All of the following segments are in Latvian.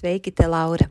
Sveiki, te Laura!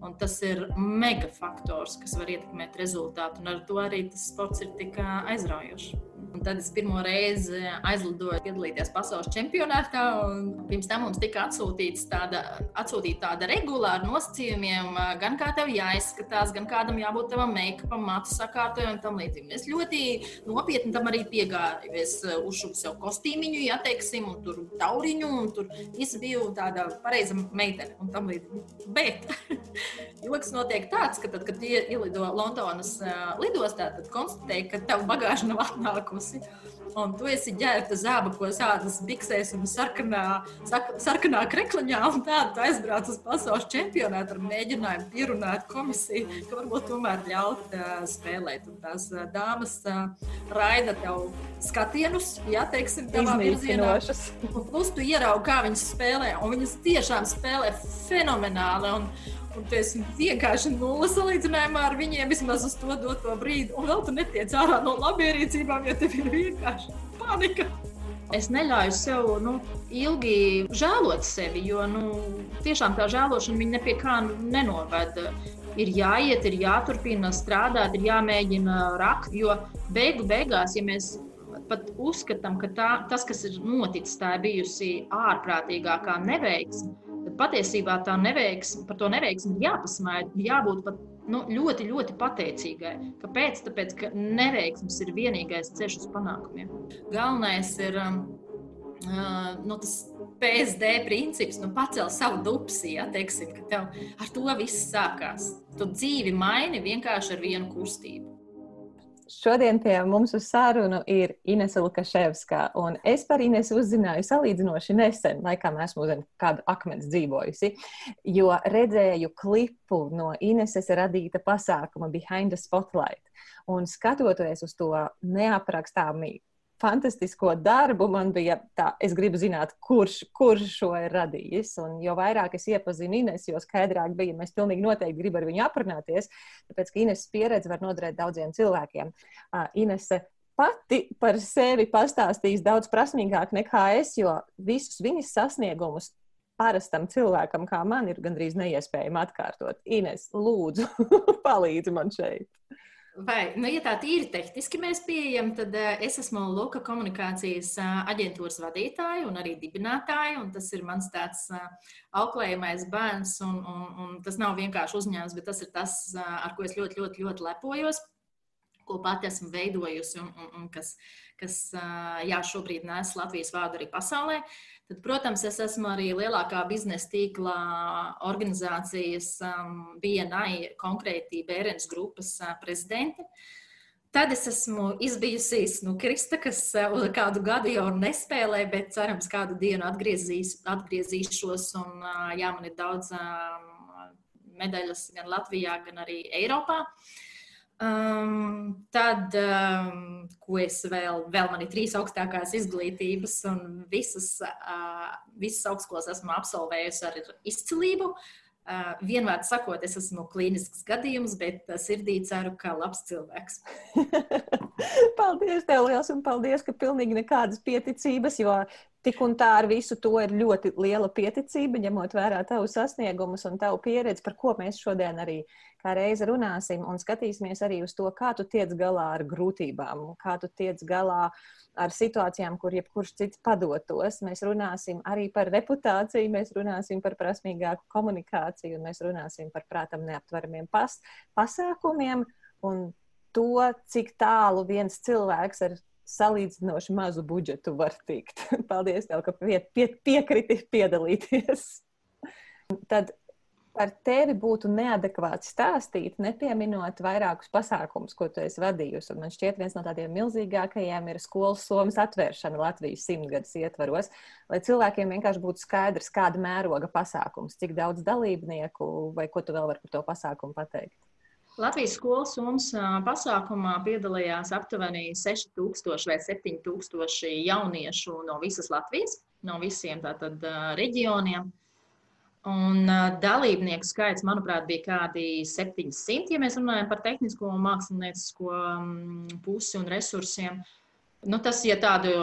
Un tas ir mega faktors, kas var ietekmēt rezultātu. Un ar to arī tas sports ir tik aizraujošs. Un tad es pirmo reizi aizlidoju piedalīties pasaules čempionātā. Pirms tam mums tika tāda, atsūtīta tāda regula ar nosacījumiem, gan kā tev jāizskatās, gan kādam jābūt tavam make-upam, matu sakārtojumam un tam līdzīgi. Es ļoti nopietni tam arī piegāju. Es uzšuvu sev kostīmiņu, ja teiksim, un tur tauriņu, un tur viss bija tāda pareiza meitene un tam līdzīgi. Bet joks notiek tāds, ka tad, kad ielido Londonas lidostā, tad konstatēja, ka tavu bagāžu nav atnākusi nākusi. Un tu esi ģērbta zābakos, ādas biksēs un sarkanā, sarkanā krekliņā. Un tādu tu aizbrauc uz pasaules čempionātu ar mēģinājumu pierunāt komisiju, ka varbūt tomēr ļaut uh, spēlēt. Un tās uh, dāmas uh, raida tev skatienus, ja teiksim, tādā virzienā. Un plus tu ieraugi, kā viņas spēlē. Un viņas tiešām spēlē fenomenāli. Un, Un tu esi vienkārši nulle salīdzinājumā ar viņiem vismaz uz to doto brīdi. Un vēl tu netiec ārā no labierīcībām, jo tev ir vienkārši panika. Es neļauju sev nu, ilgi žēlot sevi, jo nu, tiešām tā žēlošana ne pie kā nenoveda. Ir jāiet, ir jāturpina strādāt, ir jāmēģina rakt. Jo beigu beigās, ja mēs pat uzskatām, ka tā, tas, kas ir noticis, tā ir bijusi ārprātīgākā neveiksme tad patiesībā tā neveiksme, par to neveiksmi ir jāpasmaida, jābūt pat nu, ļoti, ļoti pateicīgai. Kāpēc? Tāpēc, ka neveiksmes ir vienīgais ceļš uz panākumiem. Galvenais ir um, uh, nu, tas PSD princips, nu, pacelt savu dupsi, ja teiksim, ka tev ar to viss sākās. Tu dzīvi maini vienkārši ar vienu kustību. Šodien pie mums uz sarunu ir Inese Lukaševska. Es par Inesu uzzināju salīdzinoši nesen, laikam esmu zem kāda akmens dzīvojusi, jo redzēju klipu no Ineses radīta pasākuma Behind the Spotlight. Un skatoties uz to neaprakstāmī fantastisko darbu. Man bija tā, es gribu zināt, kurš, kurš šo ir radījis. Un jo vairāk es iepazinu Ines, jo skaidrāk bija, mēs pilnīgi noteikti gribam ar viņu aprunāties, tāpēc ka Ines pieredze var noderēt daudziem cilvēkiem. Uh, Inese pati par sevi pastāstīs daudz prasmīgāk nekā es, jo visus viņas sasniegumus parastam cilvēkam, kā man, ir gandrīz neiespējami atkārtot. Ines, lūdzu, palīdzi man šeit. Vai, nu, ja tā tīri tehniski mēs pieejam, tad uh, es esmu Luka komunikācijas uh, aģentūras vadītāja un arī dibinātāja. Un tas ir mans tāds uh, auklējamais bērns. Un, un, un tas nav vienkārši uzņēmums, bet tas ir tas, ar ko es ļoti, ļoti, ļoti lepojos, ko pati esmu veidojusi un, un, un kas, kas jā, šobrīd nes Latvijas vārdu arī pasaulē. Tad, protams, es esmu arī lielākā biznesa tīkla organizācijas um, BNI, konkrēti Bērens grupas uh, prezidente. Tad es esmu izbijusi nu, Krista, kas uh, kādu gadu jau nespēlē, bet cerams, kādu dienu atgriezīs, atgriezīšos. Un, uh, jā, man ir daudz um, medaļas gan Latvijā, gan arī Eiropā. Uh, Um, tad, um, ko es vēl, vēl man ir trīs augstākās izglītības, un visas, uh, visas augstskolas esmu absolvējusi ar izcilību. Uh, vienmēr sakot, es esmu klīnisks gadījums, bet sirdī ceru, ka labs cilvēks. paldies, tev liels, un paldies, ka pilnīgi nekādas pieticības, jo tik un tā ar visu to ir ļoti liela pieticība, ņemot vērā tavu sasniegumus un tavu pieredzi, par ko mēs šodien arī kā reizi runāsim un skatīsimies arī uz to, kā tu tiec galā ar grūtībām, kā tu tiec galā ar situācijām, kur jebkurš cits padotos. Mēs runāsim arī par reputāciju, mēs runāsim par prasmīgāku komunikāciju, un mēs runāsim par prātam neaptveramiem pas pasākumiem un to, cik tālu viens cilvēks ar salīdzinoši mazu budžetu var tikt. Paldies, tev, ka pie, pie, piekriti piedalīties. Tad par tevi būtu neadekvāti stāstīt, nepieminot vairākus pasākumus, ko tu esi vadījusi. Un man šķiet, viens no tādiem milzīgākajiem ir skolas somas atvēršana Latvijas simtgadus ietvaros, lai cilvēkiem vienkārši būtu skaidrs, kāda mēroga pasākums, cik daudz dalībnieku vai ko tu vēl vari par to pasākumu pateikt. Latvijas skolas summas pasākumā piedalījās aptuveni 6000 vai 7000 jauniešu no visas Latvijas, no visiem tātad reģioniem. Un dalībnieku skaits, manuprāt, bija kādi 700, ja mēs runājam par tehnisko un māksliniecisko pusi un resursiem. Nu, tas ir ja tādu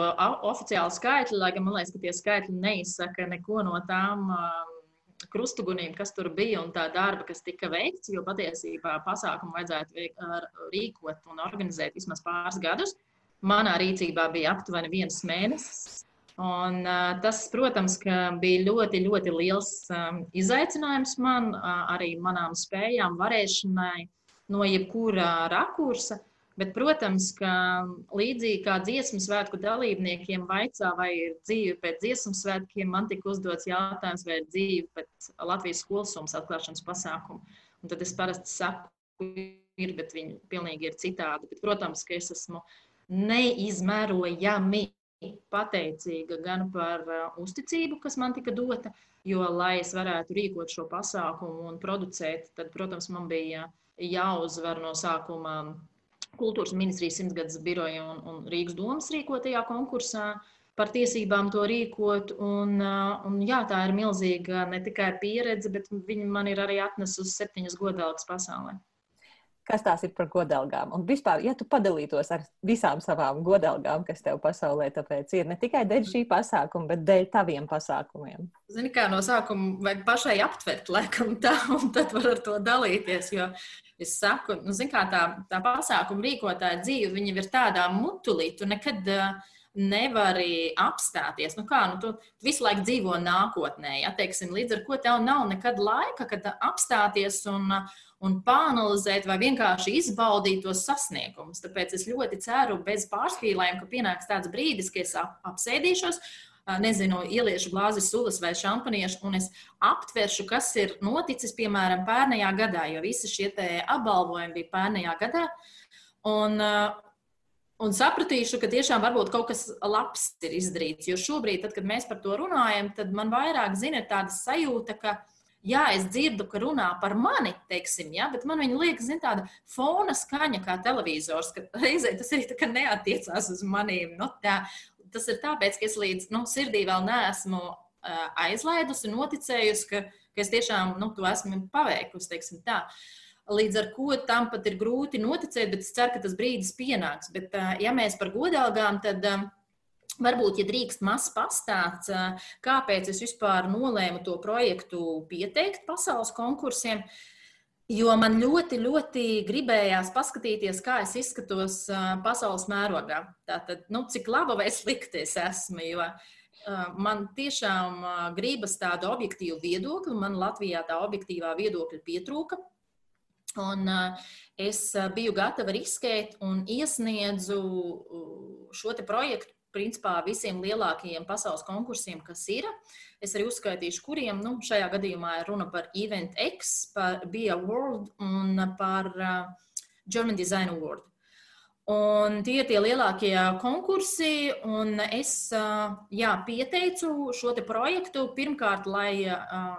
oficiālu skaitli, lai gan man liekas, ka tie skaitļi neizsaka neko no tām uh, krustugunīm, kas tur bija un tā darba, kas tika veikts, jo patiesībā pasākumu vajadzētu rīkot un organizēt vismaz pāris gadus. Manā rīcībā bija aptuveni viens mēnesis. Un, uh, tas, protams, bija ļoti, ļoti liels um, izaicinājums man, uh, arī manām spējām, varēšanai no jebkura rakursa. Bet, protams, ka līdzīgi kā dziesmu svētku dalībniekiem vaicā, vai ir dzīve pēc dziesmu svētkiem, man tika uzdots jautājums, vai ir dzīve pēc Latvijas skolsums atklāšanas pasākumu. Un tad es parasti saku, ir, bet viņi pilnīgi ir citādi. Bet, protams, ka es esmu neizmērojami pateicīga gan par uh, uzticību, kas man tika dota, jo, lai es varētu rīkot šo pasākumu un producēt, tad, protams, man bija jāuzvar no sākuma kultūras ministrijas simtgadus biroja un, un Rīgas domas rīkotajā konkursā par tiesībām to rīkot. Un, un, jā, tā ir milzīga ne tikai pieredze, bet viņa man ir arī atnesusi septiņas godalgas pasaulē kas tās ir par godalgām. Un vispār, ja tu padalītos ar visām savām godalgām, kas tev pasaulē tāpēc ir ne tikai dēļ šī pasākuma, bet dēļ taviem pasākumiem. Zini, kā no sākuma vajag pašai aptvert, laikam tā, un tad var ar to dalīties, jo es saku, nu, zini, kā tā, tā pasākuma rīkotāja dzīve, viņa ir tādā mutulī, tu nekad uh, nevari apstāties. Nu kā, nu tu, tu visu laiku dzīvo nākotnē, ja teiksim, līdz ar to tev nav nekad laika, kad apstāties un, un pāanalizēt vai vienkārši izbaudīt tos sasniegumus. Tāpēc es ļoti ceru, bez pārspīlējuma, ka pienāks tāds brīdis, kad es ap, apsēdīšos. Nezinu, ieliešu glāzi sulas vai šampaniešu, un es aptveršu, kas ir noticis, piemēram, pērnajā gadā, jo visi šie apbalvojumi bija pērnajā gadā. Un, un sapratīšu, ka tiešām varbūt kaut kas labs ir izdarīts. Jo šobrīd, tad, kad mēs par to runājam, tad man vairāk zina tāda sajūta, ka, jā, es dzirdu, ka runā par mani, teiksim, ja, bet man viņa liekas, zina, tāda fona skaņa kā televizors, ka reizē tas arī neatiecās uz maniem. Nu, tā, tas ir tāpēc, ka es līdz nu, sirdī vēl neesmu uh, aizlaidusi, noticējusi, ka, ka es tiešām nu, to esmu paveikusi, teiksim tā. Uh, Līdz ar to tam pat ir grūti noticēt, bet es ceru, ka tas brīdis pienāks. Bet, ja mēs par godalgām, tad varbūt, ja drīkst mazs pastāsts, kāpēc es vispār nolēmu to projektu pieteikt pasaules konkursiem. Jo man ļoti, ļoti gribējās paskatīties, kā es izskatos pasaules mērogā. Tātad, nu, cik laba vai slikta es esmu. Jo man tiešām gribas tādu objektīvu viedokli, man Latvijā tā objektīvā viedokļa pietrūka. Un es biju gatava riskēt un iesniedzu šo projektu principā visiem lielākajiem pasaules konkursiem, kas ir. Es arī uzskaitīšu, kuriem nu, šajā gadījumā ir runa par Event X, par Be a World un par German Design Award. Un tie ir tie lielākie konkursi, un es jā, pieteicu šo projektu pirmkārt, lai uh,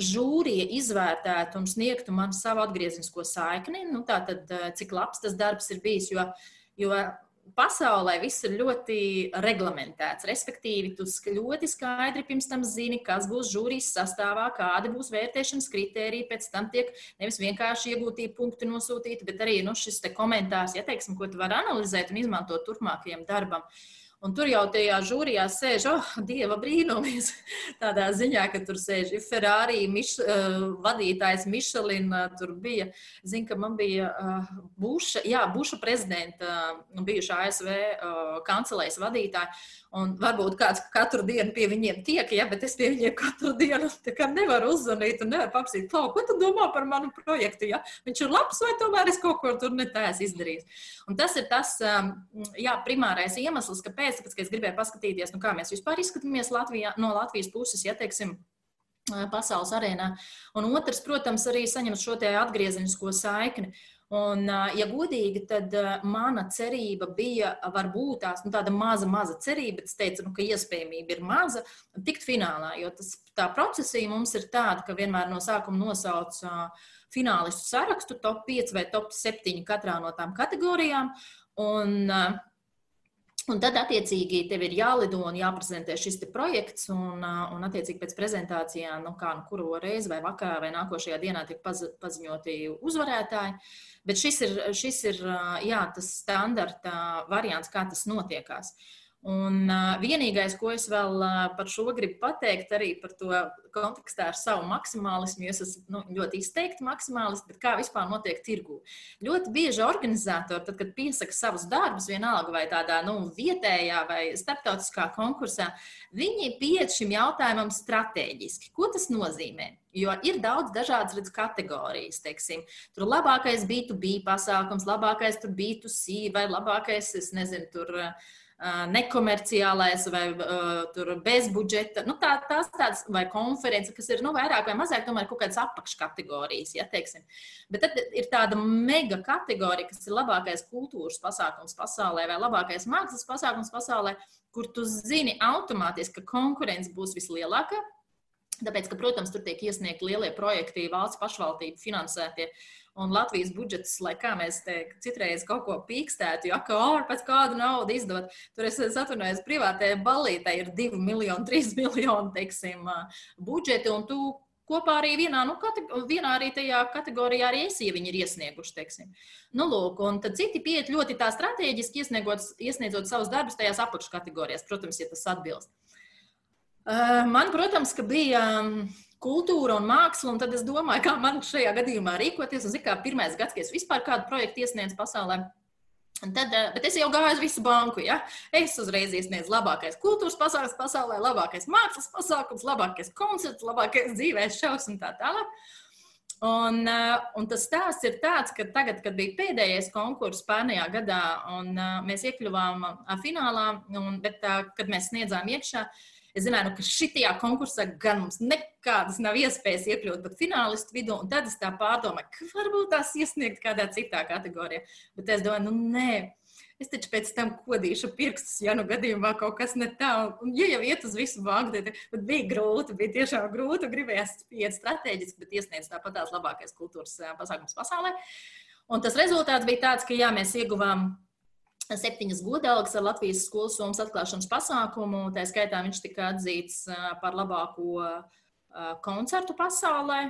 žūrija izvērtētu un sniegtu man savu atgrieznisko saikni, nu, tātad, eh, cik labs tas darbs ir bijis. Jo, jo pasaulē viss ir ļoti reglamentēts. Respektīvi, tu ļoti skaidri pirms tam zini, kas būs žūrijas sastāvā, kādi būs vērtēšanas kritēriji. Pēc tam tiek nevis vienkārši iegūtie punkti nosūtīti, bet arī nu, šis komentārs, ja teiksim, ko tu vari analizēt un izmantot turpmākajam darbam. Uh, Un tur jau tajā žūrijā sēž, oh, dieva brīnums. Tādā ziņā, ka tur sēž Ferrari miš, uh, vadītājs Mišelina. Tur bija, zinu, ka man bija uh, Buša, jā, Buša prezidenta, uh, bijušā ASV uh, kancelēs vadītāja. Un varbūt kāds katru dienu pie viņiem tiek, ja, bet es pie viņiem katru dienu nevaru uzzvanīt un nevaru paprasīt, ko tu domā par manu projektu. Ja? Viņš ir labs vai tomēr es kaut ko tur netēs izdarījis. Un tas ir tas um, jā, primārais iemesls, kāpēc, tāpēc, ka es gribēju paskatīties, nu, kā mēs vispār izskatāmies Latvijā, no Latvijas puses, ja teiksim, uh, pasaules arēnā. Un otrs, protams, arī saņemt šo atgriezenisko saikni. Un, ja godīgi, tad mana cerība bija, varbūt tās, nu, tāda maza, maza cerība, bet es teicu, nu, ka iespējamība ir maza, tikt finālā. Jo tas, tā procesija mums ir tāda, ka vienmēr no sākuma nosauc finālistu sarakstu, top 5 vai top 7 katrā no tām kategorijām. Un, Un tad, attiecīgi, tev ir jālido un jāprezentē šis projekts, un, un attiecīgi, pēc prezentācijām, nu, kā nu kuru reizi, vai vakarā, vai nākošajā dienā tiek paziņoti uzvarētāji. Bet šis ir, šis ir jā, tas standarta variants, kā tas notiekās. Un uh, vienīgais, ko es vēl uh, par šo gribu pateikt, arī par to kontekstā ar savu maksimālismu, jo es esmu nu, ļoti izteikti maksimālists, bet kā vispār notiek tirgū. Ļoti bieži organizatori, tad, kad piesaka savus darbus, vienalga vai tādā nu, vietējā vai starptautiskā konkursā, viņi pieiet šim jautājumam strateģiski. Ko tas nozīmē? Jo ir daudz dažādas redz, kategorijas. Teiksim. Tur labākais B2B pasākums, labākais tur B2C vai labākais, es nezinu, tur. Uh, nekomerciālais vai uh, bez budžeta. Nu, tā, tās tādas vai konferences, kas ir nu, vairāk vai mazāk tomēr kaut kādas apakškategorijas. Ja, teiksim. Bet tad ir tāda mega kategorija, kas ir labākais kultūras pasākums pasaulē vai labākais mākslas pasākums pasaulē, kur tu zini automātiski, ka konkurence būs vislielākā. Tāpēc, ka, protams, tur tiek iesniegti lielie projekti, valsts pašvaldību finansētie uh, Un Latvijas budžets, lai kā mēs te citreiz kaut ko pīkstētu, jo kā ar pēc kādu naudu izdot, tur es, es atvainojos, privātajai balītei ir 2 miljoni, 3 miljoni, teiksim, budžeti, un tu kopā arī vienā, nu, vienā arī tajā kategorijā arī esi, ja viņi ir iesnieguši, teiksim. Nu, lūk, un tad citi pieiet ļoti tā strateģiski iesniedzot, iesniedzot savus darbus tajās apakškategorijās, protams, ja tas atbilst. Man, protams, ka bija kultūra un māksla. Un tad es domāju, kā man šajā gadījumā rīkoties. Un, kā pirmais gads, kad es vispār kādu projektu iesniedzu pasaulē. Tad, eh, bet es jau gāju uz visu banku. Ja? Es uzreiz iesniedzu labākais kultūras pasākums pasaulē, labākais mākslas pasākums, labākais koncerts, labākais dzīvēs šovs un tā tālāk. Un, eh, un tas stāsts ir tāds, ka tagad, kad bija pēdējais konkurss pērnajā gadā, un uh, mēs iekļuvām finālā, un, bet kad mēs sniedzām iekšā, uh, Es zināju, nu, ka šajā konkursā gan mums nekādas nav iespējas iekļūt pat finālistu vidū, un tad es tā pārdomāju, ka varbūt tās iesniegt kādā citā kategorijā. Bet es domāju, nu nē. Es taču pēc tam kodīšu pirkstus, ja nu gadījumā kaut kas ne tā, un ja jau iet uz visu banku, tad bija grūti, bija tiešām grūti, gribējās iet strateģiski, bet iesniedz tāpat tās labākais kultūras pasākums pasaulē. Un tas rezultāts bija tāds, ka jā, mēs ieguvām septiņas godalgas ar Latvijas skolas somas atklāšanas pasākumu. Tā skaitā viņš tika atzīts par labāko koncertu pasaulē.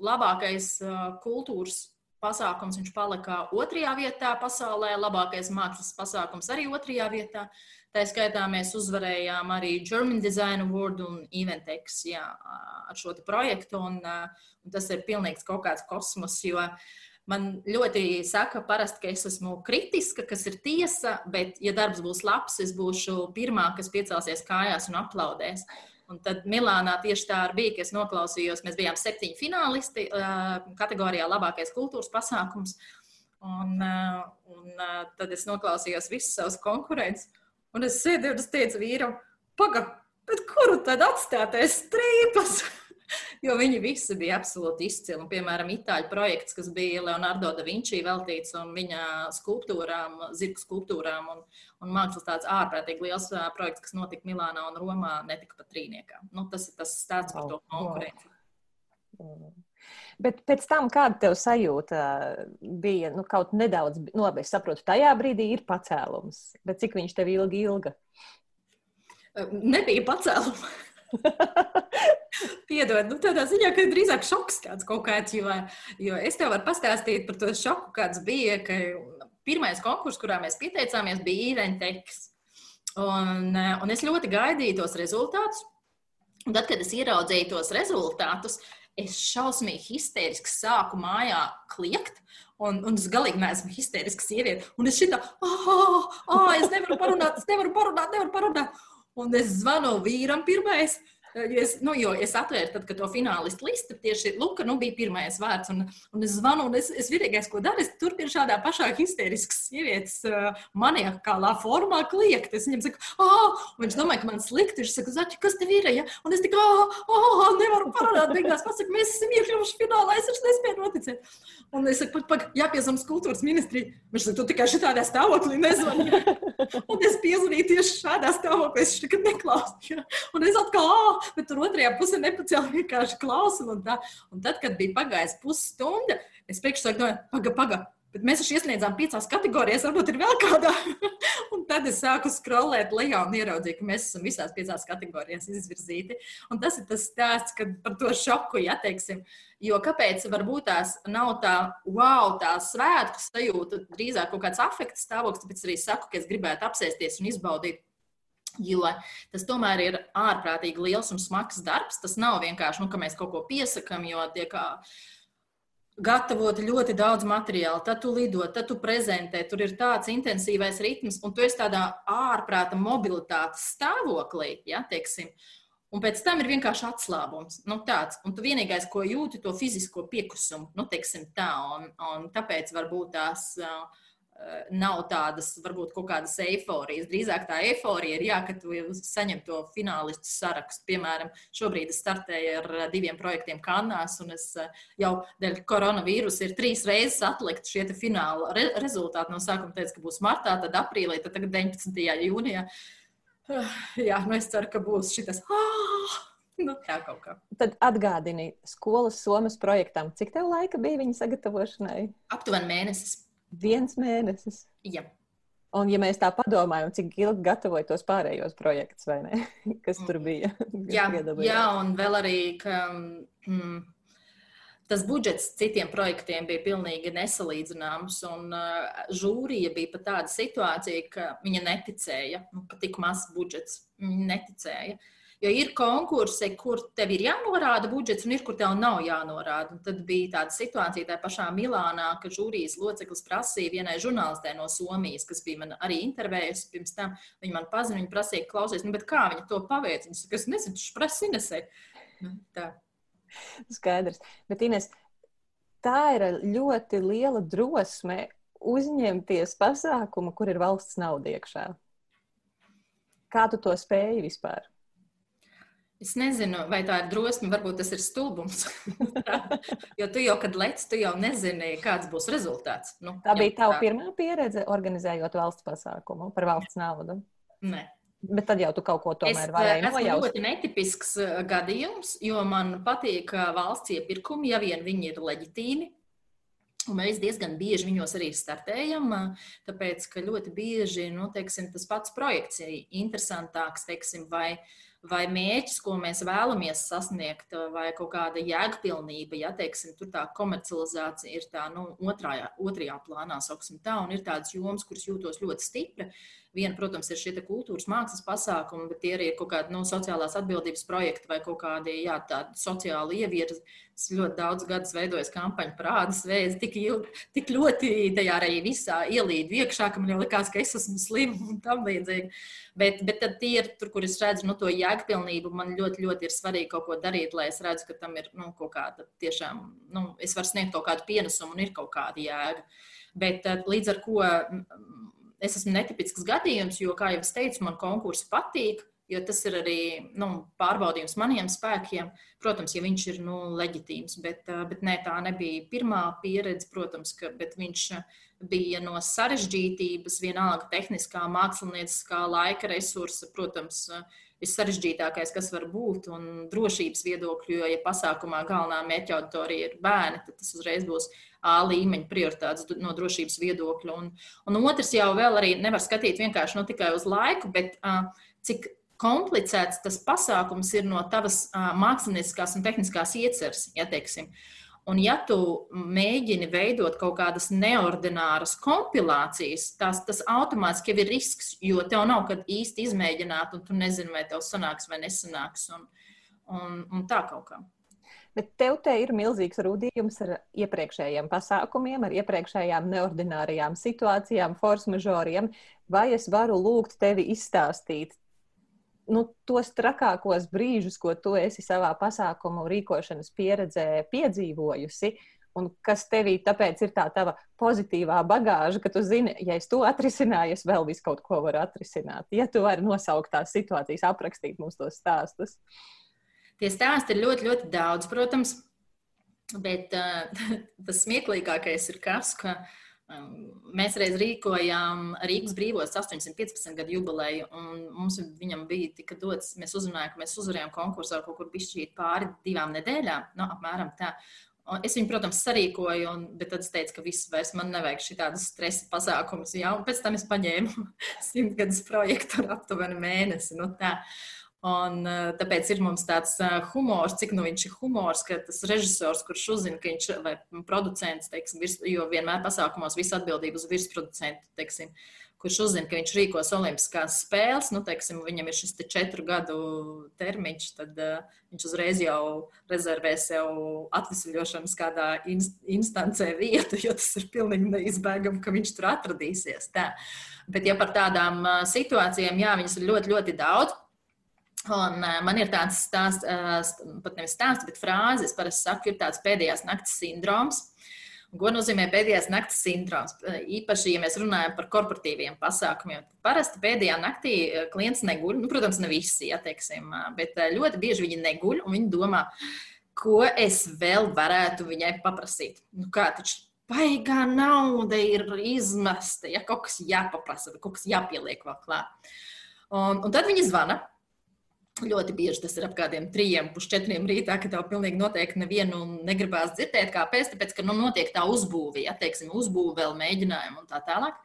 Labākais kultūras pasākums viņš palika otrajā vietā pasaulē, labākais mākslas pasākums arī otrajā vietā. Tā skaitā mēs uzvarējām arī German Design Award un Eventex jā, ar šo projektu. Un, un tas ir pilnīgs kaut kāds kosmos, jo uh, Man ļoti saka, parasti, ka es esmu kritiska, kas ir tiesa, bet, ja darbs būs labs, es būšu pirmā, kas piecelsies kājās un aplaudēs. Un tad Milānā tieši tā arī bija, ka es noklausījos. Mēs bijām septiņi finālisti kategorijā labākais kultūras pasākums. Un, un tad es noklausījos visus savus konkurentus. Un es sēdēju un es teicu vīram, pagaidi, kuru tad atstātais strīpas? jo viņi visi bija absolūti izcili. Piemēram, itāļu projekts, kas bija Leonardo da Vinci veltīts un viņa skulptūrām, zirgu skulptūrām un, un mākslas tāds ārprātīgi liels projekts, kas notika Milānā un Romā, netika pat trīniekā. Nu, tas ir tas stāsts par to konkurenci. Bet pēc tam, kāda tev sajūta bija, nu, kaut nedaudz, nu, labi, es saprotu, tajā brīdī ir pacēlums, bet cik viņš tev ilgi ilga? Nebija pacēluma. Piedod, nu, tādā ziņā, ka drīzāk šoks kāds kaut kāds, jo, jo es tev varu pastāstīt par to šoku, kāds bija, ka pirmais konkurss, kurā mēs pieteicāmies, bija Irenteks. Un, un es ļoti gaidīju tos rezultātus. Un tad, kad es ieraudzīju tos rezultātus, es šausmīgi histēriski sāku mājā kliegt. Un, un es galīgi neesmu histēriska sieviete. Un es šitā, ah, oh, oh, es nevaru parunāt, es nevaru parunāt, nevaru parunāt. Un es zvanu vīram pirmais. Jo es, nu, jo es atvēru, tad, to finālistu listu tieši Luka nu, bija pirmais vārds. Un, un es zvanu, un es, es vienīgais, ko daru, es turpinu šādā pašā histēriskas sievietes uh, maniakālā formā kliegt. Es viņam saku, ah, un viņš domā, ka man slikti. Viņš saka, Zaķi, kas tev ir? Ja? Un es tikai, ah, ah, nevaru parādīt. Beigās pasaka, mēs esam iekļuvuši finālā, es taču nespēju noticēt. Un es saku, pat, pat jāpiezvanās kultūras ministrijai. Viņš saka, tu tikai šādā stāvoklī nezvani. un es piezvanīju tieši šādā stāvoklī, es nekad neklausīju. Un es atkal, ah, bet tur otrajā pusē nepacēla vienkārši klausu. Un, tā. un tad, kad bija pagājis pusstunda, es priekšsāku, domāju, paga, paga. Bet mēs taču iesniedzām piecās kategorijās, varbūt ir vēl kādā. un tad es sāku skrolēt lejā un ieraudzīju, ka mēs esam visās piecās kategorijās izvirzīti. Un tas ir tas stāsts par to šoku, ja teiksim. Jo kāpēc varbūt tās nav tā wow, tā svētku sajūta, drīzāk kaut kāds afekts stāvoklis, tāpēc arī saku, ka es gribētu apsēsties un izbaudīt Jo tas tomēr ir ārprātīgi liels un smags darbs. Tas nav vienkārši, nu, ka mēs kaut ko piesakām, jo tiek gatavot ļoti daudz materiālu, tad tu lido, tad tu prezentē. Tur ir tāds intensīvais ritms, un tu esi tādā ārprāta mobilitātes stāvoklī, ja, teiksim. Un pēc tam ir vienkārši atslābums. Nu, tāds. Un tu vienīgais, ko jūti, to fizisko piekusumu, nu, teiksim tā. Un, un tāpēc varbūt tās. Uh, nav tādas, varbūt kaut kādas eifórijas. Drīzāk tā eiforija ir, jā, ka tu saņem to finālistu sarakstu. Piemēram, šobrīd es startēju ar eh, diviem projektiem Kanās, un es eh, jau dēļ koronavīrusa ir trīs reizes atlikt šie fināla re rezultāti. No sākuma teicu, ka būs martā, tad aprīlī, tad tagad 19. jūnijā. Jā, nu es ceru, ka būs šis. Ah! Nu, tā kaut kā. Tad atgādini skolas somas projektam, cik tev laika bija viņa sagatavošanai? Aptuveni mēnesis. Viens mēnesis. Jā. Un, ja mēs tā padomājam, cik ilgi gatavoja tos pārējos projektus, vai ne? Kas tur bija? jā, jā, un vēl arī, ka mm, tas budžets citiem projektiem bija pilnīgi nesalīdzināms. Un uh, žūrija bija pat tāda situācija, ka viņa neticēja, nu, ka tik mazs budžets. Viņa neticēja. Uh, Jo ir konkursi, kur tev ir jānorāda budžets, un ir, kur tev nav jānorāda. Un tad bija tāda situācija tajā pašā Milānā, ka žūrijas loceklis prasīja vienai žurnālistē no Somijas, kas bija man arī intervējusi pirms tam. Viņa man pazina, viņa prasīja, klausies, nu, kā viņa to paveic. Viņa saka, es nezinu, tas prasa Inesē. Nu, tā. Skaidrs. Bet, Ines, tā ir ļoti liela drosme uzņemties pasākumu, kur ir valsts nauda iekšā. Kā tu to spēji vispār? Es nezinu, vai tā ir drosme, varbūt tas ir stulbums. jo tu jau, kad lec, tu jau nezini, kāds būs rezultāts. Nu, tā bija tava tā. pirmā pieredze, organizējot valsts pasākumu par valsts naudu. Nē. Bet tad jau tu kaut ko tomēr vari nojaust. Tas ir ļoti netipisks uh, gadījums, jo man patīk uh, valsts iepirkumi, ja vien viņi ir leģitīmi. Un mēs diezgan bieži viņos arī startējam, tāpēc, ka ļoti bieži nu, teiksim, tas pats projekts ir interesantāks, teiksim, vai uh, vai mērķis, ko mēs vēlamies sasniegt, vai kaut kāda jēgpilnība, ja teiksim, tur tā komercializācija ir tā nu, otrajā, otrajā plānā, sauksim tā, un ir tādas jomas, kuras jūtos ļoti stipri. Viena, protams, ir šie kultūras mākslas pasākumi, bet tie ir kaut kādi no nu, sociālās atbildības projekti vai kaut kādi jā, sociāli ievirzi. Es ļoti daudz gadus veidoju kampaņu par ādas vēzi, tik, ilgi, tik ļoti tajā arī visā ielīdu iekšā, ka man jau likās, ka es esmu slima un tam līdzīgi. Bet, bet tad tie ir tur, kur es redzu nu, to jēgpilnību. Man ļoti, ļoti ir svarīgi kaut ko darīt, lai es redzu, ka tam ir nu, kaut kāda tiešām, nu, es varu sniegt kaut kādu pienesumu un ir kaut kāda jēga. Bet līdz ar to es esmu netipisks gadījums, jo, kā jau es teicu, man konkursi patīk. jo tas ir arī nu, pārbaudījums maniem spēkiem. Protams, ja viņš ir nu, leģitīms, bet, bet nē, tā nebija pirmā pieredze, protams, ka, bet viņš bija no sarežģītības, vienalga tehniskā, mākslinieckā laika resursa, protams, vissarežģītākais, kas var būt, un drošības viedokļu, jo, ja pasākumā galvenā mērķa auditorija ir bērni, tad tas uzreiz būs A līmeņa prioritātes no drošības viedokļa. Un, un otrs jau vēl arī nevar skatīt vienkārši no nu, tikai uz laiku, bet uh, cik komplicēts tas pasākums ir no tavas uh, mākslinieckās un tehniskās ieceres, ja teiksim. Un, ja tu mēģini veidot kaut kādas neordināras kompilācijas, tas, tas automātiski ir risks, jo tev nav kad īsti izmēģināt, un tu nezini, vai tev sanāks vai nesanāks, un, un, un tā kaut kā. Bet tev te ir milzīgs rudījums ar iepriekšējiem pasākumiem, ar iepriekšējām neordinārajām situācijām, force mažoriem. Vai es varu lūgt tevi izstāstīt nu, tos trakākos brīžus, ko tu esi savā pasākumu rīkošanas pieredzē piedzīvojusi, un kas tevī tāpēc ir tā tava pozitīvā bagāža, ka tu zini, ja es to atrisināju, es vēl visu kaut ko varu atrisināt. Ja tu vari nosaukt tās situācijas, aprakstīt mums tos stāstus. Tie stāsti ir ļoti, ļoti daudz, protams, bet uh, tas smieklīgākais ir kas, ka uh, Mēs reiz rīkojām Rīgas brīvos 815 gadu jubileju, un mums viņam bija tika dots, mēs uzrunājām, ka mēs uzvarējām konkursā kaut kur bišķīt pāri divām nedēļām, no nu, apmēram tā. Un es viņu, protams, sarīkoju, un, bet tad es teicu, ka viss vairs man nevajag šī tādas stresa pasākumus. Jā, un pēc tam es paņēmu simtgadus projektu ar aptuveni mēnesi. Nu, tā. Un, uh, tāpēc ir mums tāds uh, humors, cik nu viņš ir humors, ka tas režisors, kurš uzzina, ka viņš ir producents, teiksim, virs, jo vienmēr pasākumos visu atbildību uz virsproducentu, teiksim, kurš uzzina, ka viņš rīkos Olimpiskās spēles, nu, teiksim, viņam ir šis te četru gadu termiņš, tad uh, viņš uzreiz jau rezervē sev atvesļošanas kādā instancē vietu, jo tas ir pilnīgi neizbēgami, ka viņš tur atradīsies. Tā. Bet, ja par tādām situācijām, jā, viņas ir ļoti, ļoti daudz. Un, man ir tāds stāsts, pat nevis stāsts, bet frāze, es parasti saku, ir tāds pēdējās naktas sindroms. Ko nozīmē pēdējās naktas sindroms? Īpaši, ja mēs runājam par korporatīviem pasākumiem. Parasti pēdējā naktī klients neguļ, nu, protams, ne visi, ja teiksim, bet ļoti bieži viņi neguļ un viņi domā, ko es vēl varētu viņai paprasīt. Nu, kā taču baigā nauda ir izmesta, ja kaut kas jāpaprasa, kaut kas jāpieliek vēl klāt. Un, un tad viņi zvana Ļoti bieži tas ir ap kādiem trijiem, pusčetriem rītā, kad tev pilnīgi noteikti nevienu negribās dzirdēt. Kāpēc? Tāpēc, ka nu, notiek tā uzbūve, ja teiksim, uzbūve vēl mēģinājumu un tā tālāk.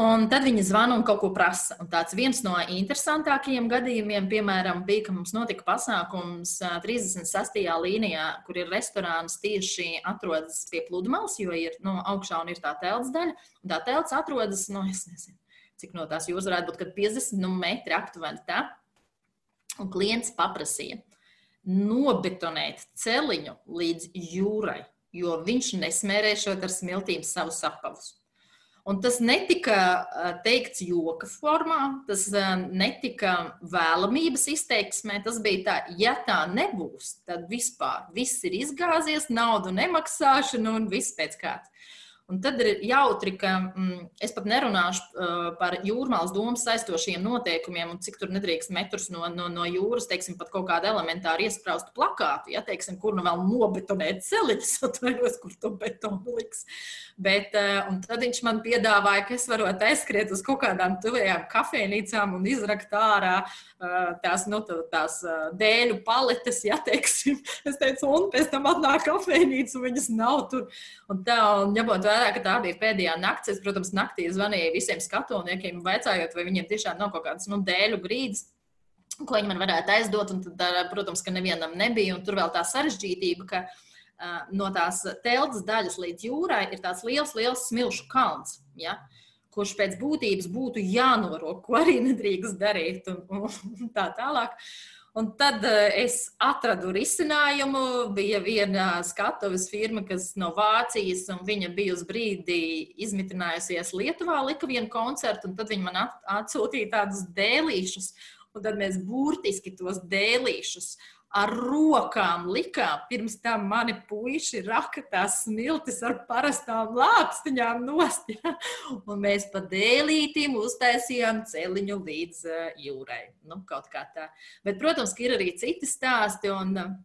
Un tad viņi zvana un kaut ko prasa. Un tāds viens no interesantākajiem gadījumiem, piemēram, bija, ka mums notika pasākums 36. līnijā, kur ir restorāns tieši atrodas pie pludmales, jo ir no nu, augšā un ir tā telts daļa. Un tā telts atrodas, nu, es nezinu, cik no tās jūs varētu būt, kad 50 nu, metri aptuveni tā. Un klients paprasīja nobetonēt celiņu līdz jūrai, jo viņš nesmērēšot ar smiltīm savus apavus. Un tas netika teikts joka formā, tas netika vēlamības izteiksmē. Tas bija tā, ja tā nebūs, tad vispār viss ir izgāzies, naudu nemaksāšana un viss pēc kārtas. Un tad ir jautri, ka mm, es pat nerunāšu uh, par jūrmālas domas saistošiem noteikumiem un cik tur nedrīkst metrus no, no, no jūras, teiksim, pat kaut kādu elementāru iesprāstu plakātu, ja, teiksim, kur nu vēl nobetonēt celiņus, atvainojos, kur to betonu liks. Bet, uh, tad viņš man piedāvāja, ka es varu aizskriet uz kaut kādām tuvējām kafejnīcām un izrakt ārā uh, tās, nu, tās uh, dēļu paletes, ja teiksim. Es teicu, un pēc tam atnāk kafejnīca, un viņas nav tur. Un tā, un ņemot vērā vērā, ka tā bija pēdējā naktis. Es, protams, naktī zvanīju visiem skatuniekiem, vaicājot, vai viņiem tiešām nav kaut kādas nu, dēļu grīdas. Ko viņi man varētu aizdot, un tad, protams, ka nevienam nebija. Un tur vēl tā sarežģītība, ka uh, no tās telpas daļas līdz jūrai ir tāds liels, liels smilšu kalns. Ja? kurš pēc būtības būtu jānorok, ko arī nedrīkst darīt, un, un tā tālāk. Un tad eh, es atradu risinājumu. Bija viena skatuves firma, kas no Vācijas, un viņa bija uz brīdi izmitinājusies Lietuvā, lika vienu koncertu, un tad viņi man atsūtīja tādus dēlīšus. Un tad mēs burtiski tos dēlīšus ar rokām likām. Pirms tam mani puiši raka tās smiltis ar parastām lāpstiņām nost. Ja? Un mēs pa dēlītīm uztaisījām celiņu līdz uh, jūrai. Nu, kaut kā tā. Bet, protams, ir arī citi stāsti. Un, uh,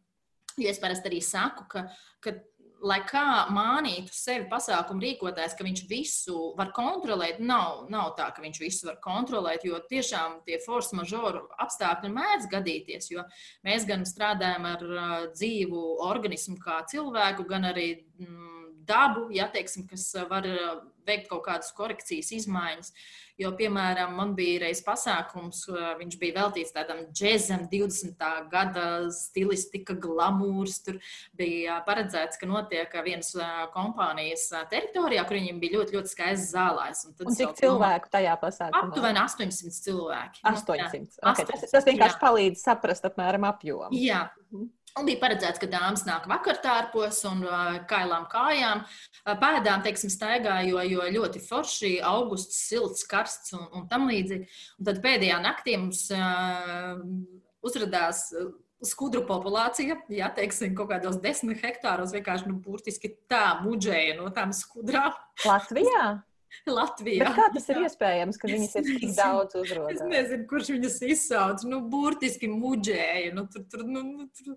es parasti arī saku, ka, ka lai kā mānītu sevi pasākumu rīkotājs, ka viņš visu var kontrolēt, nav, nav tā, ka viņš visu var kontrolēt, jo tiešām tie force majeure apstākļi mēdz gadīties, jo mēs gan strādājam ar dzīvu organismu kā cilvēku, gan arī mm, dabu, ja teiksim, kas var veikt kaut kādas korekcijas, izmaiņas. Jo, piemēram, man bija reiz pasākums, viņš bija veltīts tādam džēzam, 20. gada stilistika, glamūrs. Tur bija paredzēts, ka notiek vienas kompānijas teritorijā, kur viņiem bija ļoti, ļoti skaists zālājs. Un, un cik cilvēku tajā pasākumā? Aptuveni 800 cilvēki. 800. Nu, okay. 800. Tas, tas vienkārši jā. palīdz saprast apmēram apjomu. Jā. Un bija paredzēts, ka dāmas nāk vakartārpos un uh, kailām kājām, uh, pēdām, teiksim, staigā, jo, jo ļoti forši, augusts, silts, karsts un, un tam līdzīgi. Un tad pēdējā naktī mums uh, uzrādījās skudru populācija, ja teiksim, kaut kādos desmit hektāros vienkārši nu, burtiski tā muģēja no tām skudrām. Latvijā? Latvijā. Bet kā tas ir iespējams, ka viņas ir tik daudz uzrodētas? Es nezinu, kurš viņas izsauc. Nu, burtiski muģēja. Nu, tur, tur, nu, nu, tur.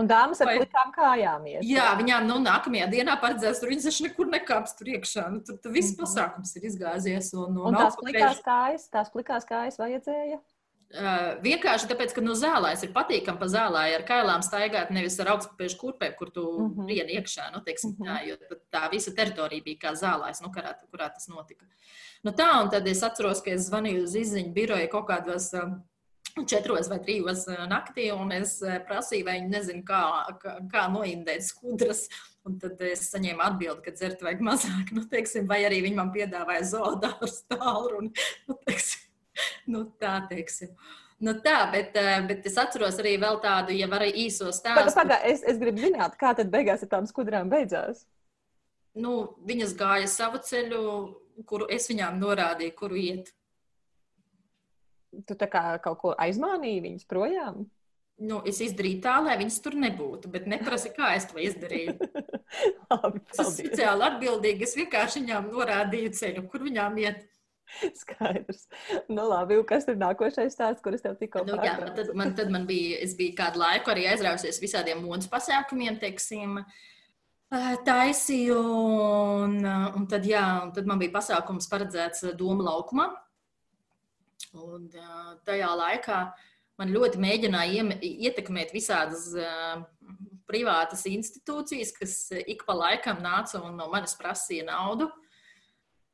Un dāmas ar plikām kājām iet. Jā, viņām nu, nākamajā dienā paredzēs, tur viņas taču nekur nekāps tur iekšā. Nu, tur, tur viss -hmm. pasākums ir izgāzies. Un, un, un tās plikās kājas, tās plikās kājas vajadzēja? Uh, vienkārši tāpēc, ka no nu, zālēs ir patīkami pa zālē ar kailām staigāt, nevis ar augstspēju kurpēm, kur tu uh -huh. rieni iekšā. Nu, teiksim, tā, jo tā visa teritorija bija kā zālēs, nu, kurā, kurā tas notika. Nu, tā, un tad es atceros, ka es zvanīju uz izziņu biroju kaut kādos. Uh, četros vai trijos naktī, un es prasīju, vai viņi nezina, kā, kā, kā noindēt skudras. Un tad es saņēmu atbildi, ka dzert vajag mazāk, nu, teiksim, vai arī viņi man piedāvāja zoodāru tālruni. Nu, teiksim, nu, tā teiksim. Nu tā, bet, eh, bet es atceros arī tādu, ja var īso stāstu. Paga, es, es gribu zināt, kā tad beigās ar tām skudrām beidzās. Nu, viņas gāja savu ceļu, kuru es viņām norādīju, kuru iet. Tu tā kā kaut ko aizmānīji viņas projām? Nu, es izdarīju tā, lai viņas tur nebūtu, bet neprasa, kā es to izdarīju. Labi, es esmu speciāli atbildīga. Es vienkārši viņām norādīju ceļu, kur viņām iet. Skaidrs. Nu, labi, kas ir nākošais stāsts, kurus tev tikko nu, jā, tad man, tad man bija, es biju kādu laiku arī aizrausies visādiem mūnas pasākumiem, teiksim, taisīju, un, un, tad, jā, un tad man bija pasākums paredzēts Doma laukumā. Un tajā laikā man ļoti mēģināja ietekmēt visādas privātas institūcijas, kas ik pa laikam nāca un no manis prasīja naudu. Uh,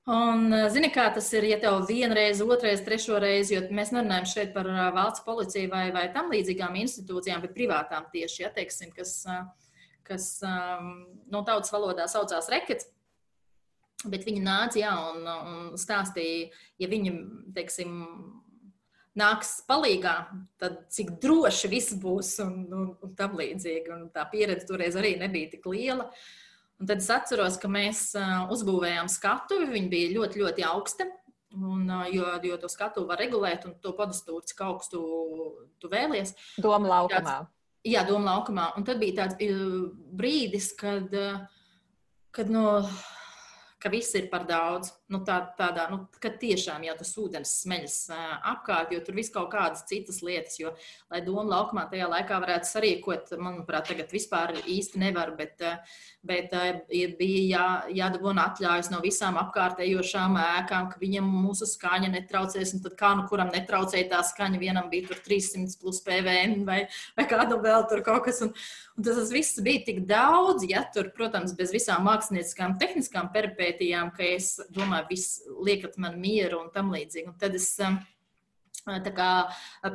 Un, eh, zini, kā tas ir, ja tev vienreiz, otrreiz, trešo reizi, jo mēs nerunājam šeit par eh, valsts policiju vai, vai tam līdzīgām institūcijām, bet privātām tieši, ja teiksim, kas, eh, kas no tautas valodā saucās rekets. Bet viņi nāca jā, un, un stāstīja, ja viņi, teiksim, nāks palīdzīgā, tad cik droši viss būs un, un, un tam līdzīgi. Un tā pieredze toreiz arī nebija tik liela. Uh, Un tad es atceros, ka mēs uzbūvējām skatuvi. Viņa bija ļoti, ļoti augsta. Un, jo, jo to skatu var regulēt, un to podestūri, cik augstu tu vēlies. Doma laukumā. Tāds, jā, doma laukumā. Un tad bija tāds brīdis, kad, kad no ka viss ir par daudz. Nu, tā, tādā, nu, ka tiešām jau tas ūdens smeļas apkārt, jo tur viss kaut kādas citas lietas. Jo, lai doma laukumā tajā laikā varētu sarīkot, manuprāt, tagad vispār īsti nevar, bet, bet bija jā, jādabūna atļaujas no visām apkārtējošām ēkām, ka viņam mūsu skaņa netraucēs. Un tad kā nu kuram netraucēja tā skaņa, vienam bija tur 300 plus PVN vai, vai kādam vēl tur kaut kas. Un, Un tas viss bija tik daudz, ja tur, protams, bez visām mākslinieckām, tehniskām peripētijām, ka es domāju, viss liekat man mieru un tam līdzīgi. Un tad es um, kā,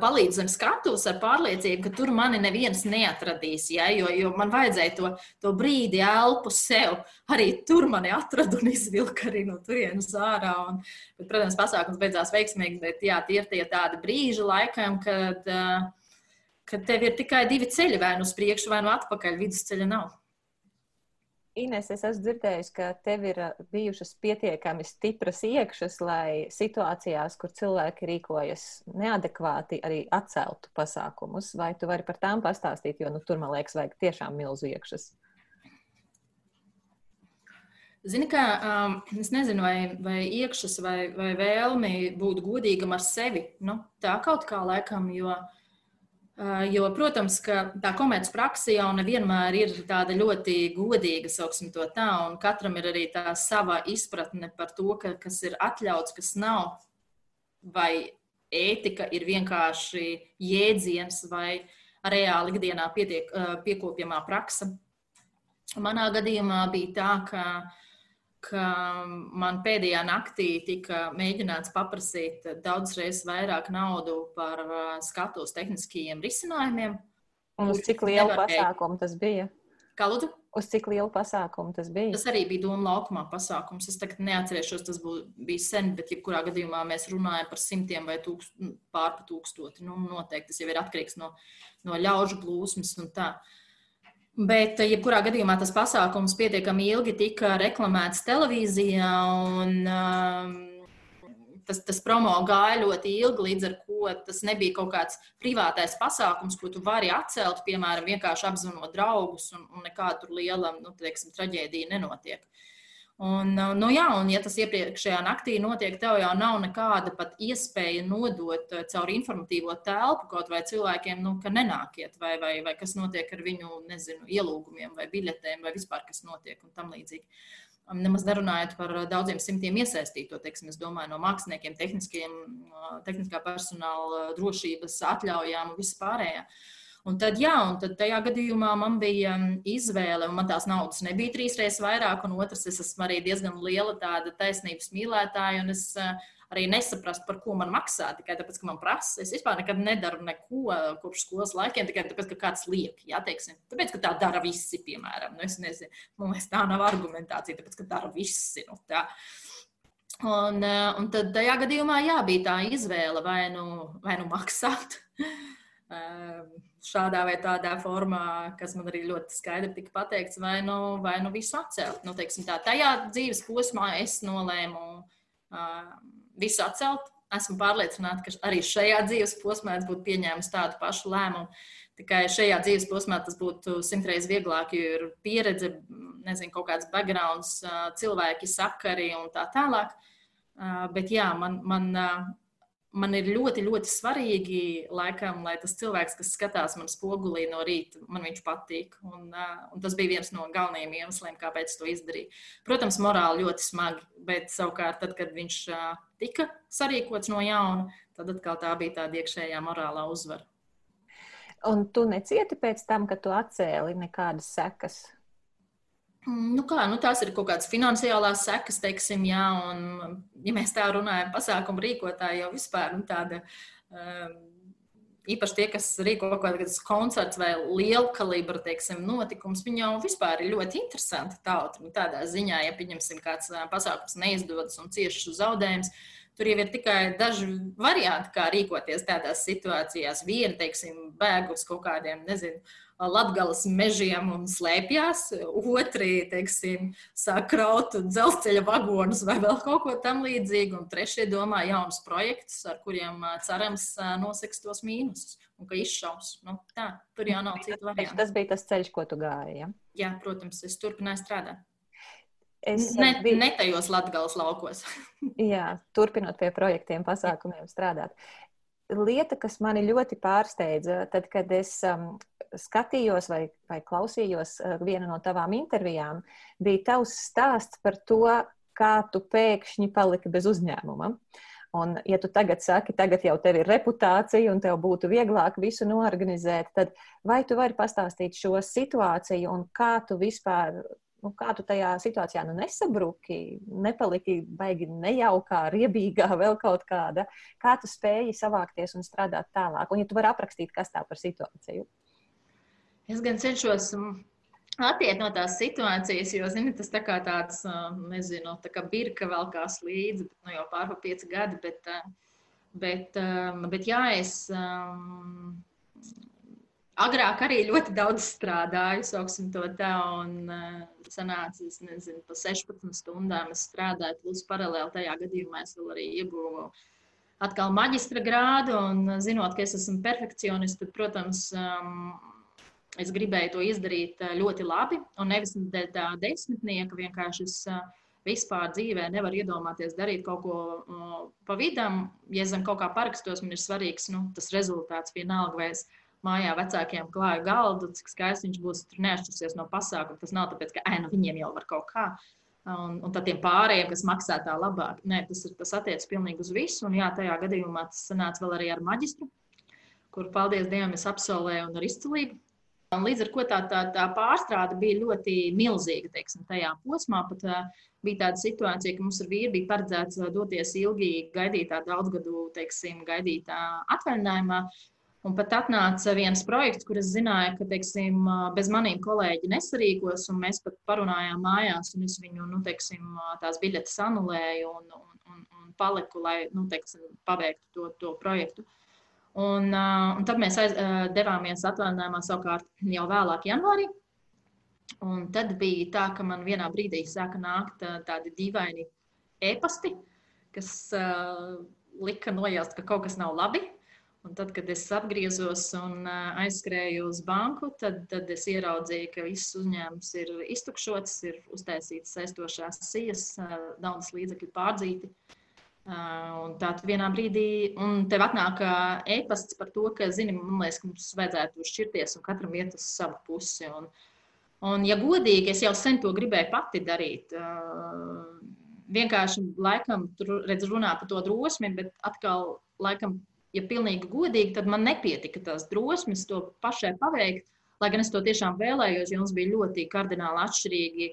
palīdzu zem skatuves ar pārliecību, ka tur mani neviens neatradīs. Ja, jo, jo man vajadzēja to, to brīdi, elpu sev. Arī tur mani atrada un izvilka arī no turienes ārā. Un, bet, protams, pasākums beidzās veiksmīgi, bet jā, tie ir tie tādi brīži laikam, kad. Uh, ka tev ir tikai divi ceļi, vai nu uz priekšu, vai nu atpakaļ. Vidusceļa nav. Ines, es esmu dzirdējusi, ka tev ir bijušas pietiekami stipras iekšas, lai situācijās, kur cilvēki rīkojas neadekvāti, arī atceltu pasākumus. Vai tu vari par tām pastāstīt, jo nu, tur, man liekas, vajag tiešām milzu iekšas? Zini, kā um, es nezinu, vai, vai iekšas vai, vai vēlmi būt godīgam ar sevi. Nu, tā kaut kā laikam, jo uh, Jo, protams, ka tā komerces praksa jau nevienmēr ir tāda ļoti godīga, sauksim to tā, un katram ir arī tā sava izpratne par to, ka, kas ir atļauts, kas nav, vai ētika ir vienkārši jēdziens vai reāli ikdienā pietiek, piekopjamā praksa. Manā gadījumā bija tā, ka ka man pēdējā naktī tika mēģināts paprasīt daudz reizes vairāk naudu par uh, skatuves tehniskajiem risinājumiem. Un uz cik lielu pasākumu tas bija? Kā lūdzu? Uz cik lielu pasākumu tas bija? Tas arī bija Doma laukumā pasākums. Es tagad neatcerēšos, tas bū, bija sen, bet jebkurā gadījumā mēs runājam par simtiem vai tūkst, pārpa tūkstoti. Nu, noteikti tas jau ir atkarīgs no, no ļaužu plūsmas un tā. Uh, Bet, eh, jebkurā gadījumā, tas pasākums pietiekami ilgi tika reklamēts televīzijā, un um, tas, tas promo gāja ļoti ilgi, līdz ar to tas nebija kaut kāds privātais pasākums, ko tu vari atcelt, piemēram, vienkārši apzvanot draugus, un, un nekāda liela nu, teiksim, traģēdija nenotiek. Un, uh, nu, jā, un, ja tas iepriekšējā naktī notiek, tev jau nav nekāda pat iespēja nodot uh, caur informatīvo telpu kaut vai cilvēkiem, nu, ka nenākiet, vai, vai, vai kas notiek ar viņu, nezinu, ielūgumiem vai biļetēm, vai vispār kas notiek un tam līdzīgi. Um, nemaz nerunājot par uh, daudziem simtiem iesaistīto, teiksim, domāju, no māksliniekiem, tehniskā personāla, drošības atļaujām un vispārējā. Un tad, jā, un tad tajā gadījumā man bija um, izvēle, un man tās naudas nebija trīs reizes vairāk, un otrs, es esmu arī diezgan liela tāda taisnības mīlētāja, un es uh, arī nesaprastu, par ko man maksā, tikai tāpēc, ka man prasa. Es vispār nekad nedaru neko kopš skolas laikiem, tikai tāpēc, ka kāds liek, jā, teiksim, tāpēc, ka tā dara visi, piemēram. Nu, es nezinu, man liekas, tā nav argumentācija, tāpēc, ka dara visi. Nu, tā. Un, uh, un tad tajā gadījumā jā, bija tā izvēle vai nu, vai nu maksāt. Um, šādā vai tādā formā, kas man arī ļoti skaidri tika pateikts, vai nu, vai nu visu atcelt. Nu, tā, tajā dzīves posmā es nolēmu uh, visu atcelt. Esmu pārliecināta, ka arī šajā dzīves posmā es būtu pieņēmis tādu pašu lēmumu. Tikai šajā dzīves posmā tas būtu simtreiz vieglāk, jo ir pieredze, nezinu, kaut kāds backgrounds, cilvēki, sakari un tā tālāk. Bet jā, man, man man ir ļoti, ļoti svarīgi, laikam, lai tas cilvēks, kas skatās man spogulī no rīta, man viņš patīk. Un, un tas bija viens no galvenajiem iemesliem, kāpēc to izdarīju. Protams, morāli ļoti smagi, bet savukārt, tad, kad viņš tika sarīkots no jauna, tad atkal tā bija tāda iekšējā morālā uzvara. Un tu necieti pēc tam, kad tu atcēli nekādas sekas nu kā, nu tās ir kaut kādas finansiālās sekas, teiksim, jā, un, ja mēs tā runājam, pasākumu rīkotāji jau vispār nu, tāda. Um, īpaši tie, kas rīko kaut kādas koncerts vai liela kalibra teiksim, notikums, viņi jau vispār ir ļoti interesanti tauta. Nu, tādā ziņā, ja pieņemsim, kāds pasākums neizdodas un cieši zaudējums, tur jau ir tikai daži varianti, kā rīkoties tādās situācijās. Viena, teiksim, bēg uz kaut kādiem, nezinu, Latgales mežiem un slēpjas, otri, teiksim, sāk kraut dzelzceļa vagonus vai vēl kaut ko tam līdzīgu, un trešie domā jaunus projektus, ar kuriem cerams noseks tos mīnusus un ka izšaus. Nu, tā, tur jau nav citu variantu. Tas bija tas ceļš, ko tu gāji, ja? Jā, protams, es turpināju strādāt. Es ne, biju... ne tajos latgāles laukos. Jā, turpinot pie projektiem, pasākumiem strādāt. Lieta, kas mani ļoti pārsteidza, tad, kad es um, skatījos vai, vai klausījos uh, vienu no tavām intervijām, bija tavs stāsts par to, kā tu pēkšņi paliki bez uzņēmuma. Un, ja tu tagad saki, tagad jau tev ir reputācija un tev būtu vieglāk visu noorganizēt, tad vai tu vari pastāstīt šo situāciju un kā tu vispār, nu, kā tu tajā situācijā nu nesabruki, nepaliki baigi nejaukā, riebīgā, vēl kaut kāda, kā tu spēji savākties un strādāt tālāk? Un, ja tu vari aprakstīt, kas tā par situāciju? Es gan cenšos mm, attiekt no tās situācijas, jo, zini, tas tā kā tāds, nezinu, tā kā birka vēl kās līdzi, bet, nu, jau pārpa pieci gadi, bet, bet, bet jā, es agrāk arī ļoti daudz strādāju, sauksim to tā, un uh, sanāca, es nezinu, pa 16 stundām es strādāju, plus paralēli tajā gadījumā es vēl arī ieguvu atkal maģistra grādu, un zinot, ka es esmu perfekcionists, tad, protams, um, es gribēju to izdarīt ļoti labi, un nevis tā desmitnieka vienkārši es vispār dzīvē nevaru iedomāties darīt kaut ko uh, pa vidam. Ja zem kaut kā parakstos, man ir svarīgs nu, tas rezultāts vienalga, vai es mājā vecākiem klāju galdu, cik skaisti viņš būs. Tur neatšķirsies no pasākuma. Tas nav tāpēc, ka nu, viņiem jau var kaut kā. Un, un tad tiem pārējiem, kas maksā tā labāk, Nē, tas, ir, tas attiecas pilnīgi uz visu. Un jā, tajā gadījumā tas sanāca vēl arī ar maģistru, kur, paldies Dievam, es absolvēju un ar izcilību. Un līdz ar to tā, tā, tā pārstrāde bija ļoti milzīga. Teiksim, tajā posmā pat uh, bija tāda situācija, ka mums ar vīru bija paredzēts doties ilgi gaidītā, daudzgadu teiksim, gaidītā atvaļinājumā. Un pat atnāca viens projekts, kur es zināju, ka teiksim, bez maniem kolēģi nesarīkos, un mēs pat parunājām mājās, un es viņu nu, teiksim, tās biļetes anulēju un, un, un, un paliku, lai nu, teiksim, pabeigtu to, to projektu. Un, un tad mēs aiz, devāmies atvaļinājumā savukārt jau vēlāk, janvārī. Un tad bija tā, ka man vienā brīdī sāka nākt tādi dīvaini e-pasti, kas uh, lika nojaust, ka kaut kas nav labi. Un tad, kad es atgriezos un aizskrēju uz banku, tad, tad es ieraudzīju, ka viss uzņēmums ir iztukšots, ir uztaisīts saistošās sijas, naudas līdzekļi pārdzīti. Un tā vienā brīdī, tev atnāk e-pasts par to, ka, zini, man liekas, ka mums vajadzētu šķirties un katram iet uz savu pusi. Un, un ja godīgi, es jau sen to gribēju pati darīt. Vienkārši laikam tur redz runā par to drosmi, bet atkal laikam ja pilnīgi godīgi, tad man nepietika tās drosmes to pašai paveikt. Lai gan es to tiešām vēlējos, jo mums bija ļoti kardināli atšķirīgi,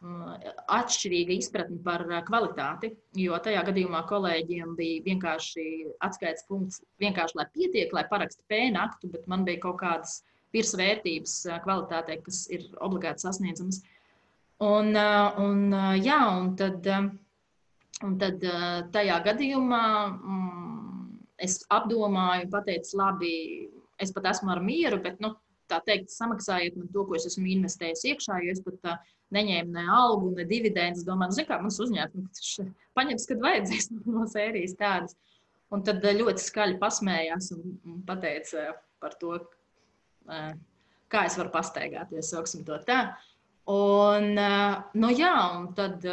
mm, atšķirīga izpratne par uh, kvalitāti. Jo tajā gadījumā kolēģiem bija vienkārši atskaites punkts, vienkārši lai pietiek, lai parakstu pēnu aktu, bet man bija kaut kādas virsvērtības uh, kvalitātei, kas ir obligāti sasniedzamas. Un, uh, un, jā, un tad, un tad tajā gadījumā. Mm, es apdomāju, pateicu, labi, es pat esmu ar mieru, bet, nu, tā teikt, samaksājiet man to, ko es esmu investējis iekšā, jo es pat uh, neņēmu ne algu, ne dividendus. Domāju, nu, kā mums uzņēmums paņems, kad vajadzēs no sērijas tādas. Un tad ļoti skaļi pasmējās un, pateica par to, kā es varu pastaigāties, sauksim to tā. Un, nu jā, un tad,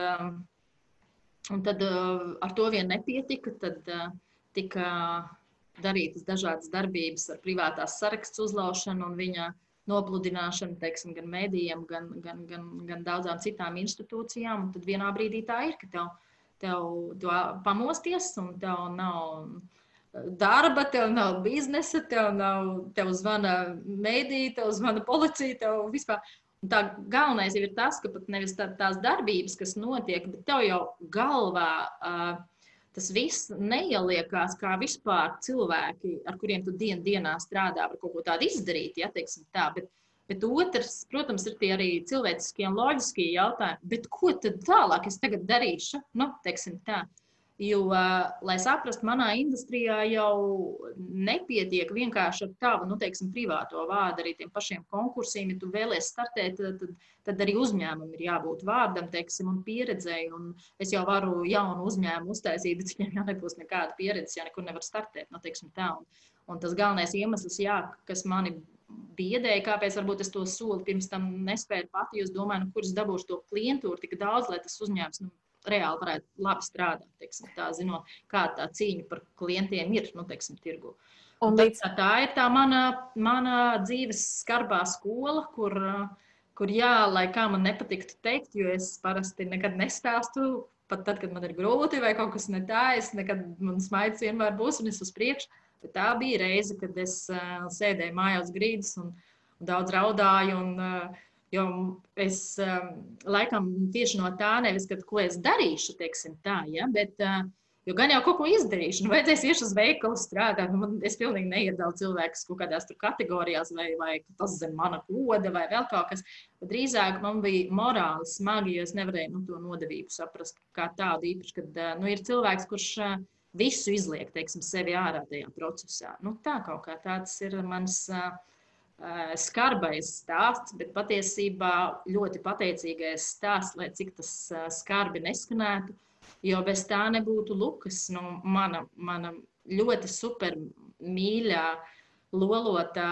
un tad ar to vien nepietika. Tad, tika darītas dažādas darbības ar privātās sarakstu uzlaušanu un viņa nopludināšanu, teiksim, gan mēdījiem, gan, gan, gan, gan daudzām citām institūcijām. Un tad vienā brīdī tā ir, ka tev, tev, tev pamosties un tev nav darba, tev nav biznesa, tev, nav, tev zvana mēdīja, tev zvana policija, tev vispār. Un tā galvenais ir tas, ka pat nevis tā, tās darbības, kas notiek, bet tev jau galvā uh, tas viss neieliekās kā vispār cilvēki, ar kuriem tu dien, dienā strādā, var kaut ko tādu izdarīt. Ja, tā, bet, bet otrs, protams, ir tie arī cilvēciskie un loģiskie jautājumi. Bet ko tad tālāk es tagad darīšu? Nu, teiksim, tā. Jo, lai saprastu, manā industrijā jau nepietiek vienkārši ar tavu, nu, teiksim, privāto vārdu, arī tiem pašiem konkursiem. Ja tu vēlēsies startēt, tad, tad arī uzņēmumam ir jābūt vārdam, teiksim, un pieredzēji. Un es jau varu jaunu uzņēmumu uztaisīt, bet viņiem jau nebūs nekāda pieredze, ja nekur nevar startēt. Nu, teiksim, tā. un, un tas galvenais iemesls, jā, kas mani biedēja, kāpēc varbūt es to soli pirms tam nespēju pati, es domāju, nu, kurš dabūšu to klientūru tik daudz, lai tas uzņēmums nu, reāli varētu labi strādāt, teiksim, tā, zinot, kāda tā cīņa par klientiem ir, nu, teiksim, tirgu. Un līdz... tā, tā ir tā mana, mana dzīves skarbā skola, kur, kur jā, lai kā man nepatiktu teikt, jo es parasti nekad nestāstu, pat tad, kad man ir grūti vai kaut kas ne tā, es nekad, man smaids vienmēr būs un es uz priekšu. Bet tā bija reize, kad es uh, sēdēju mājās grīdas un, un daudz raudāju. Un, uh, Jo es um, laikam tieši no tā nevis, kad, ko es darīšu, teiksim tā, ja, bet uh, jo gan jau kaut ko izdarīšu, nu, vajadzēs iešu uz veikalu strādāt. Nu, man, es pilnīgi neiedalu cilvēkus kaut kādās tur kategorijās, vai, vai tas zem mana koda, vai vēl kaut kas. Drīzāk man bija morāli smagi, jo es nevarēju nu, to nodevību saprast kā tādu īpaši, kad uh, nu, ir cilvēks, kurš uh, visu izliek, teiksim, sevi ārā tajā procesā. Nu, tā kaut kā tāds ir mans. Uh, skarbais stāsts, bet patiesībā ļoti pateicīgais stāsts, lai cik tas skarbi neskanētu. Jo bez tā nebūtu Lukas, nu, mana, mana ļoti super mīļā, lolotā,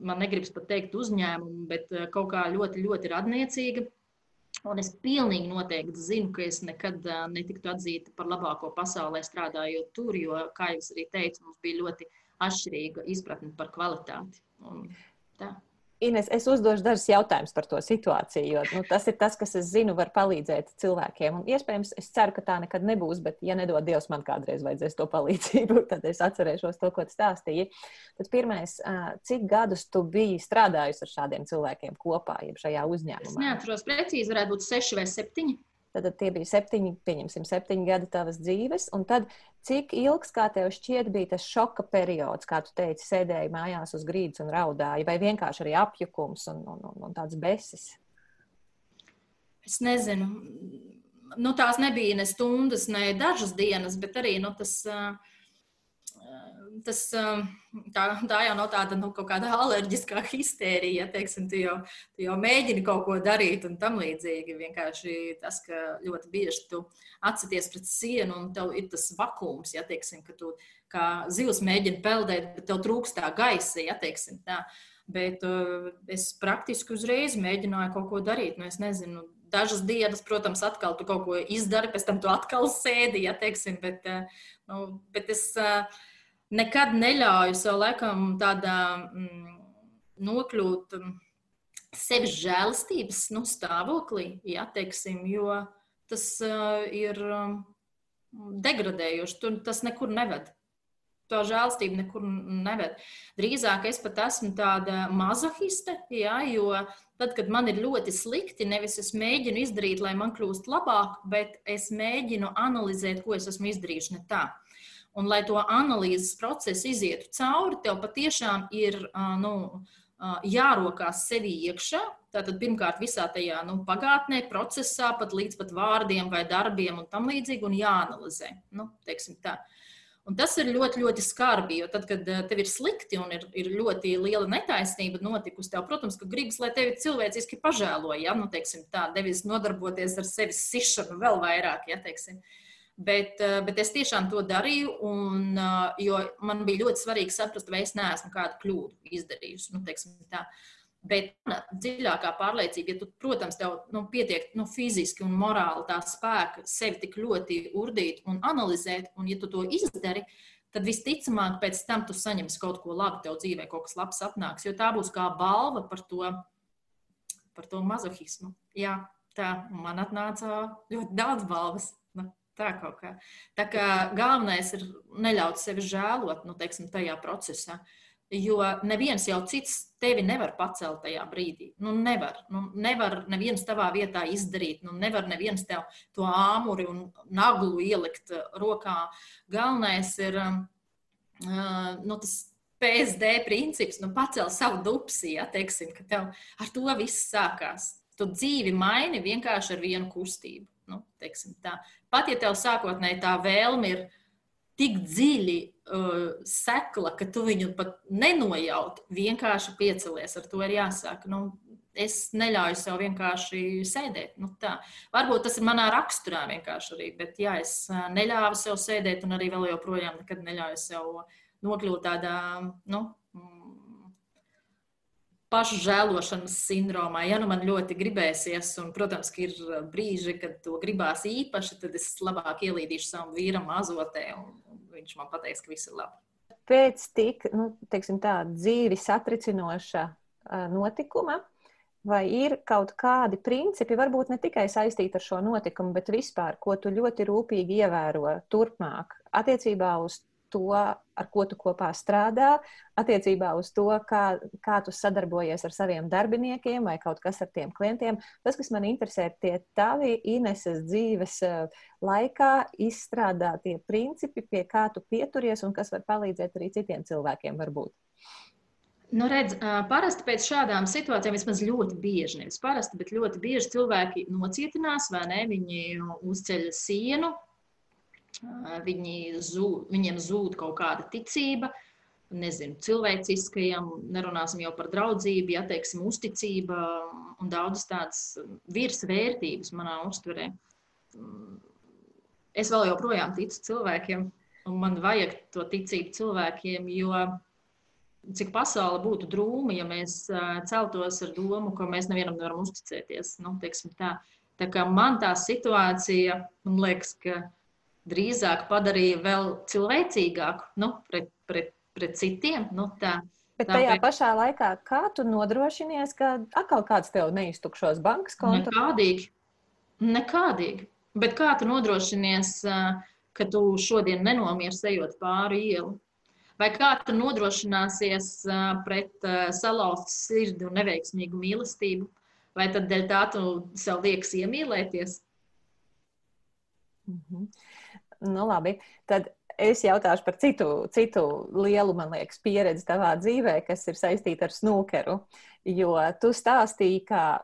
man negribas pat teikt uzņēmumu, bet kaut kā ļoti, ļoti radniecīga. Un es pilnīgi noteikti zinu, ka es nekad netiktu atzīta par labāko pasaulē strādājot tur, jo, kā jau es arī teicu, mums bija ļoti atšķirīga izpratne par kvalitāti. Un tā. Ines, es uzdošu dažus jautājumus par to situāciju, jo nu, tas ir tas, kas, es zinu, var palīdzēt cilvēkiem. Un, iespējams, es ceru, ka tā nekad nebūs, bet, ja nedod Dievs, man kādreiz vajadzēs to palīdzību, tad es atcerēšos to, ko tu stāstīji. Tad pirmais, cik gadus tu biji strādājusi ar šādiem cilvēkiem kopā, jeb šajā uzņēmumā? Es neatceros precīzi, varētu būt seši vai septiņi. Tad tie bija septiņi, pieņemsim, septiņi gadi tavas dzīves. Un tad, cik ilgs, kā tev šķiet, bija tas šoka periods, kā tu teici, sēdēji mājās uz grīdas un raudāji, vai vienkārši arī apjukums un, un, un, un tāds besis? Es nezinu. Nu, tās nebija ne stundas, ne dažas dienas, bet arī nu, tas. Uh, tas, um, tā, tā jau nav tāda nu, kaut kāda alerģiskā histērija. Teiksim, tu, jau, tu jau mēģini kaut ko darīt un tam līdzīgi. Vienkārši tas, ka ļoti bieži tu atsities pret sienu un tev ir tas vakums, ja teiksim, ka tu kā zivs mēģini peldēt, bet tev trūkst tā gaisa. Ja, teiksim, tā. Bet uh, es praktiski uzreiz mēģināju kaut ko darīt. Nu, es nezinu, dažas dienas, protams, atkal tu kaut ko izdari, pēc tam tu atkal sēdi, ja teiksim, bet, uh, nu, bet es. Uh, nekad neļauju sev laikam tādā mm, nokļūt mm, sevis žēlastības nu, stāvoklī, ja, teiksim, jo tas uh, ir um, degradējoši. Tur tas nekur neved. Tā žēlstība nekur neved. Drīzāk es pat esmu tāda mazohiste, ja, jo tad, kad man ir ļoti slikti, nevis es mēģinu izdarīt, lai man kļūst labāk, bet es mēģinu analizēt, ko es esmu izdarījis ne tā. Un, lai to analīzes procesu izietu cauri, tev patiešām ir nu, jārokās sevi iekšā. Tātad pirmkārt visā tajā nu, pagātnē, procesā, pat līdz pat vārdiem vai darbiem un tam līdzīgi, un jāanalizē. Nu, Un tas ir ļoti, ļoti skarbi, jo tad, kad tev ir slikti un ir, ir ļoti liela netaisnība notikusi, tev, protams, ka gribas, lai tevi cilvēciski pažēlo, ja nu, teiksim, tā, nevis nodarboties ar sevis sišanu vēl vairāk, ja teiksim. Uh, Bet, eh, bet es tiešām to darīju, un, eh, jo man bija ļoti svarīgi saprast, vai es neesmu kādu kļūdu izdarījusi. Nu, Bet dziļākā pārliecība, ja tu, protams, tev nu, pietiek nu, fiziski un morāli tā spēka sevi tik ļoti urdīt un analizēt, un ja tu to izdari, tad visticamāk pēc tam tu saņemsi kaut ko labu, tev dzīvē kaut kas labs atnāks, jo tā būs kā balva par to, par to mazohismu. Jā, tā man atnāca ļoti daudz balvas. Tā kā. Tā kā galvenais ir neļaut sevi žēlot, nu, teiksim, tajā procesā. Jo neviens jau cits tevi nevar pacelt tajā brīdī. Nu, nevar. Nu, nevar neviens tavā vietā izdarīt. Nu, nevar neviens tev to āmuri un naglu ielikt rokā. Galvenais ir uh, nu, tas PSD princips, nu, pacelt savu dupsi, ja teiksim, ka tev ar to viss sākās. Tu dzīvi maini vienkārši ar vienu kustību. Nu, Pat ja tev sākotnēji tā vēlme ir tik dziļi uh, sekla, ka tu viņu pat nenojaut, vienkārši piecelies. Ar to ir jāsāk. Nu, es neļauju sev vienkārši sēdēt. Nu, tā. Varbūt tas ir manā raksturā vienkārši arī, bet jā, es uh, neļāvu sev sēdēt un arī vēl joprojām nekad neļauju sev nokļūt tādā, nu, pašu žēlošanas sindromā. Ja nu man ļoti gribēsies, un, protams, ir uh, brīži, kad to gribās īpaši, tad es labāk ielīdīšu savam vīram azotē, un, viņš man pateiks, ka viss ir labi. Pēc tik nu, teiksim, tā, dzīvi satricinoša uh, notikuma, vai ir kaut kādi principi, varbūt ne tikai saistīti ar šo notikumu, bet vispār, ko tu ļoti rūpīgi ievēro turpmāk attiecībā uz to, ar ko tu kopā strādā, attiecībā uz to, kā, kā tu sadarbojies ar saviem darbiniekiem vai kaut kas ar tiem klientiem. Tas, kas man interesē, ir tie tavi Ineses dzīves eh, laikā izstrādātie principi, pie kā tu pieturies un kas var palīdzēt arī citiem cilvēkiem varbūt. Nu, redz, parasti pēc šādām situācijām, vismaz ļoti bieži, nevis parasti, bet ļoti bieži cilvēki nocietinās, vai ne? Viņi uzceļ sienu, Viņi zūd, viņiem zūd kaut kāda ticība, nezinu, cilvēciskajam, nerunāsim jau par draudzību, ja teiksim, uzticība un daudzas tādas virsvērtības manā uztverē. Es vēl joprojām ticu cilvēkiem, un man vajag to ticību cilvēkiem, jo cik pasaule būtu drūma, ja mēs celtos ar domu, ka mēs nevienam nevaram uzticēties. Nu, tā. tā kā man tā situācija, man liekas, ka drīzāk padarīja vēl cilvēcīgāku nu, pret, pret pret citiem. Nu, tā, Bet tajā tā, pašā laikā, kā tu nodrošinies, ka atkal kāds tev neiztukšos bankas kontu? Nekādīgi. Nekādīgi. Bet kā tu nodrošinies, ka tu šodien nenomiers ejot pāri ielu? Vai kā tu nodrošināsies pret salauztu sirdi un neveiksmīgu mīlestību? Vai tad dēļ tā tu sev liekas iemīlēties? Mm -hmm. Nu, labi. Tad es jautāšu par citu, citu lielu, man liekas, pieredzi tavā dzīvē, kas ir saistīta ar snookeru. Jo tu stāstīji, ka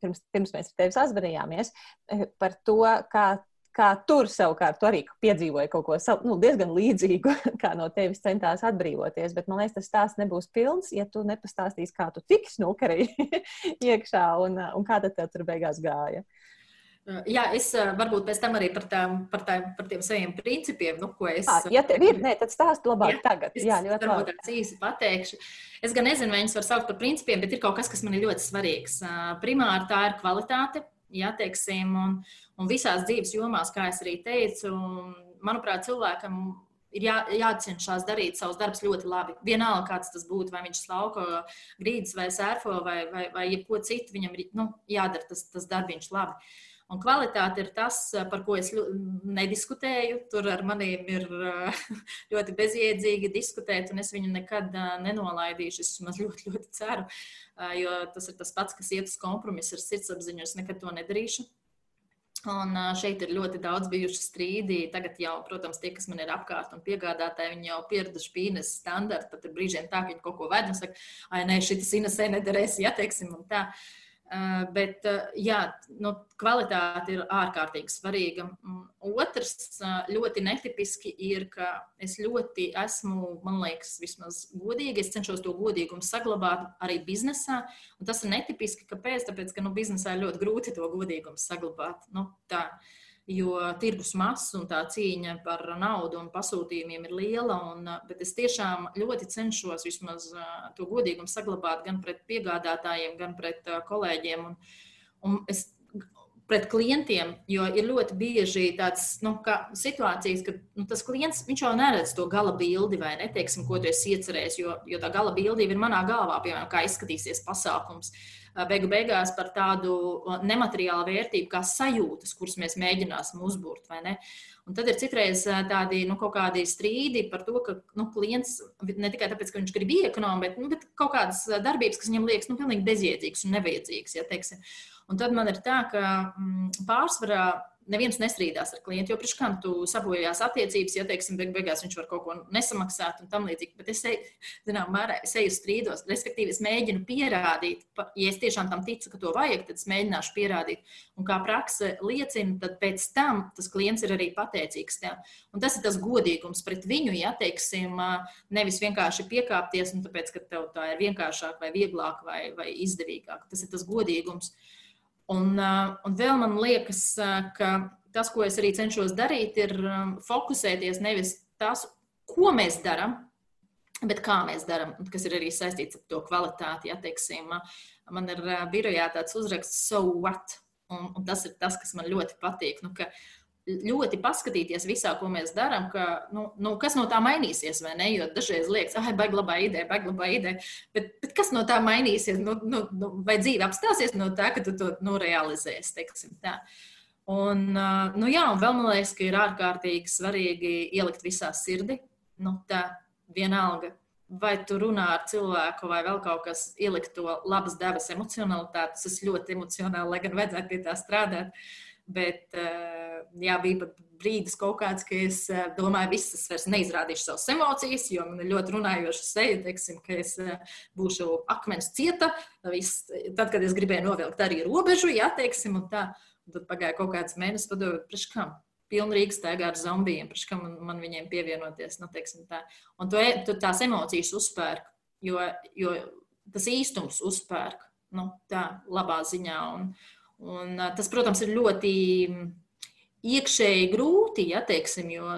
pirms, pirms mēs ar tevi sazvanījāmies eh, par to, kā, kā tur savukārt tu arī piedzīvoji kaut ko nu, diezgan līdzīgu, kā no tevis centās atbrīvoties. Bet man liekas, tas stāsts nebūs pilns, ja tu nepastāstīsi, kā tu tiki snookerī iekšā un, un kā tad tev tur beigās gāja. Uh, Jā, es varbūt pēc tam arī par, tām, par, tām, par tiem saviem principiem, nu, ko es. À, ja tev ir, nē, tad stāst labāk jā, tagad. Jā, ļoti labi. Varbūt īsi pateikšu. Es gan nezinu, vai viņas var saukt par principiem, bet ir kaut kas, kas man ir ļoti svarīgs. Primāri tā ir kvalitāte, jā, teiksim, un, un visās dzīves jomās, kā es arī teicu, manuprāt, cilvēkam ir jā, jācenšas darīt savus darbus ļoti labi. Vienalga, kāds tas būtu, vai viņš slauko grīdas, vai sērfo, vai, vai, vai jebko citu, viņam ir nu, jādara tas, tas darbiņš labi. Un kvalitāte ir tas, par ko es nediskutēju. Tur ar maniem ir ļoti bezjēdzīgi diskutēt, un es viņu nekad nenolaidīšu. Es maz ļoti, ļoti ceru, jo tas ir tas pats, kas iet uz kompromisu ar sirdsapziņu. Es nekad to nedarīšu. Un šeit ir ļoti daudz bijuši strīdi. Tagad jau, protams, tie, kas man ir apkārt un piegādātāji, viņi jau pieraduši pie Ines standarta. Pat ir brīžiem tā, ka viņi kaut ko ved un saka, ah, nē, šis Inesē nederēs, ja teiksim, un tā. Uh, Eh, bet eh, jā, nu, kvalitāte ir ārkārtīgi svarīga. Mm, otrs, eh, ļoti netipiski ir, ka es ļoti esmu, man liekas, vismaz godīgi. Es cenšos to godīgumu saglabāt arī biznesā. Un tas ir netipiski, kāpēc? Tāpēc, ka nu, biznesā ir ļoti grūti to godīgumu saglabāt. Nu, tā. Uh, jo tirgus masa un tā cīņa par naudu un pasūtījumiem ir liela. Un, bet es tiešām ļoti cenšos vismaz to godīgumu saglabāt gan pret piegādātājiem, gan pret kolēģiem. Un, un es pret klientiem, jo ir ļoti bieži tādas nu, situācijas, ka nu, tas klients jau neredz to gala bildi vai neteiksim, ko tu esi iecerējis, jo, jo tā gala bildi ir manā galvā, piemēram, kā izskatīsies pasākums. Beigu beigās par tādu nemateriālu vērtību, kā sajūtas, kuras mēs mēģināsim uzbūvēt? Un tad ir citreiz tādi nu, strīdi par to, ka nu, klients ne tikai tāpēc, ka viņš grib iekonomēt, bet, nu, bet kaut kādas darbības, kas viņam liekas nu, pilnīgi bezjēdzīgas un nevajadzīgas. Ja, teiksim. Un tad man ir tā, ka mm, pārsvarā neviens nestrīdās ar klientu, jo priekš kam tu sabojājās attiecības, ja, teiksim, beig beigās viņš var kaut ko nesamaksāt un tam līdzīgi. Bet es, zinām, mērā, es eju strīdos, respektīvi, es mēģinu pierādīt, ja es tiešām tam ticu, ka to vajag, tad es mēģināšu pierādīt. Un kā prakse liecina, tad pēc tam tas klients ir arī pateicīgs tev. Un tas ir tas godīgums pret viņu, ja, teiksim, nevis vienkārši piekāpties, un tāpēc, ka tev tā ir vienkāršāk vai vieglāk vai, vai izdevīgāk. Tas ir tas godīgums. Uh, un vēl man liekas, uh, ka tas, ko es arī cenšos darīt, ir um, fokusēties nevis tas, ko mēs darām, bet kā mēs darām, kas ir arī saistīts ar to kvalitāti. Ja, teiksim, man ir uh, birojā tāds uzraksts, so what? Un, un tas ir tas, kas man ļoti patīk. Nu, ļoti paskatīties visā, ko mēs darām, ka, nu, nu, kas no tā mainīsies, vai ne? Jo dažreiz liekas, ah, baigi labā ideja, baigi labā ideja, bet, bet kas no tā mainīsies? Nu, nu, nu, vai dzīve apstāsies no tā, ka tu to nu, realizēsi, teiksim tā. Un, nu, jā, un vēl man liekas, ka ir ārkārtīgi svarīgi ielikt visā sirdi. Nu, tā vienalga, vai tu runā ar cilvēku, vai vēl kaut kas, ielikt to labas dabas emocionalitāti. Tas ir ļoti emocionāli, lai gan vajadzētu pie tā strādāt. Bet, uh, jā, bija pat brīdis kaut kāds, ka es eh, domāju, visas es vairs neizrādīšu savas emocijas, jo man ir ļoti runājoša seja, teiksim, ka es eh, būšu akmens cieta. Viss, tad, kad es gribēju novilkt arī robežu, jā, teiksim, un tā, un tad pagāja kaut kāds mēnesis, padomāju, priekš kam? pilna Rīgas staigā ar zombijiem, priekš kam man, man viņiem pievienoties. Nu, tā. Un to, e, tu tās emocijas uzpērk, jo, jo tas īstums uzpērk nu, tā labā ziņā. Un, un, tas, protams, ir ļoti iekšēji grūti, ja teiksim, jo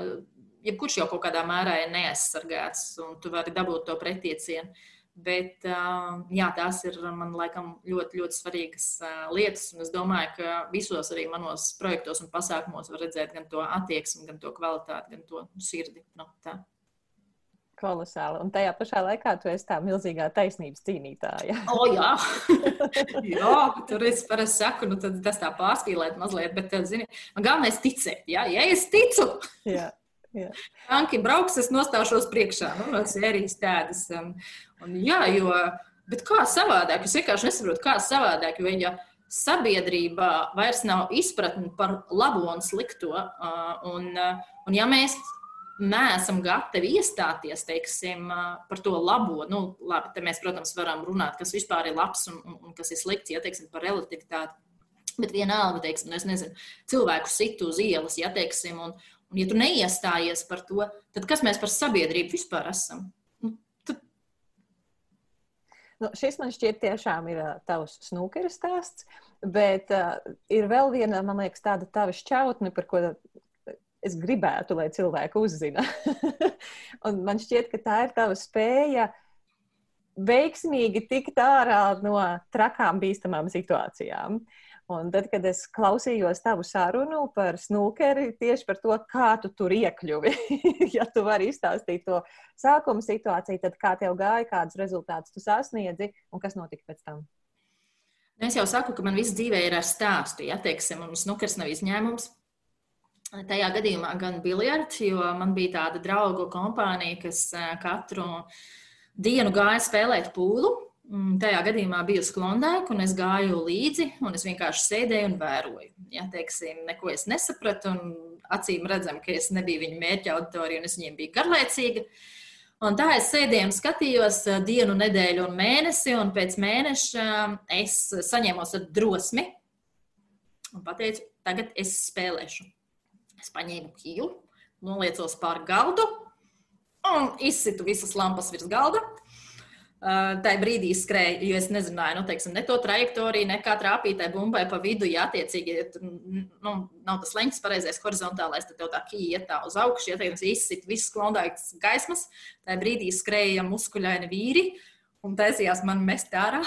jebkurš jau kaut kādā mērā ir neaizsargāts, un tu vari dabūt to pretiecienu. Bet jā, tās ir man laikam ļoti, ļoti svarīgas lietas. Un es domāju, ka visos arī manos projektos un pasākumos var redzēt gan to attieksmi, gan to kvalitāti, gan to sirdi. No, nu, tā. Kolosāli. Un tajā pašā laikā tu esi tā milzīgā taisnības cīnītāja. O, oh, jā, jā tur es parasti saku, nu, tas tā pārspīlēt mazliet, bet, zini, man galvenais ticēt. Jā, ja es ticu, jā, jā. tanki brauks, es nostāšos priekšā. Nu, no sērijas tādas. Un, un, jā, jo, bet kā savādāk? Es vienkārši nesaprotu, kā savādāk. Jo, ja sabiedrībā vairs nav izpratne par labo un slikto, un, un ja mēs neesam gatavi iestāties teiksim, par to labo. Nu, labi, te mēs, protams, varam runāt, kas vispār ir labs un, un, un kas ir slikts, ja teiksim, par relativitāti. Bet vienalga, teiksim, nu, nezinu, cilvēku situ uz ielas, ja teiksim, un, un ja tu neiestājies par to, tad kas mēs par sabiedrību vispār esam? Nu, tad... Nu, šis man šķiet tiešām ir tavs snūkeris stāsts, bet uh, ir vēl viena, man liekas, tāda tava šķautne, par ko es gribētu, lai cilvēki uzzina. man šķiet, ka tā ir tava spēja veiksmīgi tikt ārā no trakām, bīstamām situācijām. Un tad, kad es klausījos tavu sarunu par snukeri, tieši par to, kā tu tur iekļuvi, ja tu vari izstāstīt to sākuma situāciju, tad kā tev gāja, kādus rezultātus tu sasniedzi un kas notika pēc tam? Es jau saku, ka man viss dzīvē ir ar stāstu. Ja teiksim, un snukers nav izņēmums. Tajā gadījumā gan biljards, jo man bija tāda draugu kompānija, kas katru dienu gāja spēlēt pūlu. Tajā gadījumā bija sklondēka, un es gāju līdzi, un es vienkārši sēdēju un vēroju. Ja, teiksim, neko es nesapratu, un acīm redzam, ka es nebiju viņu mērķa auditorija, un es viņiem biju garlaicīga. Un tā es sēdēju un skatījos dienu, nedēļu un mēnesi, un pēc mēneša es saņēmos ar drosmi un pateicu, tagad es spēlēšu. Es paņēmu kīlu, noliecos pār galdu un izsitu visas lampas virs galda. Tajā brīdī skrēja, jo es nezināju, nu, teiksim, ne to trajektoriju, ne kā trāpītai bumbai pa vidu. Jā, attiecīgi, ja nu, nav tas leņķis pareizais horizontālais, tad tev tā kīja iet tā uz augšu, ja teiksim, izsit visas klondaikas gaismas. Tajā brīdī skrēja muskuļaini vīri un taisījās man mest ārā.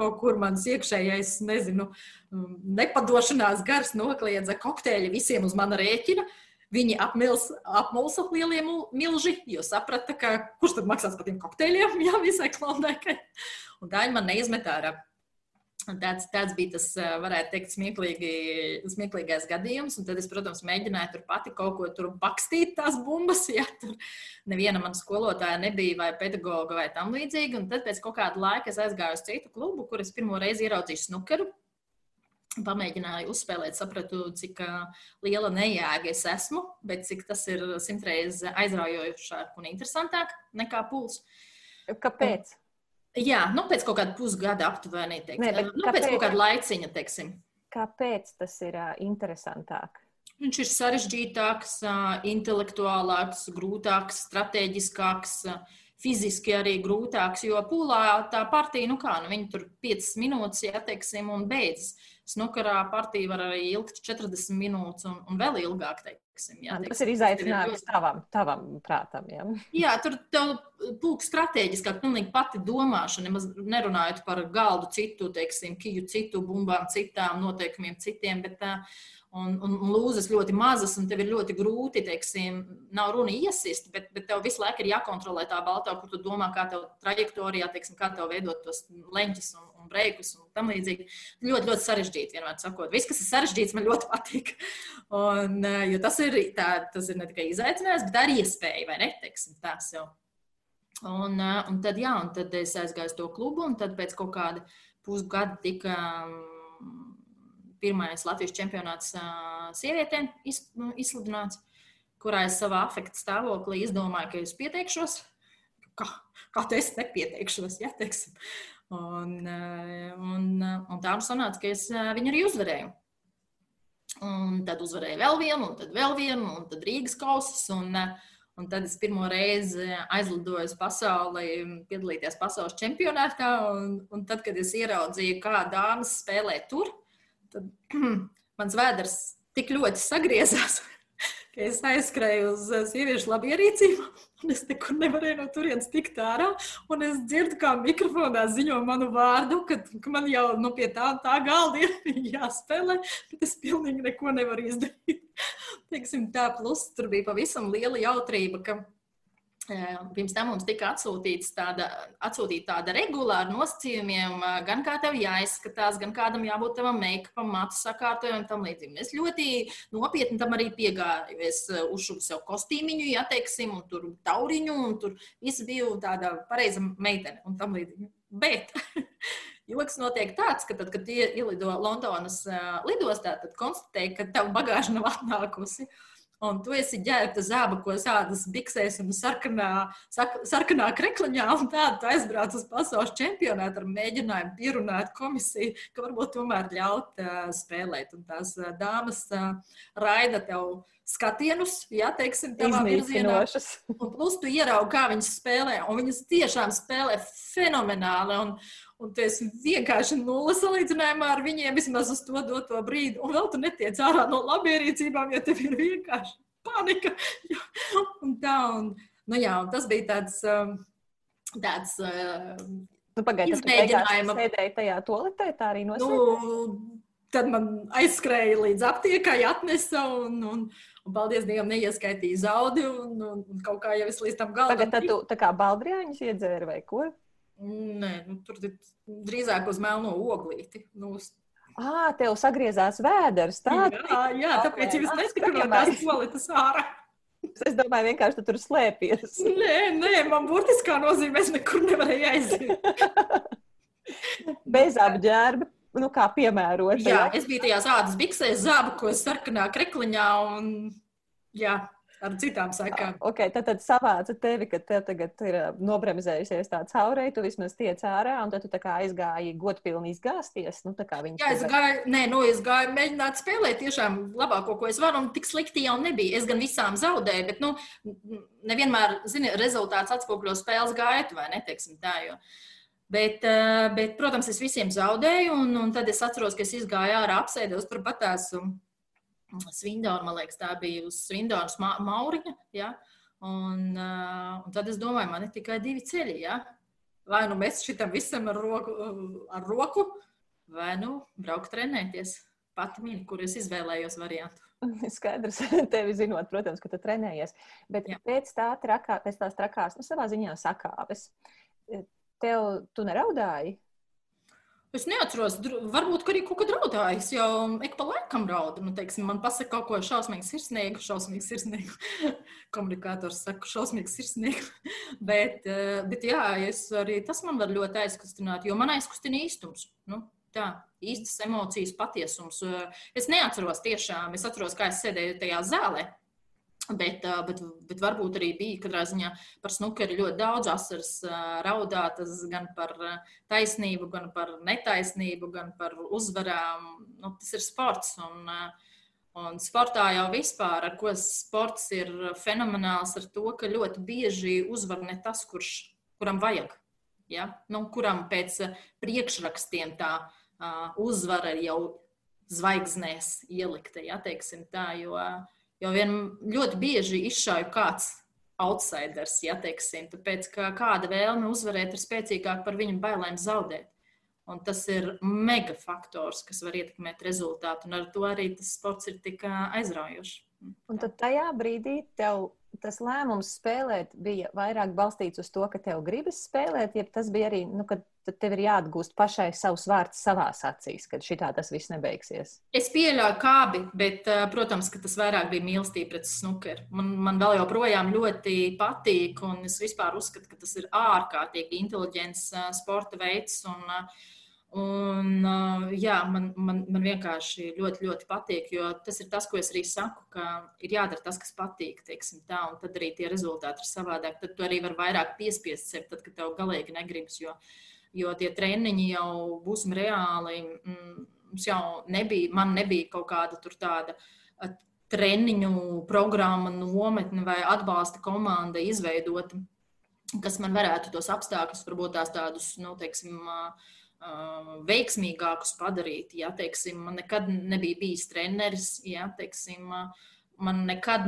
Kaut kur mans iekšējais, nezinu, um, nepadošanās gars nokliedza kokteļi visiem uz mana rēķina. Viņi apmils, apmulsa lielie milži, jo saprata, ka kurš tad maksās par tiem kokteļiem, jā, visai klondēkai. Un viņi man neizmet ārā. Tāds, tāds bija tas, varētu teikt, smieklīgi, smieklīgais gadījums. Un tad es, protams, mēģināju tur pati kaut ko tur bakstīt, tās bumbas. Ja tur neviena mana skolotāja nebija, vai pedagoga, vai tam līdzīgi. Un tad pēc kaut kāda laika es aizgāju uz citu klubu, kur es pirmo reizi ieraudzīju snukeru. Pamēģināju uzspēlēt, sapratu, cik liela nejēga es esmu, bet cik tas ir simtreiz aizraujošāk un interesantāk nekā pūls. Kāpēc? Un, Jā, nu, pēc kaut kāda pusgada aptuveni. Teiksim. Nē, nu, kāpēc? pēc kaut kāda laiciņa, teiksim. Kāpēc tas ir uh, interesantāk? Viņš ir sarežģītāks, uh, intelektuālāks, grūtāks, strateģiskāks, uh, fiziski arī grūtāks. Jo pūlā tā partija, nu kā, nu, viņi tur 5 minūtes, ja teiksim, un beidzas. Snukarā partija var arī ilgt 40 minūtes un, un vēl ilgāk. Teiksim. Jā, teiksim, tas ir izaicinājums tavam, tavam prātam. Jā, jā tur pūk strateģiskāk, pilnīgi pati domāšana, nemaz nerunājot par galdu citu, teiksim, kiju citu, bumbām citām, noteikumiem citiem, bet uh, un, un, un lūzas ļoti mazas, un tev ir ļoti grūti, teiksim, nav runa iesist, bet, bet tev visu laiku ir jākontrolē tā baltā, kur tu domā, kā tev trajektorijā, teiksim, kā tev veidot tos leņķus un, un breikus un tam līdzīgi. Ļoti, ļoti sarežģīti, vienmēr sakot. Viss, kas ir sarežģīts, man ļoti patīk. Un, jo tas ir, tā, tas ir ne tikai izaicinājums, bet arī iespēja, vai ne, teiksim, tās jau. Un, un tad, jā, un tad es aizgāju uz to klubu, un tad pēc kaut kāda pusgada tika pirmais Latvijas čempionāts sievietēm nu, izsludināts, kurā es savā afekta stāvoklī izdomāju, ka es pieteikšos. Kā, kā tu esi nepieteikšos? Ja, teiksim. un, un, un tā mums sanāca, ka es viņu arī uzvarēju. Un tad uzvarēja vēl vienu, un tad vēl vienu, un tad Rīgas kausas. Un, un tad es pirmo reizi aizlidoju uz pasauli, piedalīties pasaules čempionātā. Un, un tad, kad es ieraudzīju, kā dāmas spēlē tur, tad mans vēders tik ļoti sagriezās, ka es aizskrēju uz eh, sieviešu labierīcību, un es nekur nevarēju no turienes tikt ārā. Un es dzirdu, kā mikrofonā ziņo manu vārdu, ka, ka man jau nu, pie tā, tā galda ir jāspēlē, bet es pilnīgi neko nevaru izdarīt. Teiksim, tā plus tur bija pavisam liela jautrība. Ka, Pirms tam mums tika tāda, atsūtīta tāda regulāra nosacījumiem, gan kā tev jāizskatās, gan kādam jābūt tavam make-upam, matu sakārtojumam tam līdzīgi. Es ļoti nopietni tam arī piegāju. Es uzšuvu sev kostīmiņu, ja teiksim, un tur tauriņu, un tur viss bija tāda pareiza meitene un tam līdzīgi. Bet joks notiek tāds, ka tad, kad ielido Londonas lidostā, tad konstatēja, ka tava bagāža nav atnākusi. Uh, un tu esi ģērbta zābakos, ādas biksēs un sarkanā, sarkanā krekliņā, un tādu aizbrauc uz pasaules čempionātu ar mēģinājumu pierunāt komisiju, ka varbūt tomēr ļaut uh, spēlēt. Un tās uh, dāmas uh, raida tev skatienus, ja teiksim, tādā virzienā. Un plus tu ieraugi, kā viņas spēlē, un viņas tiešām spēlē fenomenāli. Un, un tu esi vienkārši nulle salīdzinājumā ar viņiem vismaz uz to doto brīdi. Un vēl tu netiec ārā no labierīcībām, jo tev ir vienkārši panika. un tā, un, nu jā, un tas bija tāds, um, tāds um, Nu, Pagaidiet, izmēģinājuma. Sēdēja tajā toaletē, tā arī nosēdēja. Nu, tad man aizskrēja līdz aptiekai, atnesa un, un, Un, paldies Dievam, neieskaitīja zaudi. Un, un, un kaut kā jau es līdz tam galam. Tagad tu tā kā baldriāņus iedzēri vai ko? Nē, nu, tur drīzāk uz melno oglīti. Nu, uz... À, tev sagriezās vēders. Tā, jā, jā, tāpēc jau es no tās kvalitātes ārā. Es domāju, vienkārši tu tur slēpies. Nē, nē, man burtiskā nozīmē, es nekur nevarēju aiziet. Bez apģērba nu, kā piemērota. Jā, es biju tajās ādas biksēs, zābakos, sarkanā krekliņā un jā, ar citām sekām. Okay, tad, tad savāca tevi, ka tev tagad ir nobremzējusies tā caurēji, tu vismaz tiec ārā, un tad tu tā kā aizgāji godpilni izgāzties. Nu, Jā, es gāju, nē, nu, es gāju mēģināt spēlēt tiešām labāko, ko es varu, un tik slikti jau nebija. Es gan visām zaudēju, bet, nu, nevienmēr, zini, rezultāts atspūgļo spēles gaitu, vai ne, teiksim tā, jo. Bet, bet, protams, es visiem zaudēju, un, un tad es atceros, ka es izgāju ārā, apsēdos turpat tās Svindona, man liekas, tā bija uz Svindonas ma Mauriņa. Ja? Un, uh, un tad es domāju, man ir tikai divi ceļi. Ja? Vai nu mēs šitam visam ar roku, ar roku vai nu braukt trenēties. Pati mīļa, kur es izvēlējos variantu. Skaidrs, tevi zinot, protams, ka tu trenējies. Bet Jā. pēc, tā trakā, pēc tās trakās, nu, savā ziņā sakāves, Tev tu neraudāji? Es neatceros, varbūt arī kaut kad raudāju. Es jau ik pa laikam raudu. Nu, teiksim, man pasaka kaut ko šausmīgi sirsnīgu, šausmīgi sirsnīgu. Komunikators saka, šausmīgi sirsnīgu. bet, eh, bet jā, es arī tas man var ļoti aizkustināt, jo man aizkustina īstums. Nu, tā, īstas emocijas, patiesums. Es neatceros tiešām, es atceros, kā es sēdēju tajā zālē Bet, bet, bet varbūt arī bija katrā ziņā par snukeri ļoti daudz asaras raudātas gan par taisnību, gan par netaisnību, gan par uzvarām. Nu, tas ir sports. Un, un sportā jau vispār, ar ko sports ir fenomenāls, ar to, ka ļoti bieži uzvar ne tas, kurš, kuram vajag. Ja? Nu, kuram pēc priekšrakstiem tā uh, uzvara jau zvaigznēs ielikta, ja teiksim tā. Jo, uh, Jo vien ļoti bieži izšauju kāds outsiders, ja teiksim, tāpēc ka kāda vēlme uzvarēt ir spēcīgāka par viņu bailēm zaudēt. Un tas ir mega faktors, kas var ietekmēt rezultātu, un ar to arī tas sports ir tik aizraujošs. Un tad tajā brīdī tev tas lēmums spēlēt bija vairāk balstīts uz to, ka tev gribas spēlēt, ja tas bija arī, nu, kad tev ir jāatgūst pašai savs vārds savās acīs, kad šitā tas viss nebeigsies. Es pieļauju kābi, bet, protams, ka tas vairāk bija mīlestība pret snukeru. Man, man vēl joprojām ļoti patīk, un es vispār uzskatu, ka tas ir ārkārtīgi inteliģents sporta veids. Un, uh, Un, jā, man, man, man vienkārši ļoti, ļoti patīk, jo tas ir tas, ko es arī saku, ka ir jādara tas, kas patīk, tā, un tad arī tie rezultāti ir savādāk. Tad tu arī vari vairāk piespiest sevi, tad, kad tev galīgi negribas, jo, jo tie treniņi jau būsim reāli. Mm, mums jau nebija, man nebija kaut kāda tāda treniņu programma, nometne vai atbalsta komanda izveidota, kas man varētu tos apstākļus, varbūt tās tādus, nu, teiksim, veiksmīgākus padarīt. Ja, teiksim, man nekad nebija bijis treneris, ja, teiksim, man nekad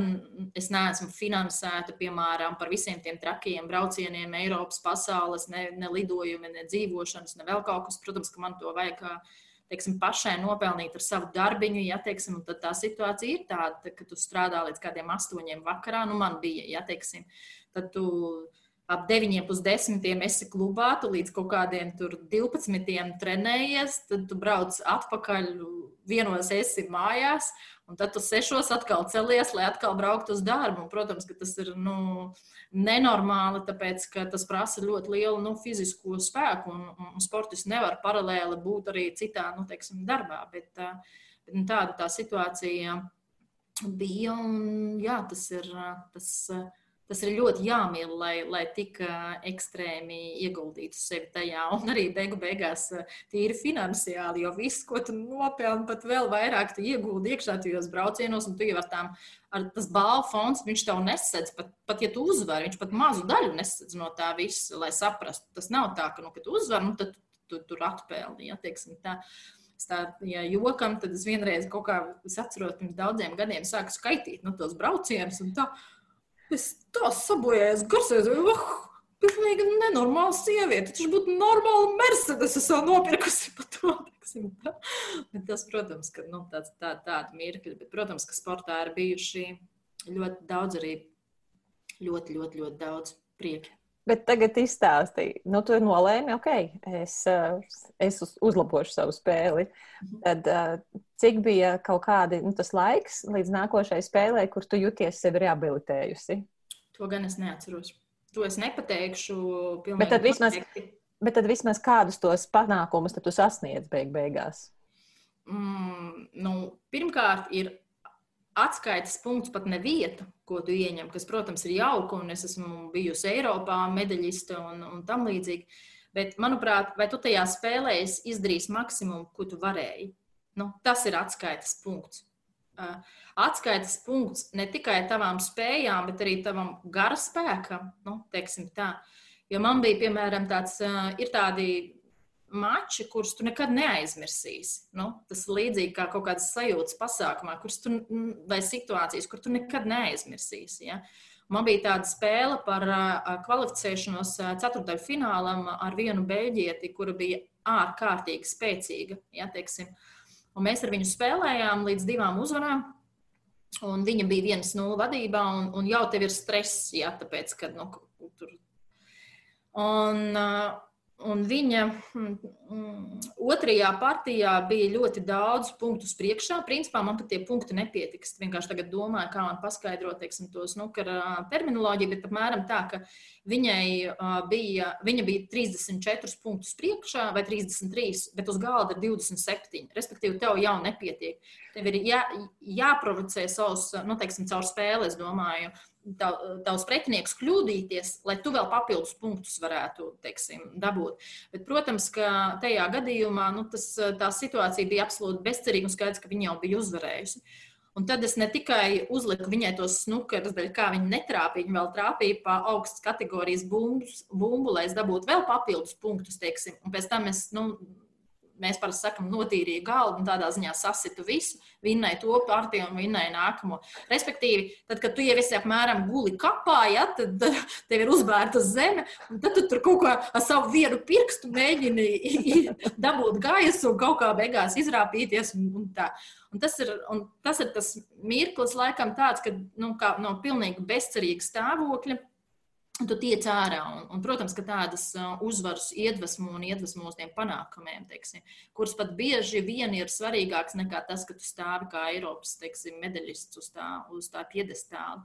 es neesmu finansēta, piemēram, par visiem tiem trakajiem braucieniem, Eiropas, pasaules, ne, ne lidojumi, ne dzīvošanas, ne vēl kaut kas. Protams, ka man to vajag teiksim, pašai nopelnīt ar savu darbiņu, ja teiksim, tā situācija ir tāda, ka tu strādā līdz kādiem astoņiem vakarā, nu man bija, ja teiksim, tad tu ap 9 pus 10 esi klubā, tu līdz kaut kādiem 12 trenējies, tad tu brauc atpakaļ, vienos esi mājās, un tad tu sešos atkal celies, lai atkal brauktu uz darbu. Un, protams, ka tas ir nu, nenormāli, tāpēc ka tas prasa ļoti lielu nu, fizisko spēku, un, un sportists nevar paralēli būt arī citā nu, teiksim, darbā. Bet, bet nu, tāda tā situācija bija, un jā, tas ir. Tas, tas ir ļoti jāmīl, lai, lai tik ekstrēmi ieguldītu sevi tajā. Un arī beigu beigās tīri finansiāli, jo viss, ko tu nopelni, pat vēl vairāk tu ieguldi iekšā tajos braucienos, un tu jau ar tām, ar tas balvu fonds, viņš tev nesedz, pat, pat ja tu uzvari, viņš pat mazu daļu nesedz no tā visa, lai saprastu. Tas nav tā, ka, nu, kad tu uzvari, nu, tad tu, tu tur atpelni, ja, teiksim tā. Tā, ja jokam, tad es vienreiz kaut kā, es atceros, pirms daudziem gadiem sāku skaitīt nu, tos braucienus, un tā, Es tā sabojājos garsies. Oh, pilnīgi nenormāla sieviete. Taču būtu normāla Mercedes, es jau nopirkusi par to. Bet tas, protams, ka nu, tāds, tā, tāda mirkļa, bet, protams, ka sportā ir bijuši ļoti daudz arī ļoti, ļoti, ļoti daudz prieka. Bet tagad izstāstīja, nu, tu nolēmi, ok, es, es uzlabošu savu spēli. Mhm. Tad cik bija kaut kādi nu, tas laiks līdz nākošajai spēlē, kur tu jūties sevi rehabilitējusi? To gan es neatceros. To es nepateikšu. Bet tad, vismaz, bet tad vismaz kādus tos panākumus tu sasniedz beig beigās? Mm, nu, pirmkārt, ir atskaites punkts, pat ne vieta, ko tu ieņem, kas, protams, ir jauka, un es esmu bijusi Eiropā, medaļiste un, un tam līdzīgi. Bet, manuprāt, vai tu tajā spēlē izdarīsi maksimumu, ko tu varēji? Nu, tas ir atskaites punkts. Atskaites punkts ne tikai tavām spējām, bet arī tavam gara spēkam. Nu, jo man bija, piemēram, tāds, ir tādi mači, kurus tu nekad neaizmirsīsi. Nu, tas ir līdzīgi kā kaut kādas sajūtas pasākumā, tu, vai situācijas, kur tu nekad neaizmirsīsi. Ja? Man bija tāda spēle par kvalificēšanos ceturdaļu finālam ar vienu beļģieti, kura bija ārkārtīgi spēcīga. Ja, teiksim. un mēs ar viņu spēlējām līdz divām uzvarām. Un viņa bija viens no vadībā, un, un jau tev ir stress, ja, tāpēc, ka nu, tur. Un, uh, Un viņa mm, otrajā partijā bija ļoti daudz punktu priekšā. Principā man pat tie punkti nepietiks. Vienkārši tagad domāju, kā man paskaidrot teiksim, to snukara terminoloģiju, bet apmēram tā, ka viņai bija, viņa bija 34 punktus priekšā vai 33, bet uz galda ir 27. Respektīvi, tev jau nepietiek. Tev ir jā, jāprovocē savs, nu, teiksim, caur spēli, es domāju tavs pretinieks kļūdīties, lai tu vēl papildus punktus varētu teiksim, dabūt. Bet, protams, ka tajā gadījumā nu, tas, tā situācija bija absolūti bezcerīga un skaidrs, ka viņa jau bija uzvarējusi. Un tad es ne tikai uzliku viņai tos snukarus, daļai kā viņa netrāpīja, viņa vēl trāpīja pa augstas kategorijas bumbu, lai es dabūtu vēl papildus punktus, teiksim. Un pēc tam es nu, mēs parasti sakām, notīrīja galdu un tādā ziņā sasitu visu, vinnēja to partiju un vinnēja nākamo. Respektīvi, tad, kad tu jau esi apmēram guli kapā, ja, tad tev ir uzbērta zeme, un tad tu tur kaut ko ar savu vienu pirkstu mēģini dabūt gaisu un kaut kā beigās izrāpīties. Un, tā. Un tas, ir, un tas ir tas mirklis, laikam, tāds, ka nu, no pilnīgi bezcerīga stāvokļa tu tiec ārā. Un, un, protams, ka tādas uzvaras iedvesmo un iedvesmo uz tiem panākumiem, teiksim, kuras pat bieži vien ir svarīgākas nekā tas, ka tu stāvi kā Eiropas teiksim, medaļists uz tā, uz tā piedestāla.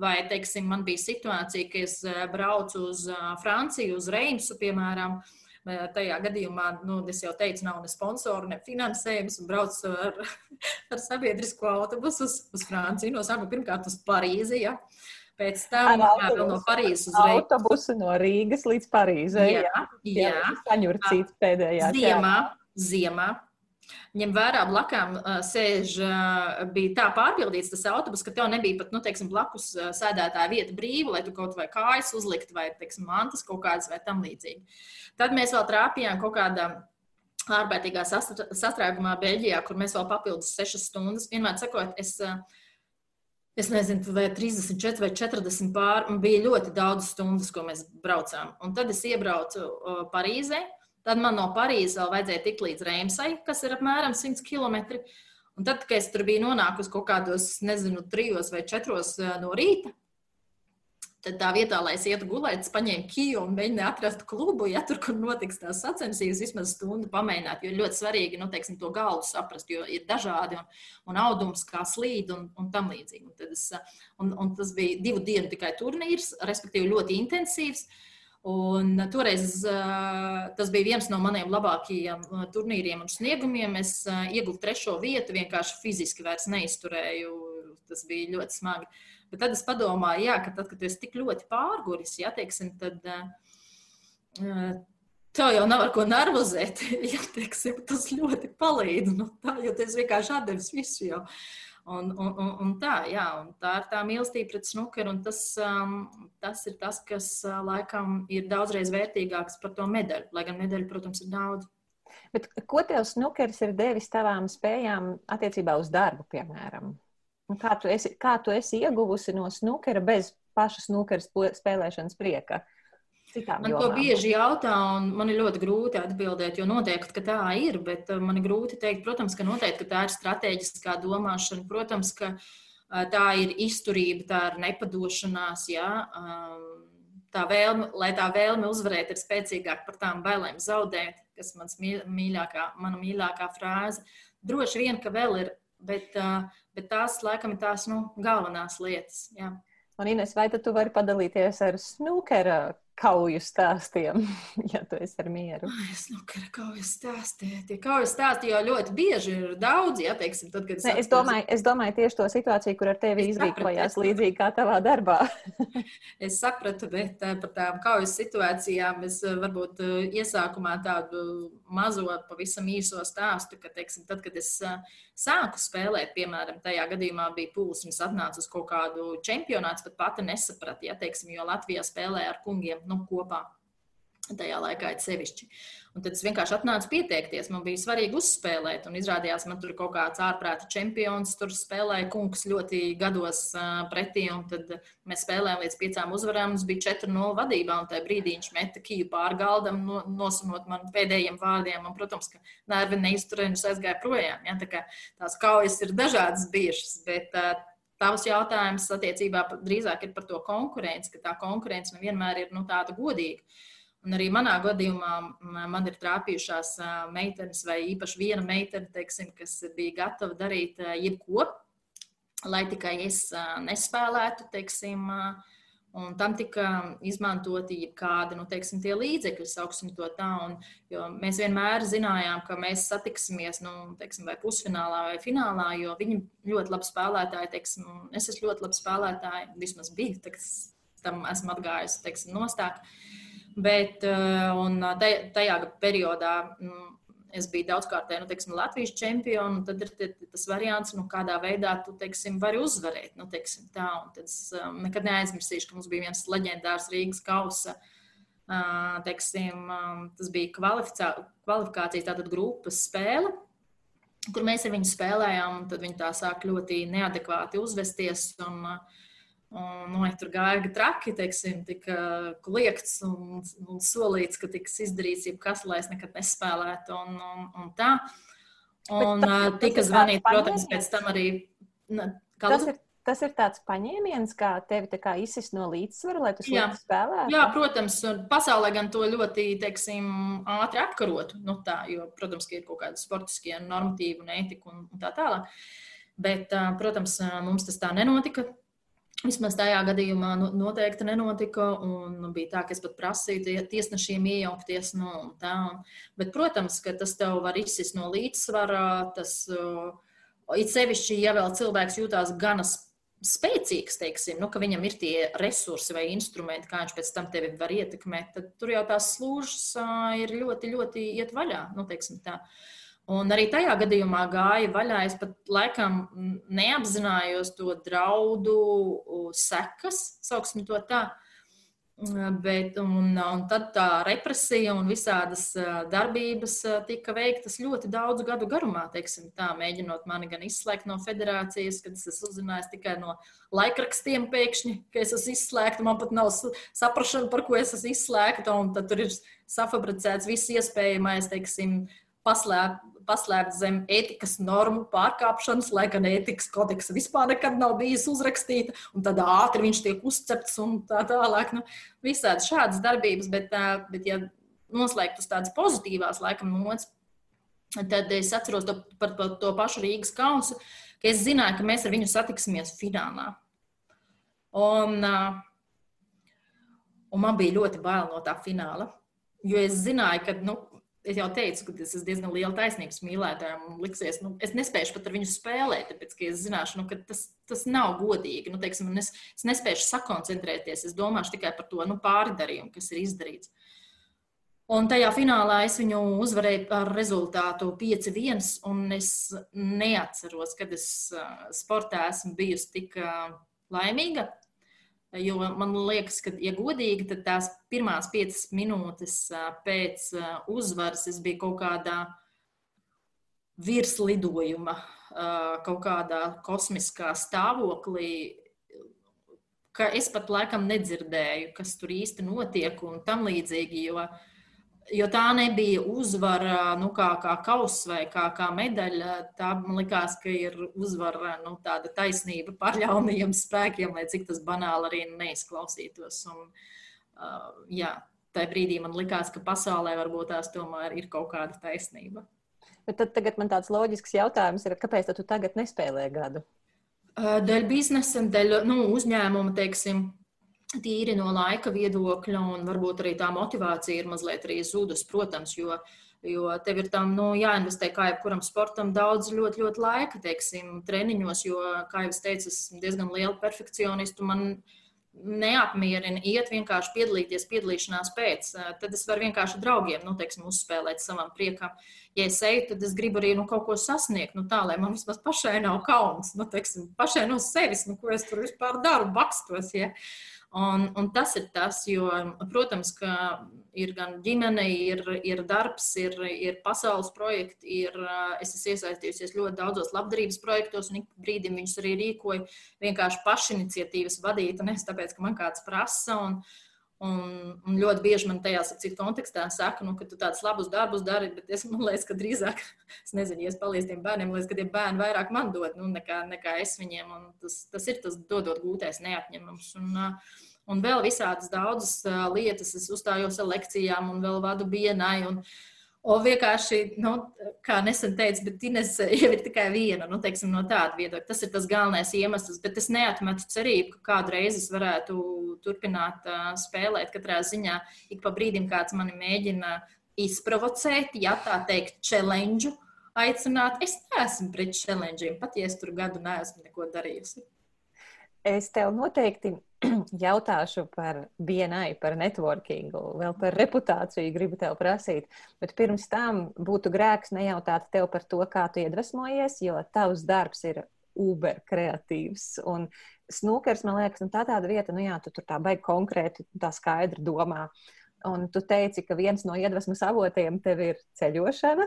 Vai, teiksim, man bija situācija, ka es braucu uz Franciju, uz Reimsu, piemēram, Tajā gadījumā, nu, es jau teicu, nav ne sponsoru, ne finansējums, un braucu ar, ar sabiedrisko autobusu uz, uz Franciju. No sākuma pirmkārt uz Parīzi. Ja. Uh, Pēc tam jā, no Parīzes uz Rīgas. Autobusu no Rīgas līdz Parīzei. Jā, jā. jā. Saņurcīts pēdējā. Ziemā, ziemā. ņem vērā, blakām sēž, bija tā pārpildīts tas autobus, ka tev nebija pat, nu, teiksim, blakus sēdētāja vieta brīva, lai tu kaut vai kājas uzliktu, vai, teiksim, mantas kaut kādas vai tam līdzīgi. Tad mēs vēl trāpījām kaut kādā ārkārtīgā sastrēgumā Beļģijā, kur mēs vēl papildus sešas stundas. Vienmēr sakot, es, es nezinu, vai 34 vai 40 pāri, un bija ļoti daudz stundas, ko mēs braucām. Un tad es iebraucu Parīzē. Tad man no Parīzes vēl vajadzēja tikt līdz Reimsai, kas ir apmēram 100 km. Un tad, kad es tur biju nonākusi kaut kādos, nezinu, trijos vai četros no rīta, Tad tā vietā, lai es ietu gulēt, es paņēmu kiju un mēģināju atrast klubu, ja tur, kur notiks tās sacensības, vismaz stundu pamēģināt. Jo ļoti svarīgi nu, teiksim, to galvu saprast, jo ir dažādi un, un audums, kā slīd un, un tam līdzīgi. Un, es, un, un tas bija divu dienu tikai turnīrs, respektīvi ļoti intensīvs. Un toreiz tas bija viens no maniem labākajiem turnīriem un sniegumiem. Es ieguvu trešo vietu, vienkārši fiziski vairs neizturēju. Tas bija ļoti smagi. Bet tad es padomāju, jā, ka tad, kad es tik ļoti pārguris, ja, teiksim, tad uh, tev jau nav ar ko nervozēt. Ja, teiksim, tas ļoti palīdz. Nu, tā, jo tas vienkārši atdevis visu jau. Un, un, un, un tā, jā, un tā ir tā mīlestība pret snukeru. Tas, um, tas ir tas, kas uh, laikam ir daudzreiz vērtīgāks par to medaļu. Lai gan medaļu, protams, ir daudz. Bet ko tev snukers ir devis tavām spējām attiecībā uz darbu, piemēram? Kā tu, esi, kā tu esi ieguvusi no snukera bez paša snukera spēlēšanas prieka? Man jomām? to bieži jautā, un man ir ļoti grūti atbildēt, jo noteikti, ka tā ir, bet uh, man ir grūti teikt, protams, ka noteikti ka tā ir strateģiskā domāšana, protams, ka uh, tā ir izturība, tā ir nepadošanās, jā, um, tā vēlme, lai tā vēlme uzvarēt ir spēcīgāka par tām bailēm zaudēt, kas mans mīļākā, mana mīļākā frāze. Droši vien, ka vēl ir Bet, bet tās, laikam, ir tās nu, galvenās lietas. Jā. Un, Ines, vai tu vari padalīties ar snukera kauju stāstiem, ja tu esi ar mieru. Es nu, kā kauju stāstī. Tie kauju stāsti jau ļoti bieži ir daudz, ja teiksim, tad, kad es. Ne, es, domāju, es domāju tieši to situāciju, kur ar tevi izrīkojās līdzīgi kā tavā darbā. es sapratu, bet eh, par tām kaujas situācijām es eh, varbūt eh, iesākumā tādu mazo, pavisam īso stāstu, ka, teiksim, tad, kad es sāku spēlēt, piemēram, tajā gadījumā bija pulsnis atnācis uz kaut kādu čempionātu, pat pati nesapratu, ja, teiksim, jo Latvijā spēlē ar kungiem nu, kopā. Tajā laikā ir sevišķi. Un tad es vienkārši atnācu pieteikties. Man bija svarīgi uzspēlēt, un izrādījās, man tur kaut kāds ārprāta čempions tur spēlēja kungs ļoti gados pretī. Tad mēs spēlējām līdz piecām uzvarām. Mums bija 4-0 vadībā, un tajā brīdī viņš meta kiju pār galdam, no, nosunot man pēdējiem vārdiem. Un, protams, ka nervi neizturēja un es aizgāju projām. Ja? Tā tās kaujas ir dažādas bijušas, bet Tavs jautājums attiecībā drīzāk ir par to konkurenci, ka tā konkurence nevienmēr ir nu, tāda godīga. Un arī manā gadījumā man ir trāpījušās meitenes, vai īpaši viena meitene, teiksim, kas bija gatava darīt jebko, lai tikai es nespēlētu, teiksim, uh, Un tam tika izmantoti kādi nu, teiksim, līdzekļi, sauksim to tā. Un, mēs vienmēr zinājām, ka mēs satiksimies nu, teiksim, vai pusfinālā vai finālā, jo viņi ļoti labi spēlētāji, teiksim, es esmu ļoti labi spēlētāji, vismaz biju, tad, tam esmu atgājusi teiksim, nostāk. Bet eh, tajā periodā nu, es biju daudzkārtēji nu, teiksim, Latvijas čempions, tad ir tas variants, nu, kādā veidā tu teiksim, vari uzvarēt. Nu, teiksim, tā, tad es um, nekad neaizmirsīšu, ka mums bija viens leģendārs Rīgas kausa. Uh, teiksim, um, tas bija kvalifikācijas tātad grupas spēle, kur mēs ar viņu spēlējām, un tad viņi tā sāk ļoti neadekvāti uzvesties. Un, uh, Un, nu, tur gāja traki, teiksim, tika kliegts un, un solīts, ka tiks izdarīts jebkas, lai es nekad nespēlētu. Un, un, un tā. Un tas, tika zvanīt, protams, pēc tam arī. Tas ir, tas ir tāds paņēmiens, kā tevi kā izsist no līdzsvara, lai tu spēlētu. Jā, protams, pasaulē gan to ļoti, teiksim, ātri apkarotu. Nu, tā, jo, protams, ka ir kaut kādi sportiskie normatīvi un ētika un, un tā tālāk. Bet, protams, mums tas tā nenotika. Vismaz tajā gadījumā nu, noteikti nenotika. Bija tā, ka es pat prasīju tiesnešiem iejaukties. Nu, tā, bet, protams, ka tas tev var izsist no līdzsvara. Tas it sevišķi, ja vēl cilvēks jūtās gana spēcīgs, teiksim, nu, ka viņam ir tie resursi vai instrumenti, kā viņš pēc tam tevi var ietekmēt, tad tur jau tās slūžas ir ļoti, ļoti iet vaļā. Nu, Un arī tajā gadījumā gāja vaļā. Es pat laikam neapzinājos to draudu sekas, sauksim to tā. Bet, un, un tad tā represija un visādas darbības tika veiktas ļoti daudzu gadu garumā. Tā, mēģinot mani gan izslēgt no federācijas, kad es uzzināju tikai no laikrakstiem, pēkšņi, ka es esmu izslēgta. Man pat nav saprašana, par ko es esmu izslēgta. Tad tur ir safabricēts viss iespējamais, teiksim, paslēp, paslēpts zem ētikas normu pārkāpšanas, lai gan ētikas kodeksa vispār nekad nav bijis uzrakstīta, un tad ātri viņš tiek uzcepts un tā tālāk. Nu, visādi šādas darbības, bet, bet ja noslēgt uz tādas pozitīvās laikam nots, tad es atceros to, par, par to pašu Rīgas kausu, ka es zināju, ka mēs ar viņu satiksimies finālā. Un, un man bija ļoti bail no tā fināla, jo es zināju, ka nu, es jau teicu, ka es esmu diezgan liela taisnības mīlētāja. Man liekas, nu, es nespēju pat ar viņu spēlēt, tāpēc es zināšu, nu, ka tas, tas nav godīgi. Nu, teiksim, es, es nespēju sakoncentrēties. Es domāšu tikai par to nu, pārdarījumu, kas ir izdarīts. Un tajā finālā es viņu uzvarēju ar rezultātu 5-1. Es neatceros, kad es sportā esmu bijusi tik laimīga. Jo man liekas, ka, ja godīgi, tad tās pirmās piecas minūtes pēc uzvaras es biju kaut kādā virslidojuma, kaut kādā kosmiskā stāvoklī, ka es pat laikam nedzirdēju, kas tur īsti notiek un tam līdzīgi. Jo, uh, jo tā nebija uzvara, nu, kā, kā kauss vai kā, kā medaļa. Tā man likās, ka ir uzvara, nu, tāda taisnība par ļaunajiem spēkiem, lai cik tas banāli arī neizklausītos. Un, uh, jā, tajā brīdī man likās, ka pasaulē varbūt tās tomēr ir kaut kāda taisnība. Bet tad tagad man tāds loģisks jautājums ir, kāpēc tu tagad nespēlē gadu? Dēļ biznesa, dēļ nu, uzņēmuma, teiksim, tīri no laika viedokļa, un varbūt arī tā motivācija ir mazliet arī zudus, protams, jo, jo tev ir tam nu, jāinvestē kā jebkuram sportam daudz, ļoti, ļoti laika, teiksim, treniņos, jo, kā jau es teicu, esmu diezgan liela perfekcionistu. Man neapmierina iet vienkārši piedalīties piedalīšanās pēc. Tad es varu vienkārši draugiem, nu, teiksim, uzspēlēt savam priekam. Ja es eju, tad es gribu arī nu, kaut ko sasniegt, nu, tā, lai man vismaz pašai nav kauns, nu, teiksim, pašai no sevis, nu, ko es tur vispār daru, bakstos. Ja? Un, un tas ir tas, jo, protams, ka ir gan ģimene, ir, ir darbs, ir, ir pasaules projekti, ir, es esmu iesaistījusies ļoti daudzos labdarības projektos, un ik brīdim viņus arī rīkoju vienkārši pašiniciatīvas vadīt, un es tāpēc, ka man kāds prasa. Un, Un, un ļoti bieži man tajā citu kontekstā saka, nu, ka tu tādus labus darbus dari, bet es domāju, ka drīzāk, es nezinu, ja es palīdzu tiem bērniem, ka tie bērni vairāk man dod nu, nekā, nekā es viņiem. Tas, tas ir tas dodot gūtais neatņemams. Un, un vēl visādas daudzas lietas, es uzstājos ar lekcijām un vēl vadu bienai. Un, Un vienkārši, nu, kā nesen teicu, bet Ines jau ir tikai viena nu, teiksim, no tāda viedokļa. Tas ir tas galvenais iemesls, bet es neatmetu cerību, ka kādreiz es varētu turpināt uh, spēlēt. Katrā ziņā ik pa brīdim kāds mani mēģina izprovocēt, ja tā teikt, challenge, aicināt. Es neesmu pret challenge, pat ja es tur gadu neesmu neko darījusi. Es tev noteikti jautāšu par BNI, par networkingu, vēl par reputāciju gribu tev prasīt. Bet pirms tam būtu grēks nejautāt tev par to, kā tu iedvesmojies, jo tavs darbs ir uber kreatīvs. Un snukers, man liekas, nu, tā tāda vieta, nu jā, tu tur tā baigi konkrēti, tā skaidri domā. Un tu teici, ka viens no iedvesmas avotiem tev ir ceļošana,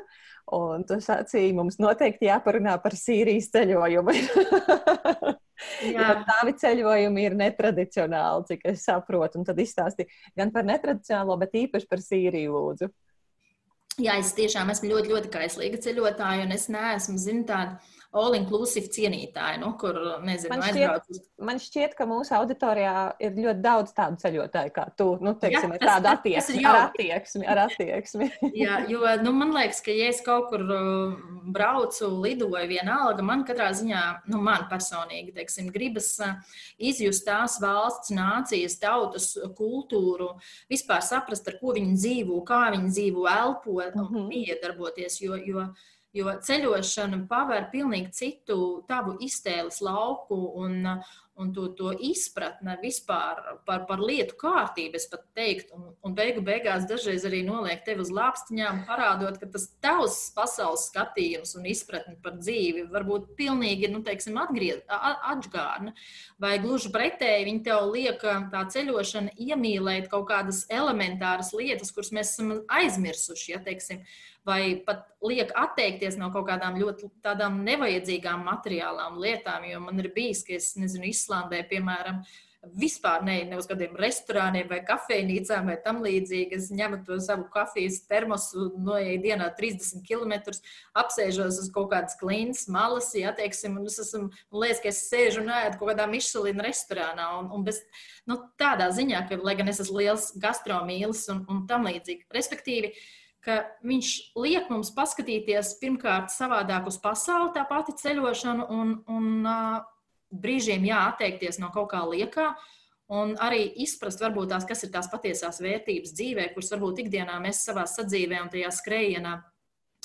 un tu sacīji, mums noteikti jāparunā par Sīrijas ceļojumu. Tavi ceļojumi ir netradicionāli, cik es saprotu. Un tad izstāsti gan par netradicionālo, bet īpaši par Sīriju, lūdzu. Jā, es tiešām esmu ļoti, ļoti kaislīga ceļotāja, un es neesmu, zinu, tāda all-inclusive cienītāji, nu, kur nezinu, man šķiet, aizbrauc. Man šķiet, ka mūsu auditorijā ir ļoti daudz tādu ceļotāju kā tu. Nu, teiksim, Jā, tas, tādu attieksmi, ar attieksmi, ar attieksmi. Jā, jo nu, man liekas, ka ja es kaut kur uh, braucu, lidoju vienalga, man katrā ziņā, nu, man personīgi, teiksim, gribas uh, izjust tās valsts, nācijas, tautas kultūru, vispār saprast, ar ko viņi dzīvo, kā viņi dzīvo, elpo mm -hmm. un iedarboties, jo, jo Jo ceļošana paver pilnīgi citu tavu iztēles lauku, un, un to, to izpratne vispār par, par lietu kārtību, es pat teiktu, un, un beigu beigās dažreiz arī noliek tevi uz lāpstiņām, parādot, ka tas tavs pasaules skatījums un izpratne par dzīvi var būt pilnīgi, nu, teiksim, atgriez, atgādna, vai gluži pretēji viņi tev liek tā ceļošana iemīlēt kaut kādas elementāras lietas, kuras mēs esam aizmirsuši, ja, teiksim, vai pat liek atteikties no kaut kādām ļoti tādām nevajadzīgām materiālām lietām. Jo man ir bijis, ka es nezinu, Islandē, piemēram, vispār ne, ne uz kādiem restorāniem vai kafejnīcām vai tam līdzīgi. Es ņemu to savu kafijas termosu, noeju dienā 30 km, apsēžos uz kaut kādas klīnas malas, ja teiksim, un es esmu, man liekas, ka es sēžu un ēdu kaut kādā Michelin restorānā. Un, un bez, nu, tādā ziņā, ka, lai gan es esmu liels gastromīlis un, un tam līdzīgi. Respektīvi, uh, ka viņš liek mums paskatīties pirmkārt savādāk uz pasauli, tā pati ceļošana, un, un uh, brīžiem jāatteikties no kaut kā liekā. Un arī izprast, varbūt tās, kas ir tās patiesās vērtības dzīvē, kuras varbūt ikdienā mēs savā sadzīvē un tajā skrējienā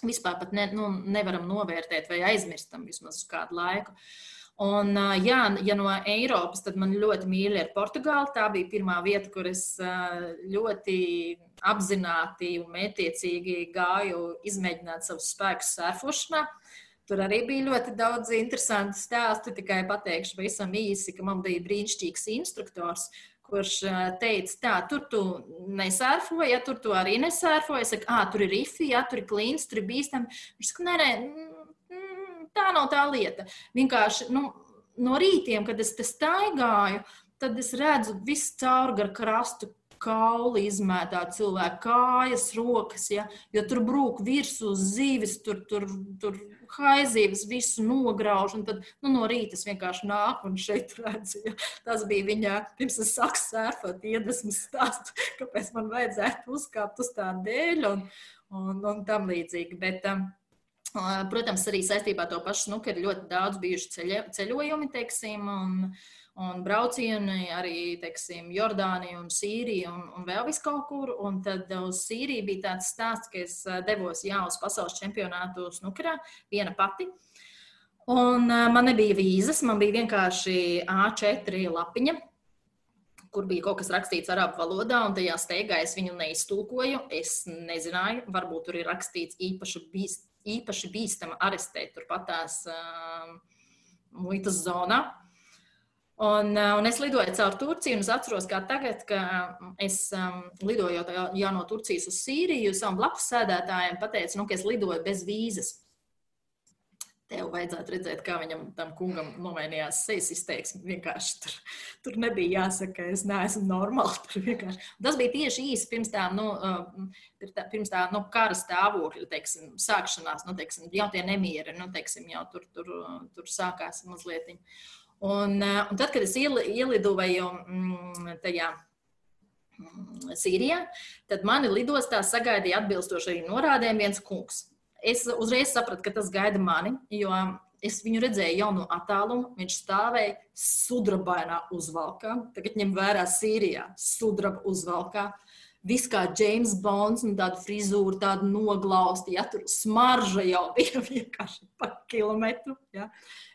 vispār ne, nu, nevaram novērtēt vai aizmirstam vismaz uz kādu laiku. Uh, Un, jā, ja no Eiropas, tad man ļoti mīļa ir Portugāla. Tā bija pirmā vieta, kur es ļoti apzināti un mētiecīgi gāju izmēģināt savus spēkus surfošanā. Tur arī bija ļoti daudz interesantu stāstu. Tikai pateikšu pavisam īsi, ka man bija brīnišķīgs instruktors, kurš teica, tā, tur tu nesērfoji, ja tur tu arī nesērfoji. Es saku, ah, tur ir rifi, ja tur ir klīns, tur ir bīstami. Viņš saka, nē, nē, tā nav tā lieta. Vienkārši nu, no rītiem, kad es te staigāju, tad es redzu visu cauri gar krastu. Kauli izmētā cilvēka kājas, rokas, ja, jo tur brūk virsū zīves, tur, tur, tur haizīves visu nograuž. Tad nu, no rīta es vienkārši nāku un šeit redzu. Ja. Tas bija viņa, pirms es sāku sērfot, iedvesmas stāstu, kāpēc man vajadzētu uzkāpt uz tā dēļ un, un, un tam līdzīgi. Bet, um, Protams, arī saistībā ar to pašu snuku ir ļoti daudz bijuši ceļa, ceļojumi, teiksim, un, un braucieni arī, teiksim, Jordānija un Sīrija un, un vēl vis kaut kur. Un tad uz Sīriju bija tāds stāsts, ka es devos jā uz pasaules čempionātu snukarā viena pati. Un man nebija vīzas, man bija vienkārši A4 lapiņa, kur bija kaut kas rakstīts arābu valodā, un tajā steigā es viņu neiztulkoju. Es nezināju, varbūt tur ir rakstīts īpaši bīst, īpaši bīstama arestēt turpatās uh, muitas zonā. Un, un es lidoju caur Turciju, un es atceros, kā tagad, ka es um, lidojot jau no Turcijas uz Sīriju, savam blakus sēdētājiem pateicu, nu, ka es lidoju bez vīzes. Tev vajadzētu redzēt, kā viņam tam kungam nomainījās sejas izteiksme. Vienkārši tur, tur nebija jāsaka, ka es neesmu normāli. Tas bija tieši īsi pirms tā, nu, pirms tā nu, kara stāvokļa, teiksim, sākšanās, nu, teiksim, jau tie nemieri, nu, teiksim, jau tur, tur, tur sākās mazliet. Un, un tad, kad es ielidoju mm, tajā mm, Sīrijā, tad mani lidostā sagaidīja atbilstoši arī norādēm viens kungs es uzreiz sapratu, ka tas gaida mani, jo es viņu redzēju jau no attāluma. Viņš stāvēja sudrabainā uzvalkā. Tagad ņem vērā Sīrijā, sudraba uzvalkā. Viss kā James Bonds, un tāda frizūra, tāda noglausta, ja tur smarža jau bija vienkārši pa kilometru. Ja.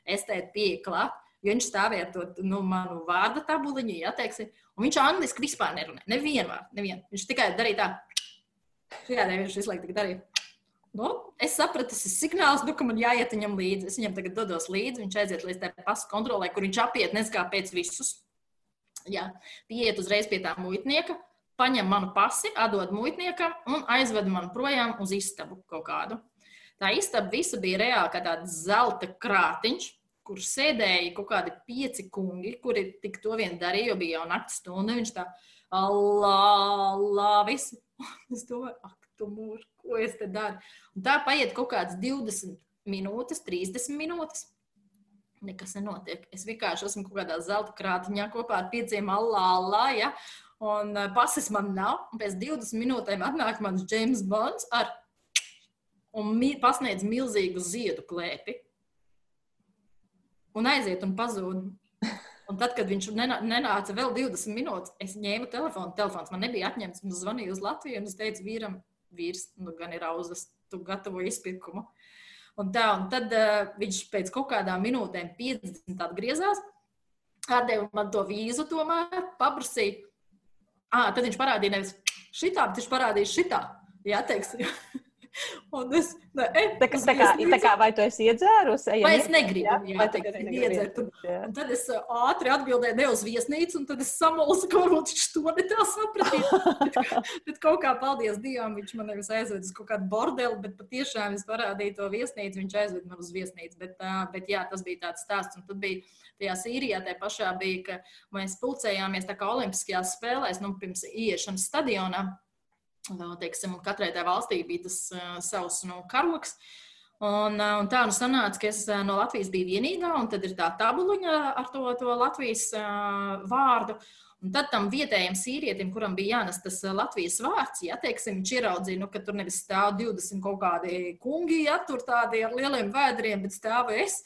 Es teicu, pieeja klāt, jo viņš stāvēja to nu, manu vārdu tabuliņu, ja teiksim, un viņš angliski vispār nerunāja. Nevienu vārdu, nevienu. Viņš tikai darīja tā. Jā, viņš visu laiku darīja. Nu, es sapratu, tas ir signāls, nu, ka man jāiet viņam līdzi. Es viņam tagad dodos līdzi, viņš aiziet līdz tā pasu kontrolē, kur viņš apiet nezinu kā pēc visus. Jā, pieiet uzreiz pie tā muitnieka, paņem manu pasi, atdod muitniekam un aizved man projām uz istabu kaut kādu. Tā istaba visa bija reāli kā tāds zelta krātiņš, kur sēdēja kaut kādi pieci kungi, kuri tik to vien darīja, jo bija jau naktas stunda. Viņš tā, Allah, Allah, visi. Es domāju, ak, tu mūžs, ko es te daru. Un tā paiet kaut kādas 20 minūtes, 30 minūtes. Nekas nenotiek. Es vienkārši esmu kaut kādā zelta krātiņā kopā ar pieciem allā, ja? un uh, pasis man nav. Un pēc 20 minūtēm atnāk mans James Bonds ar un mi pasniedz milzīgu ziedu klēpi. Un aiziet un pazūd. Un tad, kad viņš nenāca vēl 20 minūtes, es ņēmu telefonu. Telefons man nebija atņemts. Es zvanīju uz Latviju un es teicu vīram, vīrs, nu, gan ir auzas, tu gatavo izpirkumu. Un tā, un tad uh, viņš pēc kaut kādām minūtēm, 50, atgriezās. atdeva man to vīzu, tomēr paprasīja. À, tad viņš parādīja nevis šitā, bet viņš parādīja šitā. Jā, teiksim. Un es, ne, e, tā, kā, tā, kā, tā kā vai tu esi iedzērusi? Vai es negribu, jā, jā, teikt, iedzert. Un tad es ātri atbildēju ne uz viesnīcu, un tad es samulsu, ka varbūt viņš to ne tā sapratīs. bet, bet kaut kā, paldies Dievam, viņš man nevis aizved uz kaut kādu bordeli, bet patiešām es parādīju to viesnīcu, viņš aizved man uz viesnīcu. Bet, bet jā, tas bija tāds stāsts. Un tad bija tajā Sīrijā, tajā pašā bija, ka mēs pulcējāmies tā kā Olimpiskajās spēlēs, nu, pirms ieiešanas stadionā teiksim, katrai tā valstī bija tas uh, savs nu, karoks. Un, uh, un tā nu sanāca, ka es uh, no Latvijas biju vienīgā, un tad ir tā tabuliņa ar to, to Latvijas uh, vārdu. Un tad tam vietējam sīrietim, kuram bija jānes tas Latvijas vārds, ja teiksim, viņš ieraudzīja, nu, ka tur nevis stāv 20 kaut kādi kungi, ja tur tādi ar lieliem vēdriem, bet stāvu es.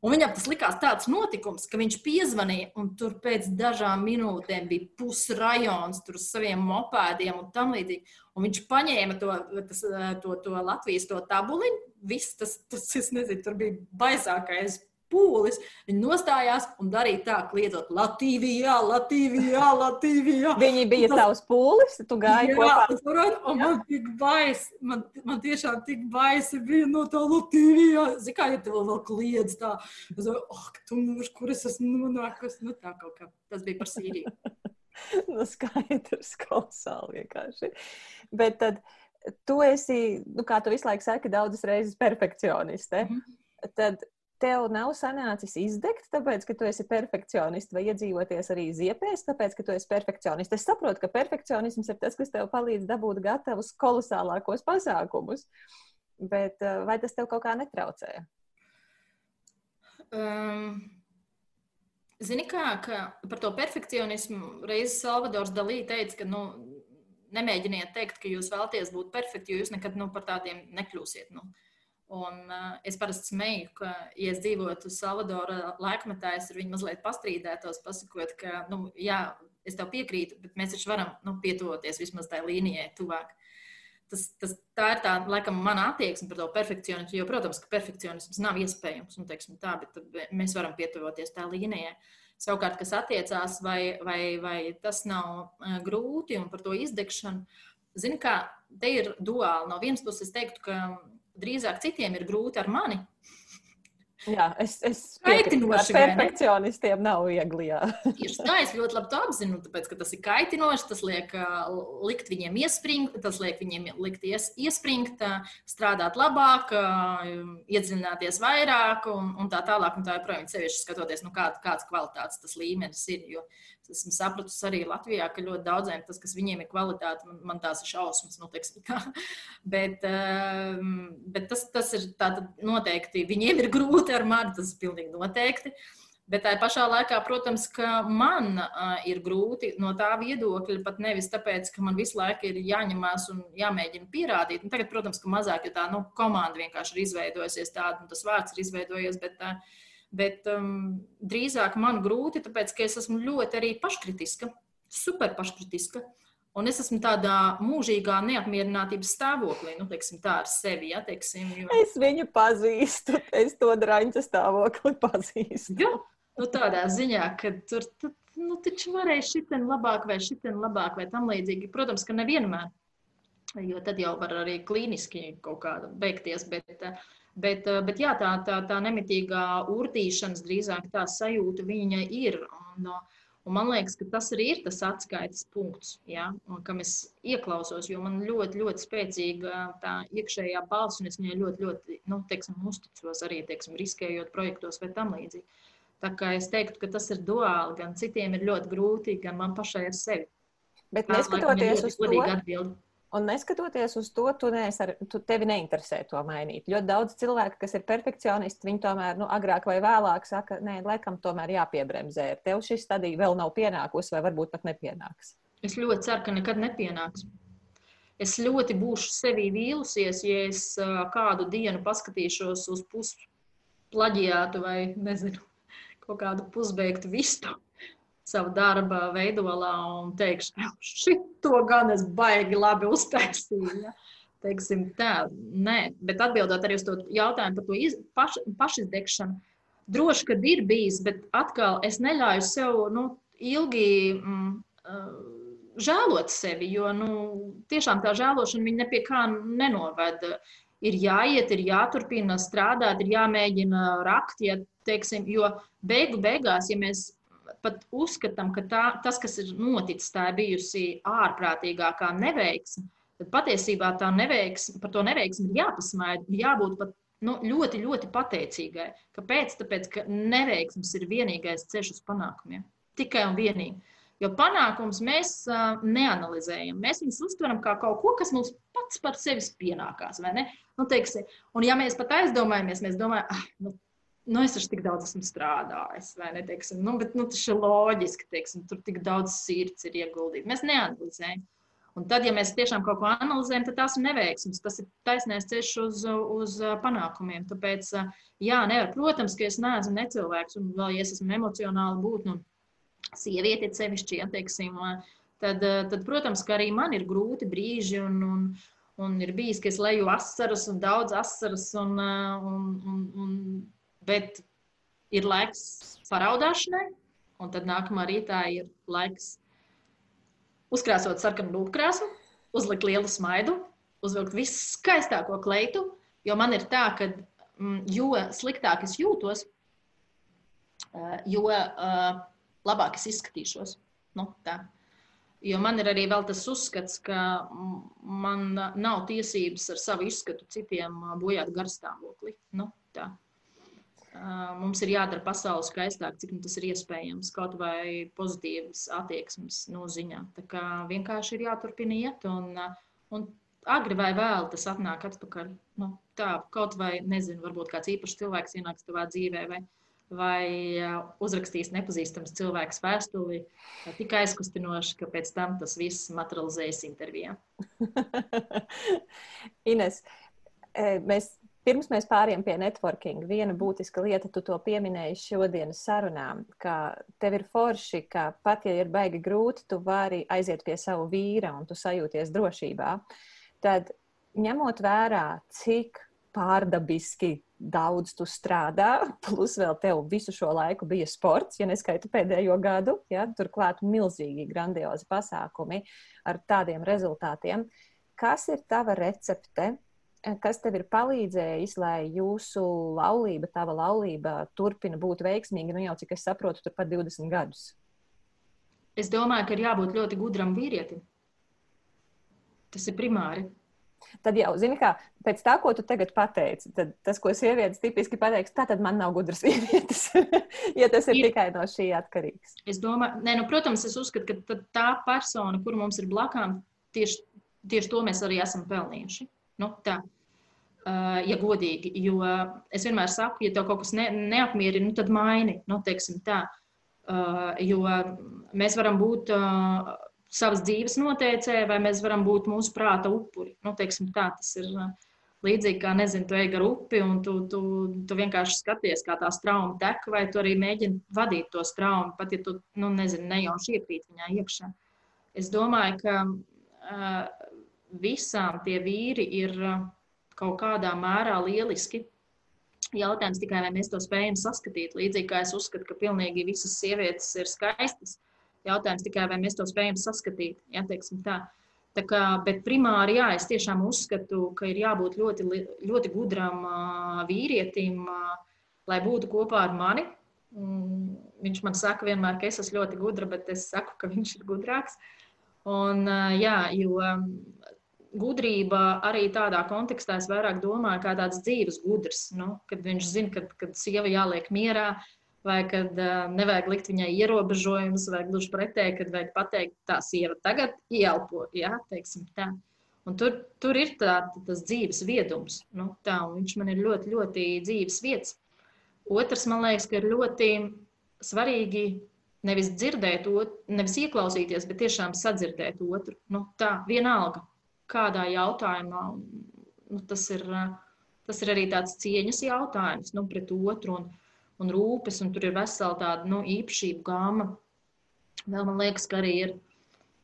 Un viņam tas likās tāds notikums, ka viņš piezvanīja, un tur pēc dažām minūtēm bija pusrajons ar saviem mopēdiem un tam līdzīgi. Un viņš paņēma to, tas, to, to Latvijas to tabuliņu. Viss tas, tas, es nezinu, tur bija baisākais pūlis. Viņi nostājās un darīja tā, kliedzot Latvijā, Latvijā, Latvijā. Viņi bija tas... tavs pūlis, tu gāji jā, kopā. Tur, un man tik baisi, man, man tiešām tik baisi bija no tā Latvijā. Zini, kā ja tev vēl kliedz tā, es domāju, oh, tu mūž, kur es esmu nonākusi, nu tā kaut kā. Tas bija par Sīriju. nu, skaidrs, kolosāli vienkārši. Bet tad tu esi, nu, kā tu visu laiku saki, daudzas reizes perfekcioniste. Mm -hmm. Tad tev nav sanācis izdegt, tāpēc, ka tu esi perfekcionists, vai iedzīvoties arī ziepēs, tāpēc, ka tu esi perfekcionists. Es saprotu, ka perfekcionisms ir tas, kas tev palīdz dabūt gatavus kolosālākos pasākumus, bet eh, vai tas tev kaut kā netraucē? Um. Zini, kā par to perfekcionismu reizes Salvadors Dalī teica, ka nu, nemēģiniet teikt, ka jūs vēlaties būt perfekti, jo jūs nekad nu, par tādiem nekļūsiet. Nu. Uh, Un, uh, es parasti smēju, ka, ja es dzīvotu Salvadorā laikmetā, es ar viņu mazliet pastrīdētos, pasakot, ka, nu, jā, es tev piekrītu, bet mēs taču varam nu, pietuvoties vismaz tai līnijai tuvāk. Tas, tas, tā ir tā, laikam, mana attieksme par to perfekcionismu. Jo, protams, ka perfekcionisms nav iespējams, nu, teiksim, tā, bet mēs varam pietuvoties tā līnijai. Savukārt, kas attiecās, vai, vai, vai tas nav uh, grūti un par to izdegšanu, zini, kā te ir duāli. No vienas puses, es teiktu, ka drīzāk citiem ir grūti ar mani. Jā, es, es kaitinoši. Perfekcionistiem nav viegli. Tieši tā, es ļoti labi to apzinu, tāpēc, ka tas ir kaitinoši, tas liek likt viņiem iespringt, tas liek viņiem likt ies, iespringt, strādāt labāk, iedziļināties vairāk un, un tā tālāk. Un tā joprojām sevišķi skatoties, nu, kāda, kāds kvalitātes tas līmenis ir. Jo esmu sapratusi arī Latvijā, ka ļoti daudziem tas, kas viņiem ir kvalitāte, man, man tās ir šausmas. Nu, teiksim, bet bet tas, tas ir noteikti. Viņiem ir grūti ar mani, tas ir pilnīgi noteikti. Bet tā pašā laikā, protams, ka man uh, ir grūti no tā viedokļa, pat nevis tāpēc, ka man visu laiku ir jāņemās un jāmēģina pierādīt. Un tagad, protams, ka mazāk, jo tā nu, komanda vienkārši ir izveidojusies tāda, un tas vārds ir izveidojies. Bet, uh, Bet um, drīzāk man grūti, tāpēc ka es esmu ļoti arī paškritiska, super paškritiska. Un es esmu tādā mūžīgā neapmierinātības stāvoklī, nu, teiksim, tā ar sevi. Ja, teiksim, jo... Es viņu pazīstu, es to drāņķa stāvokli pazīstu. Ja? Nu, tādā ziņā, ka tur nu, taču varēja šitien labāk vai šitien labāk vai tam līdzīgi. Protams, ka nevienmēr, jo tad jau var arī klīniski kaut kāda beigties, bet Bet, bet jā, tā, tā, tā nemitīgā urdīšanas, drīzāk tā sajūta viņa ir. Un, eh, un man liekas, ka tas arī ir tas atskaites punkts, ja, kam es ieklausos, jo man ļoti, ļoti spēcīga tā iekšējā balss, un es viņai ļoti, ļoti nu, teiksim, uzticos arī teiksim, riskējot projektos vai tam līdzīgi. Tā kā es teiktu, ka tas ir duāli. Gan citiem ir ļoti grūti, gan man pašai ar sevi. Bet neskatoties uz to, atbildi. Un neskatoties uz to, tu, ar, tu tevi neinteresē to mainīt. Ļoti daudz cilvēku, kas ir perfekcionisti, viņi tomēr nu, agrāk vai vēlāk saka, nē, laikam tomēr jāpiebremzē. Tev šī stadija vēl nav pienākusi, vai varbūt pat nepienāks. Es ļoti ceru, ka nekad nepienāks. Es ļoti būšu sevī vīlusies, ja es kādu dienu paskatīšos uz pusplaģiātu vai nezinu, kaut kādu pusbeigtu vistu savu darba veidolā un teikšu, šito gan es baigi labi uztaisīju. Ja? Teiksim, tā, nē, bet atbildot arī uz to jautājumu par to iz, paš, pašizdegšanu, droši, ka ir bijis, bet atkal es neļauju sev nu, ilgi mm, uh, žēlot sevi, jo nu, tiešām tā žēlošana viņa nepie kā nenoveda. Ir jāiet, ir jāturpina strādāt, ir jāmēģina rakt, ja, teiksim, jo beigu beigās, ja mēs pat uzskatām, ka tā, tas, kas ir noticis, tā ir bijusi ārprātīgākā neveiksme, tad patiesībā tā neveiksme, par to neveiksmi ir jāpasmaida, jābūt pat nu, ļoti, ļoti pateicīgai. Kāpēc? Tāpēc, ka neveiksmes ir vienīgais ceļš uz panākumiem. Tikai un vienīgi. Jo panākums mēs uh, neanalizējam. Mēs viņus uztveram kā kaut ko, kas mums pats par sevi pienākās. Nu, teiksim, un, ja mēs pat aizdomājamies, mēs domājam, ah, nu, nu, es taču tik daudz esmu strādājis, vai ne? Teiksim, nu, bet nu, tas ir loģiski, teiksim, tur tik daudz sirds ir ieguldīts. Mēs neanalizējam. Un tad, ja mēs tiešām kaut ko analizējam, tad tās ir neveiksmes. Tas ir taisnēs ceļš uz, uz panākumiem. Tāpēc, jā, nevar. Protams, ka es neesmu necilvēks, un vēl, ja es esmu emocionāli būtne, un sieviete sevišķi, ja teiksim, tad, tad, protams, ka arī man ir grūti brīži, un, un, un ir bijis, ka es leju asaras un daudz asaras, un, un, un, un, bet ir laiks paraudāšanai, un tad nākamā rītā ir laiks uzkrāsot sarkanu lūpkrāsu, uzlikt lielu smaidu, uzvilkt viskaistāko kleitu, jo man ir tā, ka mm, jo sliktāk es jūtos, eh, jo uh, labāk es izskatīšos. Nu, tā. Jo man ir arī tas uzskats, ka man nav tiesības ar savu izskatu citiem bojāt garstāvokli. Nu, tā. Mums ir jādara pasaule skaistāka, cik nu tas ir iespējams, kaut vai pozitīvas attieksmes no ziņā. Tā kā vienkārši ir jāturpina iet, un, un agri vai vēl tas atnāk atpakaļ. Nu, tā kaut vai, nezinu, varbūt kāds īpašs cilvēks ienāks tavā dzīvē, vai, vai uzrakstīs nepazīstams cilvēks vēstuli, tik aizkustinoši, ka pēc tam tas viss materializējas intervijā. Ines, mēs Pirms mēs pāriem pie networking, viena būtiska lieta, tu to pieminēji šodienas sarunā, ka tev ir forši, ka pat ja ir baigi grūti, tu vari aiziet pie savu vīra un tu sajūties drošībā. Tad ņemot vērā, cik pārdabiski daudz tu strādā, plus vēl tev visu šo laiku bija sports, ja neskaitu pēdējo gadu, ja, turklāt milzīgi grandiozi pasākumi ar tādiem rezultātiem. Kas ir tava recepte, kas tev ir palīdzējis, lai jūsu laulība, tava laulība turpina būt veiksmīga, nu jau cik es saprotu, turpat 20 gadus? Es domāju, ka ir jābūt ļoti gudram vīrietim. Tas ir primāri. Tad jau, zini, kā pēc tā, ko tu tagad pateici, tad tas, ko sievietes tipiski pateiks, tā tad man nav gudras sievietes, ja tas ir, ir tikai no šī atkarīgs. Es domāju, nē, nu, protams, es uzskatu, ka tā persona, kuru mums ir blakām, tieši, tieši to mēs arī esam pelnījuši. Nu, tā. Uh, ja godīgi, jo es vienmēr saku, ja tev kaut kas ne, neapmierina, nu, tad maini. Nu, tā. Uh, jo mēs varam būt uh, savas dzīves noteicēji, vai mēs varam būt mūsu prāta upuri. Nu, tā, tas ir līdzīgi kā, nezinu, tu ej gar upi un tu, tu, tu vienkārši skaties, kā tā strauma tek, vai tu arī mēģini vadīt to straumu, pat ja tu, nu, nezinu, nejauši iekrīt viņā iekšā. Es domāju, ka visām tie vīri ir uh, kaut kādā mērā lieliski. Jautājums tikai, vai mēs to spējam saskatīt. Līdzīgi kā es uzskatu, ka pilnīgi visas sievietes ir skaistas. Jautājums tikai, vai mēs to spējam saskatīt. Ja, tā. Tā kā, bet primāri, jā, es tiešām uzskatu, ka ir jābūt ļoti, ļoti gudram uh, vīrietim, uh, lai būtu kopā ar mani. Mm, viņš man saka vienmēr, ka es esmu ļoti gudra, bet es saku, ka viņš ir gudrāks. Un, jā, jo gudrība arī tādā kontekstā es vairāk domāju kā tāds dzīves gudrs. Nu, kad viņš zina, kad, kad sieva jāliek mierā, vai kad uh, nevajag likt viņai ierobežojumus, vai gluži pretēji, kad vajag pateikt, tā sieva tagad ieelpo. Jā, teiksim, tā. Un tur, tur ir tā, tas dzīves viedums. Nu, tā, viņš man ir ļoti, ļoti dzīves vietas. Otrs, man liekas, ka ir ļoti svarīgi nevis dzirdēt, otru, nevis ieklausīties, bet tiešām sadzirdēt otru. Nu, tā, vienalga, kādā jautājumā. Nu, tas, ir, tas ir arī tāds cieņas jautājums nu, pret otru un, un rūpes, un tur ir vesela tāda nu, īpašība gama. Vēl man liekas, ka arī ir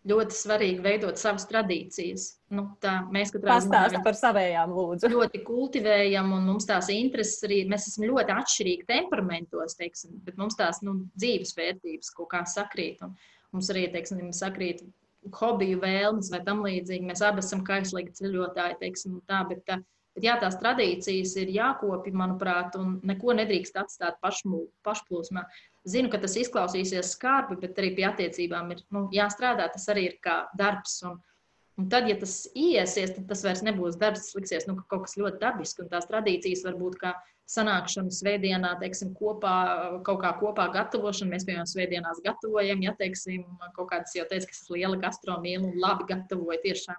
ļoti svarīgi veidot savas tradīcijas. Nu, tā, mēs katrā ziņā par savējām lūdzu. Ļoti kultivējam, un mums tās intereses arī, mēs esam ļoti atšķirīgi temperamentos, teiksim, bet mums tās nu, dzīves vērtības kaut kā sakrīt. Un mums arī, teiksim, sakrīt hobiju vēlmes vai tam līdzīgi. Mēs abi esam kaislīgi ceļotāji, teiksim, tā, bet, bet jā, tās tradīcijas ir jākopja, manuprāt, un neko nedrīkst atstāt pašmū, pašplūsmā. Zinu, ka tas izklausīsies skarbi, bet arī pie attiecībām ir nu, jāstrādā. Tas arī ir kā darbs. Un, un tad, ja tas iesies, tad tas vairs nebūs darbs. Liksies nu, kaut kas ļoti dabisks, un tās tradīcijas var būt kā sanākšana svētdienā, teiksim, kopā, kaut kā kopā gatavošana. Mēs, piemēram, svētdienās gatavojam, ja, teiksim, kaut kādas jau teica, ka es esmu liela gastronomija un labi gatavoju tiešām.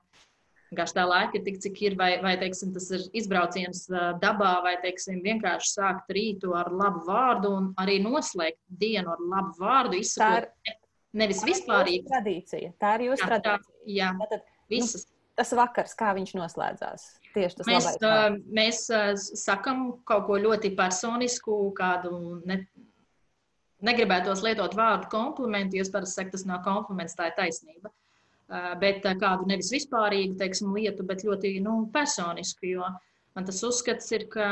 Vienkārši tā laika ir tik, cik ir, vai, vai teiksim, tas ir izbrauciens dabā, vai teiksim, vienkārši sākt rītu ar labu vārdu un arī noslēgt dienu ar labu vārdu. Izsakot, tā ir nevis vispārīgi. Tradīcija. Tā ir jūsu tradīcija. Jā, tā, jā. Tātad, visas. Nu, tas vakars, kā viņš noslēdzās. Tieši tas mēs, uh, mēs uh, sakam kaut ko ļoti personisku, kādu ne, negribētos lietot vārdu komplimentu, jo es parasti saku, tas nav kompliments, tā ir taisnība. Uh, bet uh, kādu nevis vispārīgu teiksim, lietu, bet ļoti nu, personisku. Jo man tas uzskats ir, ka,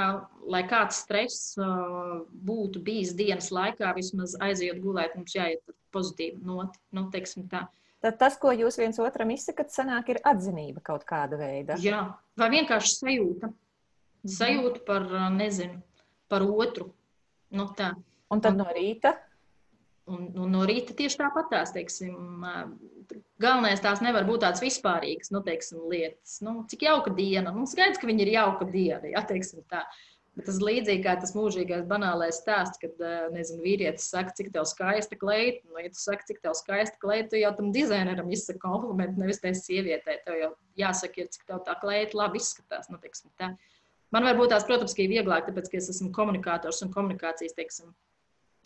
lai kāds stress uh, būtu bijis dienas laikā, vismaz aiziet gulēt, mums jāiet ar pozitīvu noti. Nu, tā. Tad tas, ko jūs viens otram izsakat, sanāk, ir atzinība kaut kāda veida. Jā, vai vienkārši sajūta. Mhm. Sajūta par, nezinu, par otru. Nu, tā. Un tad no rīta? Un, un no rīta tieši tāpat tās, teiksim, galvenais tās nevar būt tādas vispārīgas, nu, teiksim, lietas. Nu, cik jauka diena. Mums skaidrs, ka viņi ir jauka diena, ja, teiksim tā. Uh, Bet tas līdzīgi kā tas mūžīgais banālais stāsts, kad nezinu, vīrietis saka, cik tev skaista kleita. Nu, ja tu saki, cik tev skaista kleita, tu jau tam dizaineram izsaka komplimentu, nevis tai sievietei. Tev jau jāsaka, ir, cik tev tā kleita labi izskatās. Nu, teiksim, tā. Man varbūt tās, protams, ir vieglāk, tāpēc, ka es esmu komunikators un komunikācijas teiksim,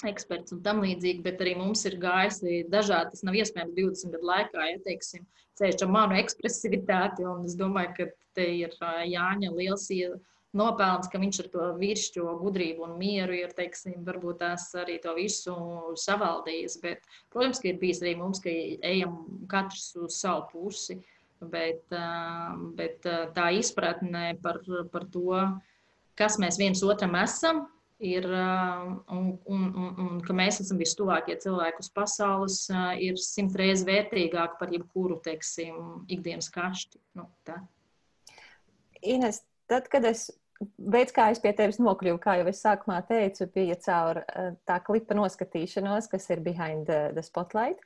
eksperts un tam līdzīgi, bet arī mums ir gājusi dažādi. Tas nav iespējams 20 gadu laikā, ja teiksim, ceļš ar manu ekspresivitāti. Un es domāju, ka te ir Jāņa liels ielikums nopelns, ka viņš ar to virsmu gudrību un mieru ir, teiksim, varbūt tās arī to visu savaldījis. Bet, protams, ka ir bijis arī mums, ka ejam katrs uz savu pusi, bet, bet tā izpratne par, par to, kas mēs viens otram esam, ir, un, un, un, un ka mēs esam vistuvākie cilvēki uz pasaules, ir simt reizes vērtīgāk par jebkuru, teiksim, ikdienas kašti. Nu, tā. Ines, tad, kad es veids, kā es pie tevis nokļuvu, kā jau es sākumā teicu, bija caur uh, tā klipa noskatīšanos, kas ir behind the, the spotlight.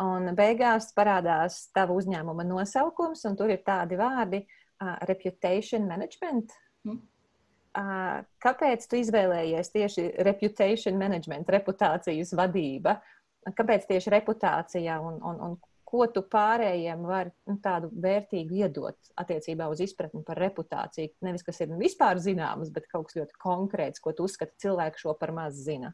Un beigās parādās tava uzņēmuma nosaukums, un tur ir tādi vārdi uh, - reputation management. Mm. Uh, kāpēc tu izvēlējies tieši reputation management, reputācijas vadība? Kāpēc tieši reputācija un, un, un ko tu pārējiem vari nu, tādu vērtīgu iedot attiecībā uz izpratni par reputāciju? Nevis kas ir vispār zināms, bet kaut kas ļoti konkrēts, ko tu uzskati cilvēku šo par maz zina.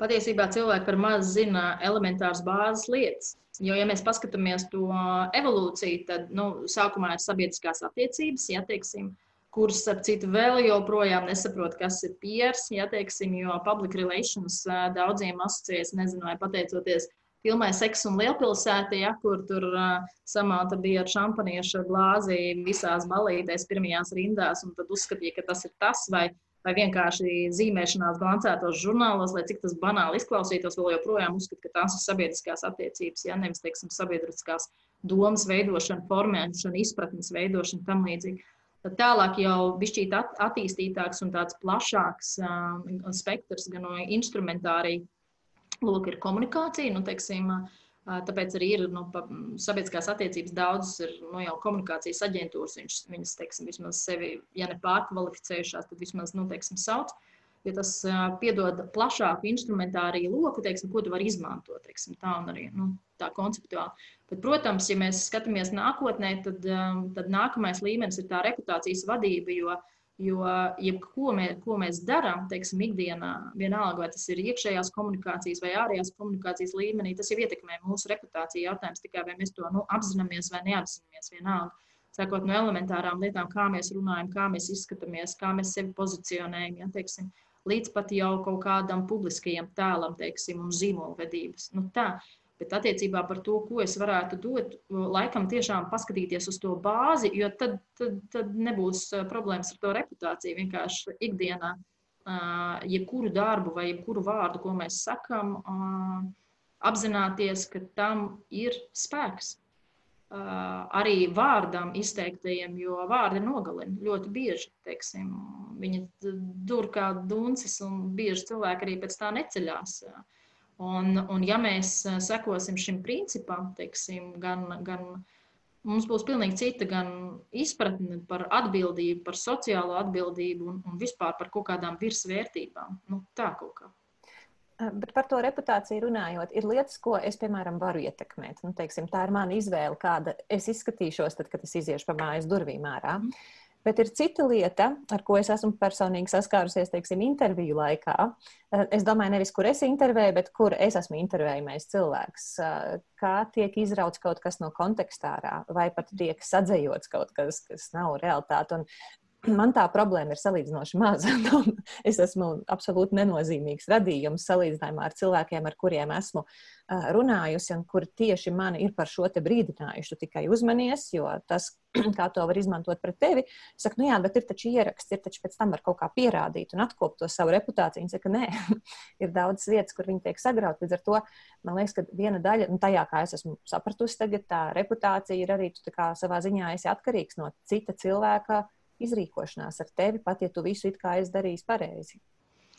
Patiesībā cilvēki par maz zina elementāras bāzes lietas. Jo, ja mēs paskatāmies to evolūciju, tad nu, sākumā ir sabiedriskās attiecības, ja teiksim, kuras, ap citu, vēl joprojām nesaprot, kas ir pieres, ja teiksim, jo public relations daudziem asociējas, nezinu, vai pateicoties filmai Seks un Lielpilsēta, ja, kur tur uh, samāta bija ar šampaniešu glāzi visās balītēs, pirmajās rindās, un tad uzskatīja, ka tas ir tas, vai, vai vienkārši zīmēšanās glancētos žurnālos, lai cik tas banāli izklausītos, vēl joprojām uzskata, ka tās ir sabiedriskās attiecības, ja nevis, teiksim, sabiedriskās domas veidošana, formēšana, izpratnes veidošana, tam līdzīgi. Tad tālāk jau bija at attīstītāks un tāds plašāks um, spektrs gan no instrumentārija Lūk, ir komunikācija. Nu, teiksim, tāpēc arī ir nu, sabiedriskās attiecības daudzas ir nu, jau komunikācijas aģentūras. Viņš, viņas, teiksim, vismaz sevi, ja ne pārkvalificējušās, tad vismaz, nu, teiksim, sauc. Jo tas piedod plašāku instrumentāriju loku, teiksim, ko tu vari izmantot. Teiksim, tā un arī nu, tā konceptuāli. Bet, protams, ja mēs skatāmies nākotnē, tad, tad nākamais līmenis ir tā reputācijas vadība. Jo uh, Jo, jebko mē, ko mēs darām, teiksim, ikdienā, vienalga, vai tas ir iekšējās komunikācijas vai ārējās komunikācijas līmenī, tas jau ietekmē mūsu reputāciju. Jautājums tikai, vai mēs to nu, apzināmies vai neapzināmies. Vienalga. Sākot no elementārām lietām, kā mēs runājam, kā mēs izskatāmies, kā mēs sevi pozicionējam, ja, teiksim, līdz pat jau kaut kādam publiskajam tēlam, teiksim, un zīmolvedības. Nu, tā. Bet attiecībā par to, ko es varētu dot, laikam tiešām paskatīties uz to bāzi, jo tad, tad, tad nebūs problēmas ar to reputāciju. Vienkārši ikdienā, jebkuru darbu vai jebkuru vārdu, ko mēs sakam, apzināties, ka tam ir spēks arī vārdam izteiktajiem, jo vārdi nogalina ļoti bieži. Teiksim, viņi dur kā duncis, un bieži cilvēki arī pēc tā neceļās. Un, un ja mēs sekosim šim principam, teiksim, gan, gan mums būs pilnīgi cita gan izpratne par atbildību, par sociālo atbildību un, un vispār par kaut kādām virsvērtībām. Nu, tā kaut kā. Bet par to reputāciju runājot, ir lietas, ko es, piemēram, varu ietekmēt. Nu, teiksim, tā ir mana izvēle, kāda es izskatīšos, tad, kad es iziešu pa mājas durvīm ārā. Mm. Bet ir cita lieta, ar ko es esmu personīgi saskārusies, teiksim, interviju laikā. Es domāju, nevis kur es intervēju, bet kur es esmu intervējumais cilvēks. Kā tiek izrauts kaut kas no kontekstā, vai pat tiek sadzējots kaut kas, kas nav realitāte. Un man tā problēma ir salīdzinoši maza. Nu, es esmu absolūti nenozīmīgs radījums salīdzinājumā ar cilvēkiem, ar kuriem esmu runājusi, un kuri tieši mani ir par šo te brīdinājuši. Tu tikai uzmanies, jo tas, kā to var izmantot pret tevi, saka, nu jā, bet ir taču ieraksts, ir taču pēc tam var kaut kā pierādīt un atkopt to savu reputāciju. Viņa saka, nē, ir daudz vietas, kur viņi tiek sagrauti. Līdz ar to man liekas, ka viena daļa, un tajā, kā es esmu sapratusi, tagad tā reputācija ir arī tu savā ziņā esi atkarīgs no cita cilvēka izrīkošanās ar tevi, pat ja tu visu it kā esi darījis pareizi.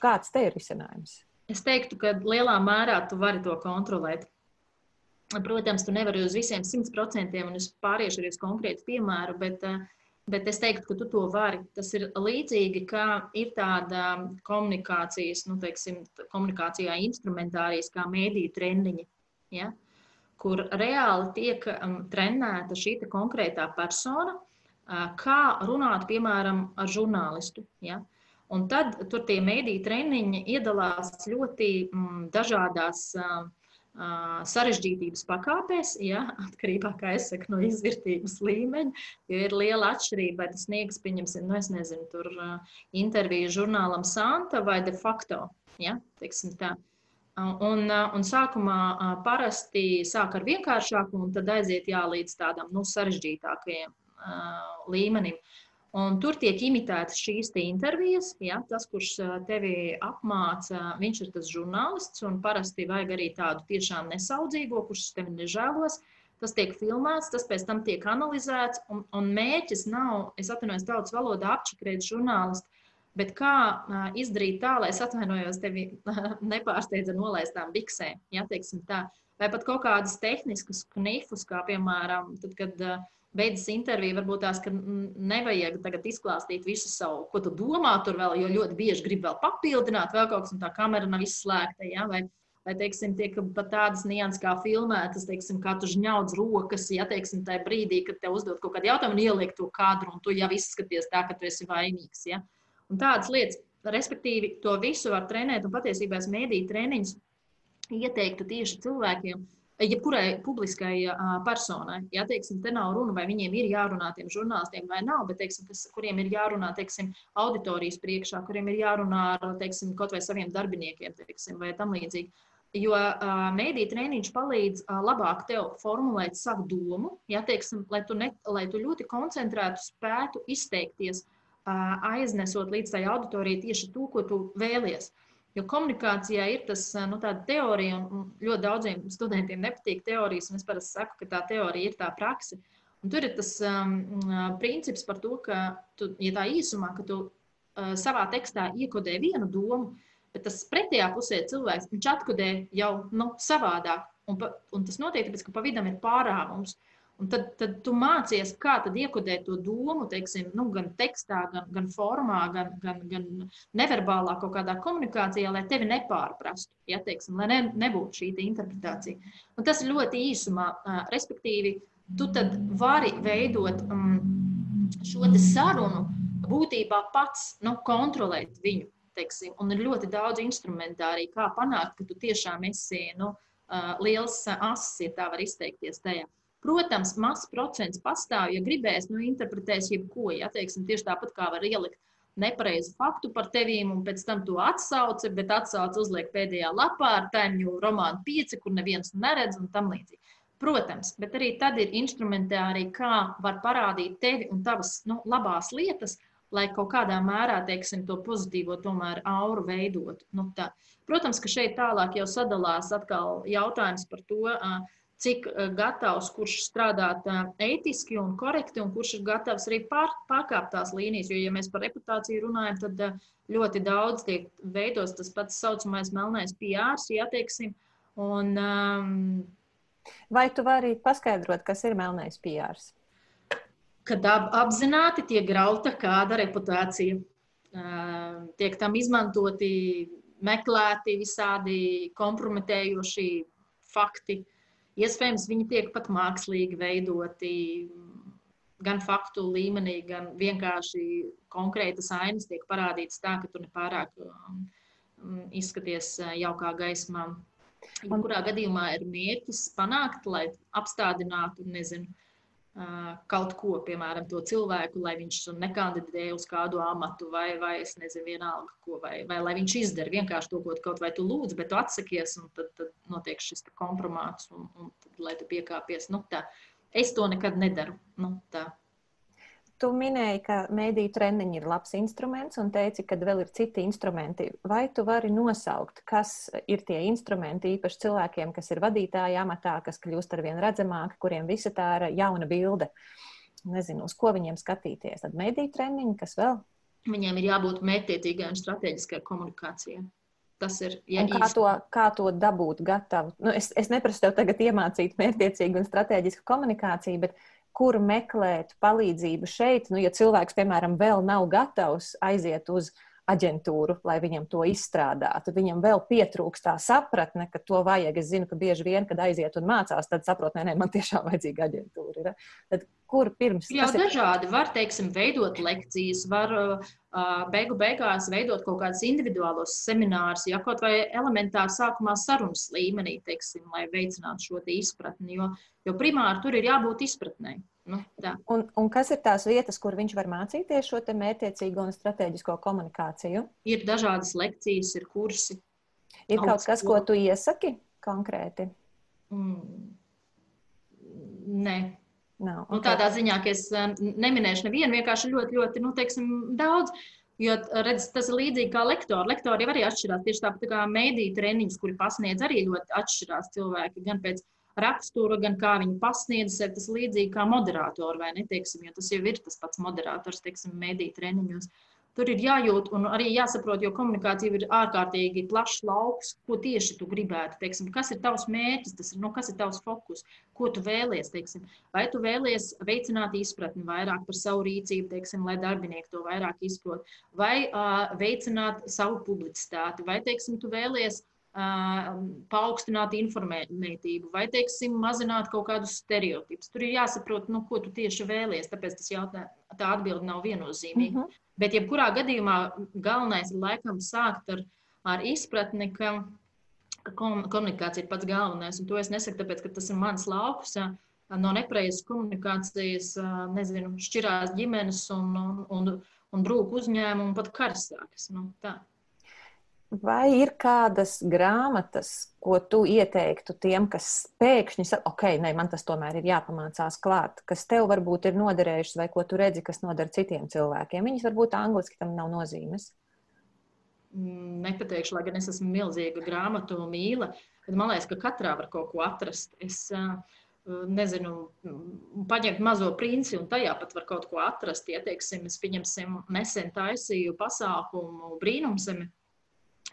Kāds te ir risinājums? Es teiktu, ka lielā mērā tu vari to kontrolēt. Protams, tu nevari uz visiem simt procentiem, un es pāriešu arī uz konkrētu piemēru, bet, bet es teiktu, ka tu to vari. Tas ir līdzīgi, kā ir tāda komunikācijas, nu, teiksim, komunikācijā instrumentārijas, kā mēdīju treniņi. Ja? kur reāli tiek um, trenēta šī konkrētā persona, kā runāt, piemēram, ar žurnālistu. Ja? Un tad tur tie mēdīņu treniņi iedalās ļoti mm, dažādās uh, sarežģītības pakāpēs, ja? atkarībā saku, no izvērtības līmeņa. Jo ir liela atšķirība, vai tas sniegs, pieņemsim, nu, nezinu, tur interviju žurnālam Santa vai de facto. Ja? Un, un sākumā parasti sāk ar vienkāršāku, un tad aiziet jā, līdz tādam nu, sarežģītākajam līmenim. Un tur tiek imitētas šīs intervijas. Ja, tas, kurš tevi apmāca, viņš ir tas žurnālists. Parasti vajag arī tādu tiešām nesaudzīgo, kurš tevi nežēlos. Tas tiek filmēts, tas pēc tam tiek analizēts. Un, un mērķis nav, es atvainojos, tautas valodā apčakrēt žurnālistu. Bet kā uh, izdarīt tā, lai es atvainojos, tevi nepārsteidza nolaistām biksēm, ja teiksim tā, vai pat kaut kādas tehniskas knifus, kā piemēram, tad, kad uh, beidzas intervija, varbūt tās, ka nevajag tagad izklāstīt visu savu, ko tu domā tur vēl, jo ļoti bieži grib vēl papildināt, vēl kaut kas, un tā kamera nav izslēgta. Ja? Vai, vai teiksim, tiek pat tādas nianses kā filmētas, teiksim, kā tu žņaudz rokas, ja teiksim, tajā brīdī, kad tev uzdod kaut kādu jautājumu un ieliek to kadru, un tu jau izskaties tā, ka tu esi vainīgs. Ja? Un tādas lietas, respektīvi, to visu var trenēt, un patiesībā es mēdīju treniņus ieteiktu tieši cilvēkiem, jebkurai publiskai personai. Ja teiksim, te nav runa, vai viņiem ir jārunā tiem žurnālistiem vai nav, bet teiksim, kas, kuriem ir jārunā teiksim, auditorijas priekšā, kuriem ir jārunā ar teiksim, kaut vai saviem darbiniekiem teiksim, vai tam līdzīgi. Jo uh, mēdī treniņš palīdz uh, labāk tev formulēt savu domu, ja, teiksim, lai, tu ne, lai tu ļoti koncentrētu spētu izteikties, uh, aiznesot līdz tai auditorijai tieši to, ko tu vēlies. Uh, Jo komunikācijā ir tas nu, teorija, un ļoti daudziem studentiem nepatīk teorijas. Es parasti saku, ka tā teorija ir tā praksa. Un tur ir tas um, princips par to, ka, tu, ja tā īsumā, ka tu uh, savā tekstā iekodē vienu domu, bet tas pretējā pusē cilvēks atkodē jau nu, savādāk. Un, pa, un tas notiek tāpēc, ka pa vidam ir pārāvums. Uh, Un tad, tad tu mācies, kā tad iekodēt to domu, teiksim, nu, gan tekstā, gan, gan formā, gan, gan, gan neverbālā kaut kādā komunikācijā, lai tevi nepārprastu, ja, teiksim, lai ne, nebūtu šī interpretācija. Un tas ir ļoti īsumā, respektīvi, tu tad vari veidot um, šo sarunu būtībā pats, nu, kontrolēt viņu, teiksim, un ir ļoti daudz instrumentāriju, kā panākt, ka tu tiešām esi, nu, liels asis, ja tā var izteikties tajā. Protams, mazs procents pastāv, ja gribēs, nu, interpretēs jebko. Ja, teiksim, tieši tāpat kā var ielikt nepareizu faktu par tevīm, un pēc tam to atsauce, bet atsauce uzliek pēdējā lapā ar tēmu romānu pieci, kur neviens neredz un tam līdzīgi. Protams, bet arī tad ir instrumentāri, kā var parādīt tevi un tavas nu, labās lietas, lai kaut kādā mērā, teiksim, to pozitīvo tomēr auru veidot. Nu, tā. Protams, ka šeit tālāk jau sadalās jautājums par to, cik gatavs, kurš strādāt ētiski un korekti, un kurš ir gatavs arī pār, pārkāpt tās līnijas. Jo, ja mēs par reputāciju runājam, tad ļoti daudz tiek veidots tas pats saucamais melnais PR, ja teiksim. Un, um, Vai tu vari paskaidrot, kas ir melnais PR? Kad ap, apzināti tiek grauta kāda reputācija, uh, tiek tam izmantoti, meklēti visādi kompromitējoši fakti, Iespējams, viņi tiek pat mākslīgi veidoti gan faktu līmenī, gan vienkārši konkrētas ainas tiek parādītas tā, ka tu nepārāk um, izskaties uh, jaukā gaismā. Kurā gadījumā ir mērķis panākt, lai apstādinātu, nezinu, kaut ko, piemēram, to cilvēku, lai viņš nekandidē uz kādu amatu, vai, vai es nezinu, vienalga, ko, vai, vai lai viņš izdara vienkārši to, ko kaut vai tu lūdz, bet tu atsakies, un tad, tad notiek šis kompromāts, un, un tad, lai tu piekāpies. Nu, tā. Es to nekad nedaru. Nu, tā. Tu minēji, ka mēdīņu treniņi ir labs instruments, un teici, ka vēl ir citi instrumenti. Vai tu vari nosaukt, kas ir tie instrumenti īpaši cilvēkiem, kas ir vadītāji amatā, kas kļūst ar vien redzamāki, kuriem visa tā ir jauna bilde? Nezinu, uz ko viņiem skatīties. Tad mēdīņu treniņi, kas vēl? Viņiem ir jābūt mērķiecīgai un strateģiskai komunikācijai. Tas ir. Ja kā, to, kā to dabūt gatavu? Nu, es, es neprasu tev tagad iemācīt mērķiecīgu un strateģisku komunikāciju, bet kur meklēt palīdzību šeit, nu, ja cilvēks, piemēram, vēl nav gatavs aiziet uz aģentūru, lai viņam to izstrādātu. Viņam vēl pietrūkst tā sapratne, ka to vajag. Es zinu, ka bieži vien, kad aiziet un mācās, tad saprot, nē, nē man tiešām vajadzīga aģentūra. Ir. Tad kur pirms? Jā, dažādi. Var, teiksim, veidot lekcijas, var uh, beigu beigās veidot kaut kādus individuālos seminārus, ja kaut vai elementāri sākumā sarunas līmenī, teiksim, lai veicinātu šo izpratni. Jo, jo primāri tur ir jābūt izpratnei. Nu, tā. un, un kas ir tās vietas, kur viņš var mācīties šo mērķiecīgo un strateģisko komunikāciju? Ir dažādas lekcijas, ir kursi. Ir kaut kas, ko tu iesaki konkrēti? Mm. Nē. Nav, okay. nu, tādā ziņā, ka es eh, neminēšu nevienu, vienkārši ļoti, ļoti nu, teiksim, daudz. Jo redz, tas ir līdzīgi kā lektori. Lektori arī atšķirās. Tieši tāpat kā mēdīņu treniņus, kuri pasniedz, arī ļoti atšķirās cilvēki. Gan pēc rakstura, gan kā viņi pasniedz sevi. Tas līdzīgi kā moderatori, vai ne? Teiksim, jo tas jau ir tas pats moderators, teiksim, mēdīņu treniņos. Tur ir jājūt un arī jāsaprot, jo komunikācija ir ārkārtīgi plašs lauks, ko tieši tu gribētu. Teiksim, kas ir tavs mērķis, tas ir, nu, kas ir tavs fokus, ko tu vēlies. Teiksim. Vai tu vēlies veicināt izpratni vairāk par savu rīcību, teiksim, lai darbinieki to vairāk izprot, vai uh, veicināt savu publicitāti, vai teiksim, tu vēlies paaugstināt informētību vai, teiksim, mazināt kaut kādus stereotipus. Tur ir jāsaprot, nu, ko tu tieši vēlies, tāpēc tas jautā, tā atbilde nav viennozīmīga. Uh mhm. -huh. Bet, jebkurā gadījumā, galvenais ir laikam sākt ar, ar izpratni, ka, ka komunikācija ir pats galvenais. Un to es nesaku, tāpēc, ka tas ir mans lauks. No nepareizas komunikācijas, nezinu, šķirās ģimenes un, un, un, un brūku uzņēmumu pat karas sākas. Nu, tā. Vai ir kādas grāmatas, ko tu ieteiktu tiem, kas pēkšņi saka, ok, nē, man tas tomēr ir jāpamācās klāt, kas tev varbūt ir noderējušas, vai ko tu redzi, kas noder citiem cilvēkiem? Viņas varbūt angliski tam nav nozīmes. Nepateikšu, lai gan es esmu milzīga grāmatu mīla, bet man liekas, ka katrā var kaut ko atrast. Es nezinu, paņemt mazo princi un tajā pat var kaut ko atrast. Ja, teiksim, es pieņemsim, nesen taisīju pasākumu brīnumzemi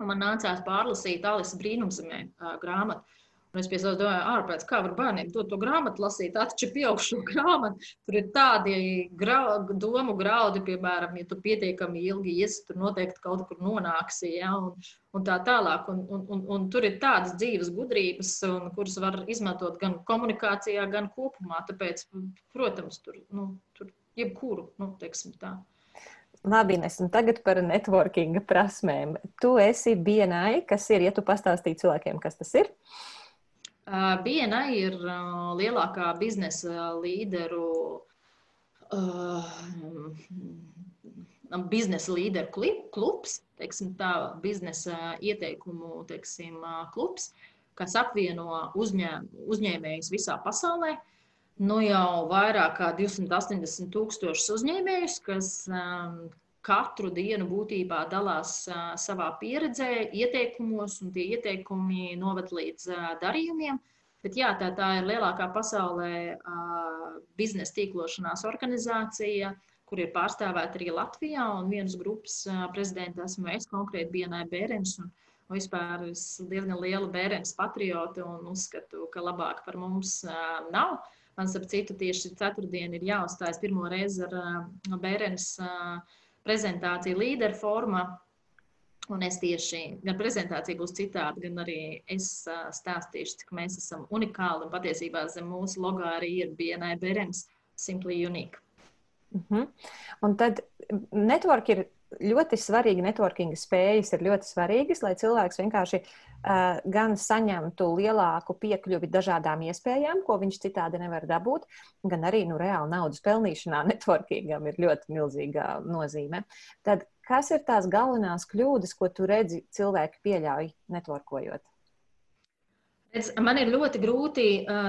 man nācās pārlasīt Alisa brīnumzemē grāmatu. Un es pie savas domāju, ārpēc kā var bērniem to, to grāmatu lasīt, atšķirt pieaugšu grāmatu. Tur ir tādi grau, domu graudi, piemēram, ja tu pietiekami ilgi iesi, tur noteikti kaut kur nonāksi, ja, un, un tā tālāk. Un, un, un, un tur ir tādas dzīves gudrības, un, kuras var izmantot gan komunikācijā, gan kopumā. Tāpēc, protams, tur, nu, tur jebkuru, nu, teiksim tā. Labi, Ines, un tagad par networking prasmēm. Tu esi BNI, kas ir, ja tu pastāstīji cilvēkiem, kas tas ir? BNI ir lielākā biznesa līderu uh, biznesa līderu klubs, teiksim, tā biznesa ieteikumu teiksim, klubs, kas apvieno uzņēm, uzņēmējus visā pasaulē. Nu jau vairāk kā 280 tūkstošus uzņēmējus, kas um, katru dienu būtībā dalās uh, savā pieredzē, ieteikumos, un tie ieteikumi noved līdz uh, darījumiem. Bet jā, tā, tā ir lielākā pasaulē uh, biznesa tīklošanās organizācija, uh, kur ir pārstāvēta arī Latvijā. Un vienas grupas prezidenta esmu es konkrēti Bienai Bērens. Vispār es diezgan liela bērns patriota un uzskatu, ka labāk par mums uh, nav. Man, starp citu, tieši ceturtdien ir jāuzstājas pirmo reizi ar uh, bērns uh, prezentāciju līderu formā. Un es tieši gan prezentācija būs citāda, gan arī es stāstīšu, cik mēs esam unikāli. Un patiesībā zem mūsu logā arī ir Bienai Bērens Simply Unique. Uh mhm. -huh. Un tad network ir ļoti svarīgi, networking spējas ir ļoti svarīgas, lai cilvēks vienkārši uh, gan saņemtu lielāku piekļuvi dažādām iespējām, ko viņš citādi nevar dabūt, gan arī nu, reāli naudas pelnīšanā networkingam ir ļoti milzīga nozīme. Tad kas ir tās galvenās kļūdas, ko tu redzi cilvēki pieļauj networkojot? Man ir ļoti grūti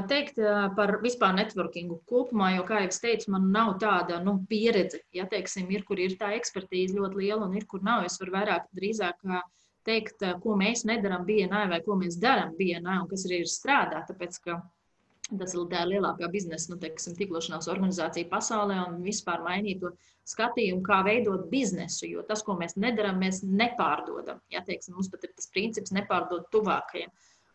teikt par vispār networkingu kopumā, jo, kā jau es teicu, man nav tāda nu, pieredze. Ja teiksim, ir, kur ir tā ekspertīze ļoti liela un ir, kur nav. Es varu vairāk drīzāk teikt, ko mēs nedarām BNI vai ko mēs darām BNI un kas arī ir strādā. Tāpēc, tas ir tā lielākā biznesa, nu, teiksim, tīklošanās organizācija pasaulē un vispār mainīt to skatījumu, kā veidot biznesu. Jo tas, ko mēs nedarām, mēs nepārdodam. Ja teiksim, mums pat ir tas princips nepārdot tuvākajiem.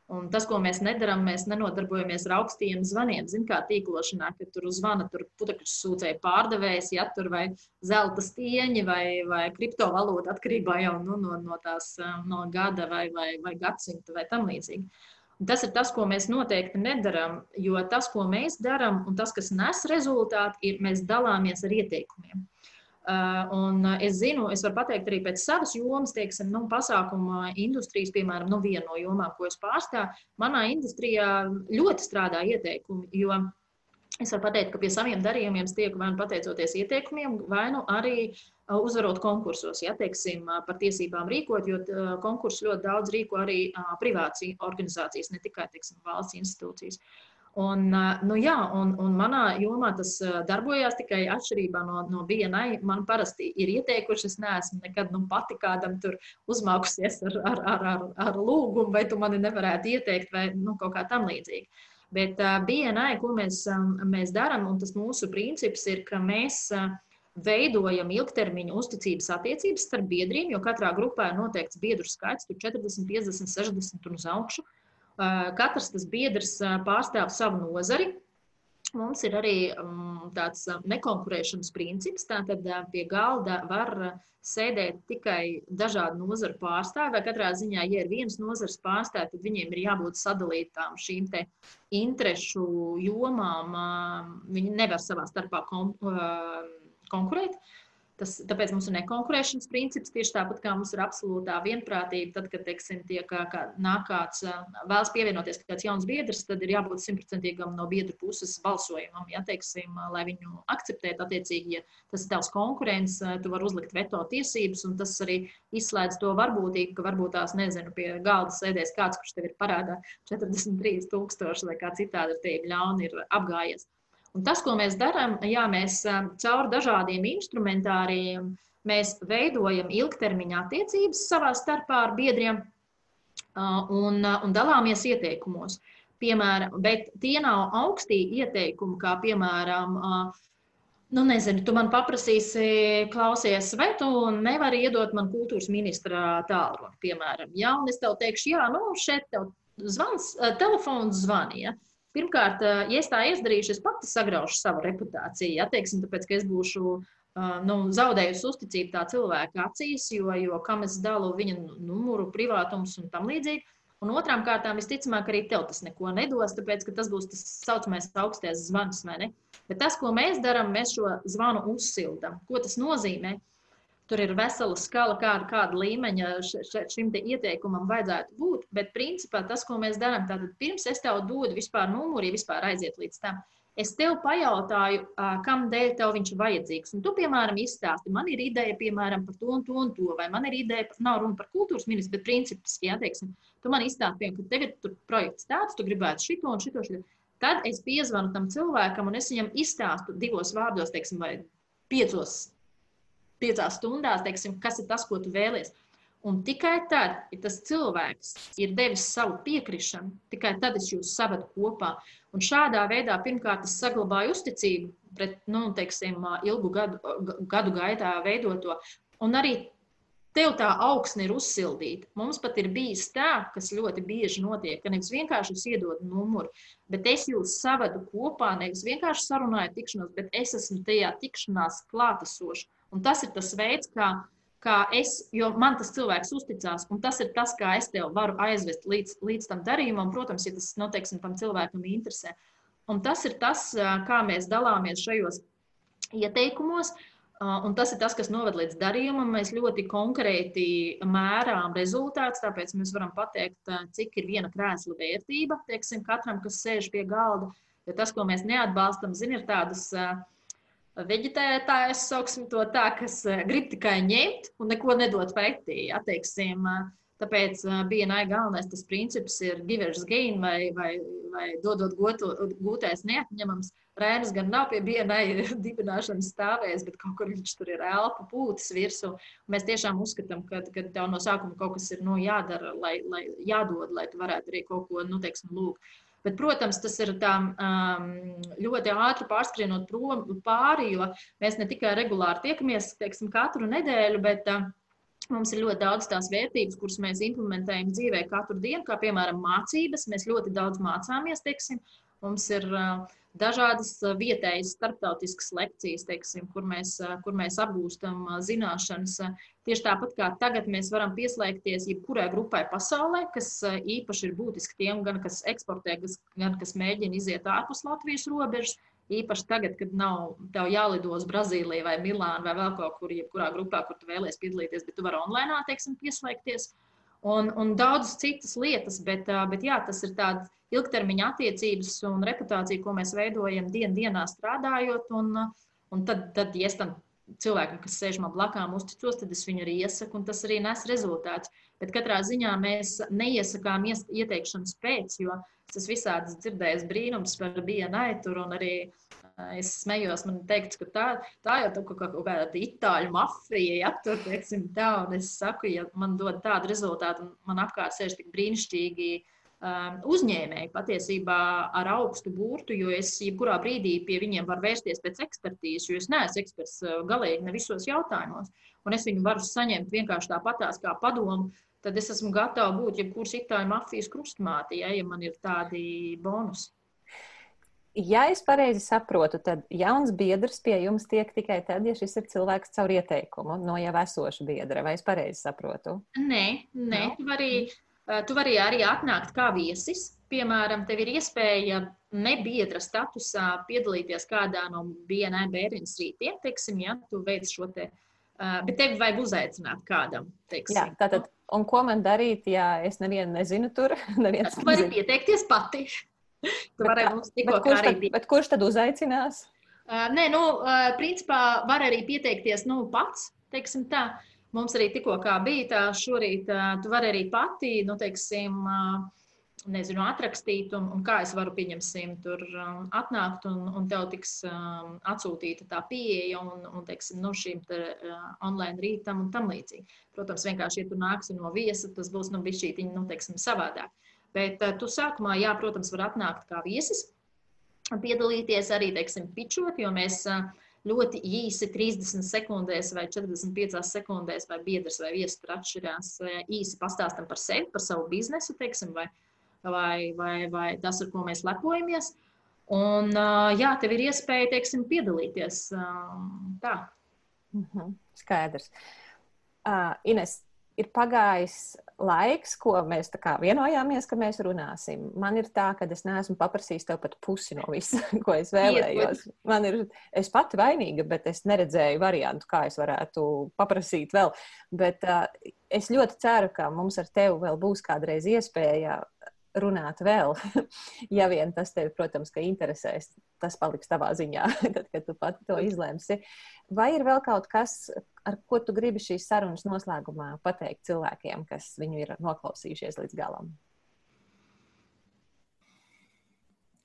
Un tas, ko mēs nedarām, mēs nenodarbojamies ar augstiem zvaniem. Zinām, kā tīklošanā, kad tur uzzvana tur putekļu sūcēja pārdevējs, ja tur vai zelta stieņi vai, vai kriptovalūta atkarībā jau nu, no, no, tās, no gada vai, vai, vai gadsimta vai tam līdzīgi. Un tas ir tas, ko mēs noteikti nedarām, jo tas, ko mēs darām, un tas, kas nes rezultātu, ir mēs dalāmies ar ieteikumiem. Uh, un uh, es zinu, es varu pateikt arī pēc savas jomas, teiksim, nu, pasākuma industrijas, piemēram, nu, viena no jomām, ko es pārstāvu. Manā industrijā ļoti strādā ieteikumi, jo es varu pateikt, ka pie saviem darījumiem tiek vai nu pateicoties ieteikumiem, vai nu arī uh, uzvarot konkursos, ja teiksim, par tiesībām rīkot, jo konkursus ļoti daudz rīko arī privātas organizācijas, ne tikai teiksim, valsts institūcijas. Uh, Un, nu, jā, un, un manā jomā tas darbojās tikai atšķirībā no, no BNI. Man parasti ir ieteikuši, es neesmu nekad nu, pati kādam tur uzmākusies ar, ar, ar, ar, ar lūgumu, vai tu mani nevarētu ieteikt, vai nu, kaut kā tam līdzīga. Bet BNI, ko mēs, mēs darām, un tas mūsu princips ir, ka mēs veidojam ilgtermiņa uzticības attiecības starp biedriem, jo katrā grupā ir noteikts biedru skaits, tur 40, 50, 60 un uz augšu. Uh, Katrs tas biedrs pārstāv savu nozari. Mums ir arī um, tāds nekonkurēšanas princips. Tātad pie galda var sēdēt tikai dažādu nozaru pārstāvji. Katrā ziņā, ja ir viens nozars pārstāvji, tad viņiem ir jābūt sadalītām šīm interešu jomām. Viņi nevar savā starpā kon konkurēt. Tas, tāpēc mums ir nekonkurēšanas princips, tieši tāpat kā mums ir absolūtā vienprātība. Tad, kad teiksim, tiek, kā, nāk kāds vēlas pievienoties kāds jauns biedrs, tad ir jābūt simtprocentīgam no biedru puses balsojumam, ja, teiksim, lai viņu akceptētu. Attiecīgi, ja tas ir tavs konkurents, tu vari uzlikt veto tiesības, un tas arī izslēdz to varbūtību, ka varbūt tās, nezinu, pie galda sēdēs kāds, kurš tev ir parādā 43,000 vai kā citādi ar tevi ļauni ir apgājies. Un tas, ko mēs darām, jā, mēs caur dažādiem instrumentāriem mēs veidojam ilgtermiņa attiecības savā starpā ar biedriem un, un dalāmies ieteikumos. Piemēram, bet tie nav augstie ieteikumi, kā piemēram, nu, nezinu, tu man paprasīsi, klausies, vai tu nevari iedot man kultūras ministra tālruni, piemēram. Jā, un es tev teikšu, jā, nu, šeit tev zvans, telefons zvanīja. Ja? Pirmkārt, eh, ja es tā izdarīšu, es pati sagraušu savu reputāciju. Ja, teiksim, tāpēc, ka es būšu eh, nu, zaudējusi uzticību tā cilvēka acīs, jo, jo kam es dalu viņa numuru, privātums un tam līdzīgi. Un otrām kārtām, visticamāk, arī tev tas neko nedos, tāpēc, ka tas būs tas saucamais augstais zvans? Bet tas, ko mēs darām, mēs šo zvanu uzsildām. Ko tas nozīmē? Uh, Tur ir vesela skala, kāda, kāda līmeņa šim ieteikumam vajadzētu būt. Bet, principā, tas, ko mēs darām, tātad pirms es tev dodu vispār numuru, ja vispār aiziet līdz tam, Es tev pajautāju, kam dēļ tev viņš ir vajadzīgs. Un tu, piemēram, izstāsti, man ir ideja piemēram, par to un to un to, vai man ir ideja, par, nav runa par kultūras ministru, bet principus, jā, teiksim, tu man izstāsti, piemēram, ka tev ir projekts tāds, tu gribētu šito un šito, šito. Tad es piezvanu tam cilvēkam un es viņam izstāstu divos vārdos, teiksim, vai piecos, piecās stundās, teiksim, kas ir tas, ko tu vēlies. Un tikai tad, ja tas cilvēks ir devis savu piekrišanu, tikai tad es jūs savedu kopā. Un šādā veidā pirmkārt es saglabāju uzticību pret, nu, teiksim, ilgu gadu, gadu gaitā veidoto. Un arī tev tā augsne ir uzsildīta. Mums pat ir bijis tā, kas ļoti bieži notiek, ka nevis vienkārši es iedodu numuru, bet es jūs savedu kopā, nevis vienkārši sarunāju tikšanos, bet es esmu tajā tikšanās klātesošs. Un tas ir tas veids, kā kā es, jo man tas cilvēks uzticās, un tas ir tas, kā es tevi varu aizvest līdz, līdz tam darījumam, protams, ja tas, nu, teiksim, tam cilvēkam interesē. Un tas ir tas, kā mēs dalāmies šajos ieteikumos, un tas ir tas, kas noved līdz darījumam. Mēs ļoti konkrēti mērām rezultātus, tāpēc mēs varam pateikt, cik ir viena krēsla vērtība, teiksim, katram, kas sēž pie galda. Jo tas, ko mēs neatbalstam, zin, ir tādas uh, veģetētājs, sauksim to tā, kas eh, grib tikai ņemt un neko nedot pretī. Atteiksim, eh, tāpēc eh, BNI galvenais tas princips ir givers gain vai, vai, vai dodot goto, gūtais neatņemams. Rēnas gan nav pie BNI dibināšanas stāvējis, bet kaut kur viņš tur ir elpa pūtis virsū. Mēs tiešām uzskatām, ka, ka tev no sākuma kaut kas ir nu, jādara, lai, lai jādod, lai tu varētu arī kaut ko, nu, teiksim, lūgt. Bet, protams, tas ir tā, um, ļoti ātri pārskrienot prom, pāri, jo mēs ne tikai regulāri tiekamies teiksim, katru nedēļu, bet uh, mums ir ļoti daudz tās vērtības, kuras mēs implementējam dzīvē katru dienu, kā piemēram mācības. Mēs ļoti daudz mācāmies, teiksim, mums ir uh, dažādas vietējas, starptautiskas lekcijas, teiksim, kur, mēs, kur mēs apgūstam zināšanas. Tieši tāpat kā tagad mēs varam pieslēgties jebkurai grupai pasaulē, kas īpaši ir būtiski tiem, gan kas eksportē, gan kas mēģina iziet ārpus Latvijas robežas. Īpaši tagad, kad nav tev jālido uz Brazīliju vai Milānu vai vēl kaut kur, jebkurā grupā, kur tu vēlies piedalīties, bet tu vari online, teiksim, pieslēgties. Un, un daudzas citas lietas, bet, bet jā, tas ir tāds ilgtermiņa attiecības un reputācija, ko mēs veidojam dien, dienā strādājot. Un, un tad, tad, ja es tam cilvēkam, kas sēž man blakām, uzticos, tad es viņu arī iesaku, un tas arī nes rezultātus. Bet katrā ziņā mēs neiesakām ieteikšanas pēc, jo tas visādas dzirdējis brīnums par BNI tur un arī Es smējos, man teikt, ka tā, tā jau tā kaut, kaut kāda itāļu mafija, ja tur, teiksim, tā, un es saku, ja man dod tādu rezultātu, man apkārt sēž tik brīnišķīgi Um, uzņēmēji patiesībā ar augstu burtu, jo es jebkurā brīdī pie viņiem varu vērsties pēc ekspertīzes, jo es neesmu eksperts uh, galīgi ne visos jautājumos. Un es viņu varu saņemt vienkārši tāpatās kā padomu, tad es esmu gatava būt jebkuras itāļu mafijas krustmāte, ja, ja man ir tādi bonusi. Ja es pareizi saprotu, tad jauns biedrs pie jums tiek tikai tad, ja šis ir cilvēks caur ieteikumu no jau esoša biedra. Vai es pareizi saprotu? Nē, nē. No. Tu vari Eh, tu vari arī atnākt kā viesis. Piemēram, tev ir iespēja nebiedra statusā piedalīties kādā no BNI bērnu rītiem, teiksim, ja tu veic šo te. Uh, bet tev vajag uzaicināt kādam. Teiksim. Jā, tātad, un ko man darīt, ja es nevienu nezinu tur? Tu vari pieteikties pati. Tu vari mums tikko arī. Tad, bet kurš tad uzaicinās? Uh, nē, nu, uh, principā var arī pieteikties, nu, pats, teiksim tā. Uh, Mums arī tikko bija tā, šorīt tu vari arī pati, nu, teiksim, nezinu, atrakstīt, un, un kā es varu, pieņemsim, tur atnākt, un, un tev tiks atsūtīta tā pieeja, un, un teiksim, nu, šīm te, online rītam un tam līdzīgi. Protams, vienkārši, ja tu nāksi no viesa, tas būs, nu, bišķītiņi, nu, teiksim, savādāk. Bet tu sākumā, jā, protams, var atnākt kā viesis, piedalīties arī, teiksim, pičot, jo mēs uh, ļoti īsi, 30 sekundēs vai 45 sekundēs, vai biedrs vai viesis tur atšķirās. Īsi pastāstam par sevi, par savu biznesu, teiksim, vai, vai, vai, vai tas, ar ko mēs lepojamies. Un, jā, tev ir iespēja, teiksim, piedalīties. Tā. Mhm, skaidrs. Uh, Ines, ir pagājis laiks, ko mēs vienojāmies, ka mēs runāsim. Man ir tā, ka es neesmu paprasījis tev pat pusi no visa, ko es vēlējos. Man ir, es pati vainīga, bet es neredzēju variantu, kā es varētu paprasīt vēl. Bet uh, es ļoti ceru, ka mums ar tevi vēl būs kādreiz iespēja runāt vēl, ja vien tas tevi, protams, ka interesēs. Tas paliks tavā ziņā, tad, kad tu pati to izlemsi. Vai ir vēl kaut kas, ar ko tu gribi šīs sarunas noslēgumā pateikt cilvēkiem, kas viņu ir noklausījušies līdz galam?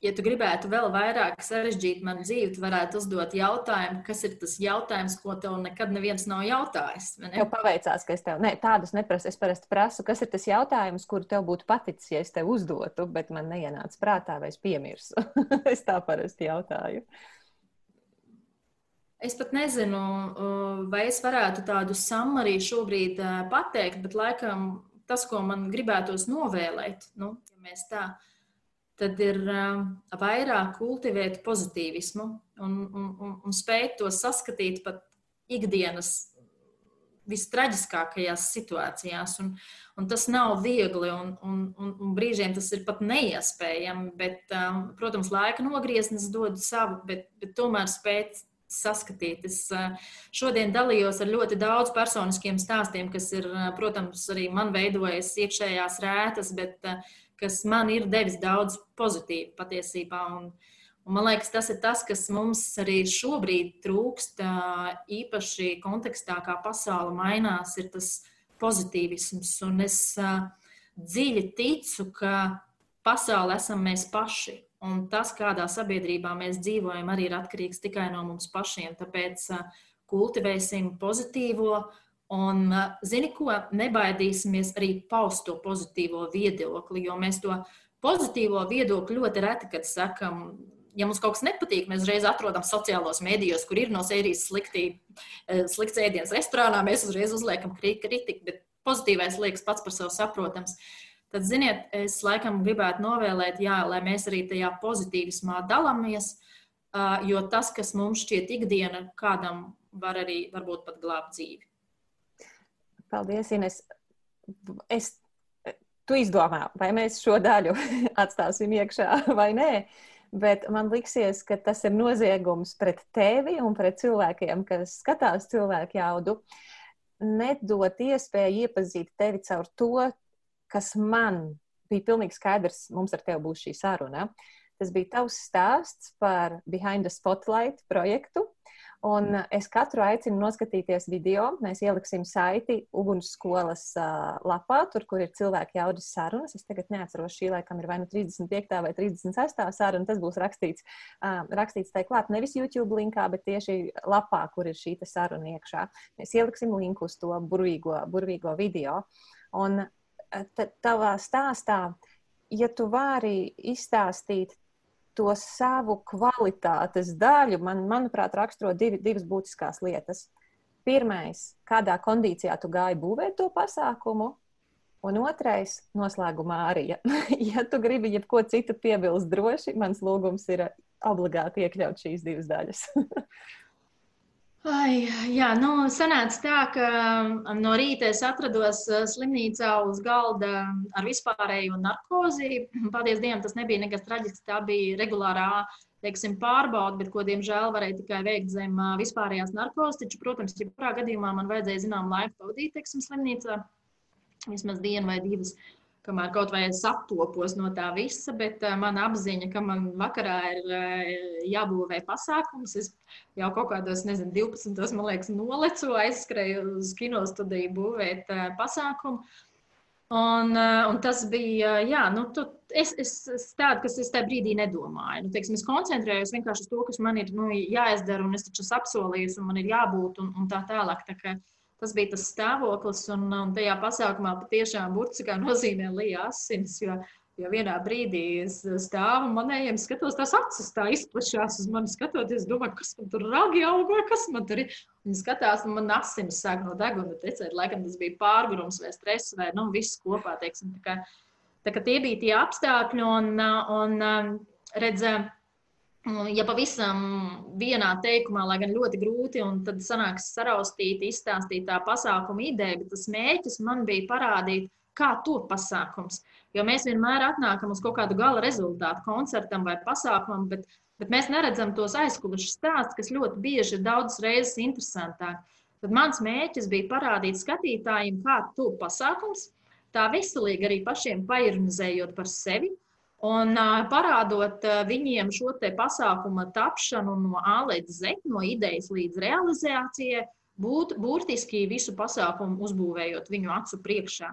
Ja tu gribētu vēl vairāk sarežģīt manu dzīvi, tu varētu uzdot jautājumu, kas ir tas jautājums, ko tev nekad neviens nav jautājis. Ne? Tev paveicās, ka es tev ne, tādus neprasu. Es parasti prasu, kas ir tas jautājums, kuru tev būtu paticis, ja es tev uzdotu, bet man neienāca prātā vai es piemirsu. es tā parasti jautāju. Es pat nezinu, vai es varētu tādu samariju šobrīd pateikt, bet laikam tas, ko man gribētos novēlēt, nu, ja mēs tā tad ir uh, vairāk kultivēt pozitīvismu un, un, un, un spēt to saskatīt pat ikdienas vistraģiskākajās situācijās. Un, un tas nav viegli, un, un, un, un brīžiem tas ir pat neiespējami. Bet, um, protams, laika nogrieznis dod savu, bet, bet tomēr spēt saskatīt. Es uh, šodien dalījos ar ļoti daudz personiskiem stāstiem, kas ir, protams, arī man veidojas iekšējās rētas, bet uh, kas man ir devis daudz pozitīvu patiesībā. Un, un man liekas, tas ir tas, kas mums arī šobrīd trūkst, īpaši kontekstā, kā pasaule mainās, ir tas pozitīvisms. Un es dziļi ticu, ka pasaule esam mēs paši. Un tas, kādā sabiedrībā mēs dzīvojam, arī ir atkarīgs tikai no mums pašiem. Tāpēc kultivēsim pozitīvo, Un, zini, ko nebaidīsimies arī paust to pozitīvo viedokli, jo mēs to pozitīvo viedokli ļoti reti, kad sakam, ja mums kaut kas nepatīk, mēs uzreiz atrodam sociālos mēdījos, kur ir no sērijas slikti, slikts ēdiens restorānā, mēs uzreiz uzliekam kritiku, bet pozitīvais liekas pats par sevi saprotams. Tad, ziniet, es laikam gribētu novēlēt, jā, lai mēs arī tajā pozitīvismā dalāmies, jo tas, kas mums šķiet ikdiena, kādam var arī varbūt pat glābt dzīvi. Paldies, Ines. Es, tu izdomā, vai mēs šo daļu atstāsim iekšā vai nē. Bet man liekas, ka tas ir noziegums pret tevi un pret cilvēkiem, kas skatās cilvēku jaudu. Nedot iespēju iepazīt tevi caur to, kas man bija pilnīgi skaidrs, mums ar tevi būs šī saruna. Tas bija tavs stāsts par Behind the Spotlight projektu, Un es katru aicinu noskatīties video. Mēs ieliksim saiti ugunsskolas lapā, tur, kur ir cilvēku jaudas sarunas. Es tagad neatceros, šī laikam ir vai nu 35. vai 36. saruna. Tas būs rakstīts, rakstīts tai klāt nevis YouTube linkā, bet tieši lapā, kur ir šī saruna iekšā. Mēs ieliksim linku uz to burvīgo, burvīgo video. Un tavā stāstā, ja tu vari izstāstīt to savu kvalitātes daļu, man, manuprāt, raksturo divi, divas būtiskās lietas. Pirmais, kādā kondīcijā tu gāji būvēt to pasākumu, un otrais, noslēgumā arī, ja, ja tu gribi jebko citu piebilst droši, mans lūgums ir obligāti iekļaut šīs divas daļas. Ai, jā, nu, sanāca tā, ka um, no rīta es atrados uh, slimnīcā uz galda ar vispārēju narkozi. Paldies Dievam, tas nebija nekas traģisks. Tā bija regulārā teiksim, pārbauda, bet ko, diemžēl, varēja tikai veikt zem uh, vispārējās narkozes. Taču, protams, jebkurā gadījumā man vajadzēja zinām laiku pavadīt teiksim, slimnīcā, vismaz dienu vai divas. Uh, kamēr kaut vai es aptopos no tā visa, bet uh, man apziņa, ka man vakarā ir uh, jābūvē pasākums. Es jau kaut kādos, nezinu, 12. man liekas, nolecu, aizskrēju uz kino studiju būvēt uh, pasākumu. Un, un tas bija, jā, nu, tu, es, es, es tādu, kas es tajā brīdī nedomāju. Nu, teiksim, es koncentrējos vienkārši uz to, kas man ir nu, jāizdara, un es taču esmu apsolījis, un man ir jābūt, un, un tā tālāk. Tā kā, uh, tas bija tas stāvoklis, un, un tajā pasākumā patiešām burtiski nozīmē lija asins. Jo, jo vienā brīdī es stāvu manējiem skatos, tās acis tā izplešās uz mani skatoties, domāju, kas man tur ragi aug, vai kas man tur ir. Viņi skatās, un man asinis sāk no deguna tecēt, laikam tas bija pārgurums vai stress vai, nu, viss kopā, teiksim. Tā kā, tā kā tie bija tie apstākļi, un, un redzēt, ja pavisam vienā teikumā, lai gan ļoti grūti, un tad sanāks saraustīt, izstāstīt tā pasākuma ideju, bet tas mērķis man bija parādīt, kā top pasākums. Jo mēs vienmēr atnākam uz kaut kādu gala rezultātu, koncertam vai pasākumam, bet, bet mēs neredzam tos aizkulisku stāstus, kas ļoti bieži ir daudzas reizes interesantāk. Tad mans mērķis bija parādīt skatītājiem, kā top pasākums, tā veselīgi arī pašiem paironizējot par sevi. Un parādot viņiem šo pasākumu tapšanu no A līdz Z, no idejas līdz realizācijai, būt, burtiski visu pasākumu uzbūvējot viņu acu priekšā.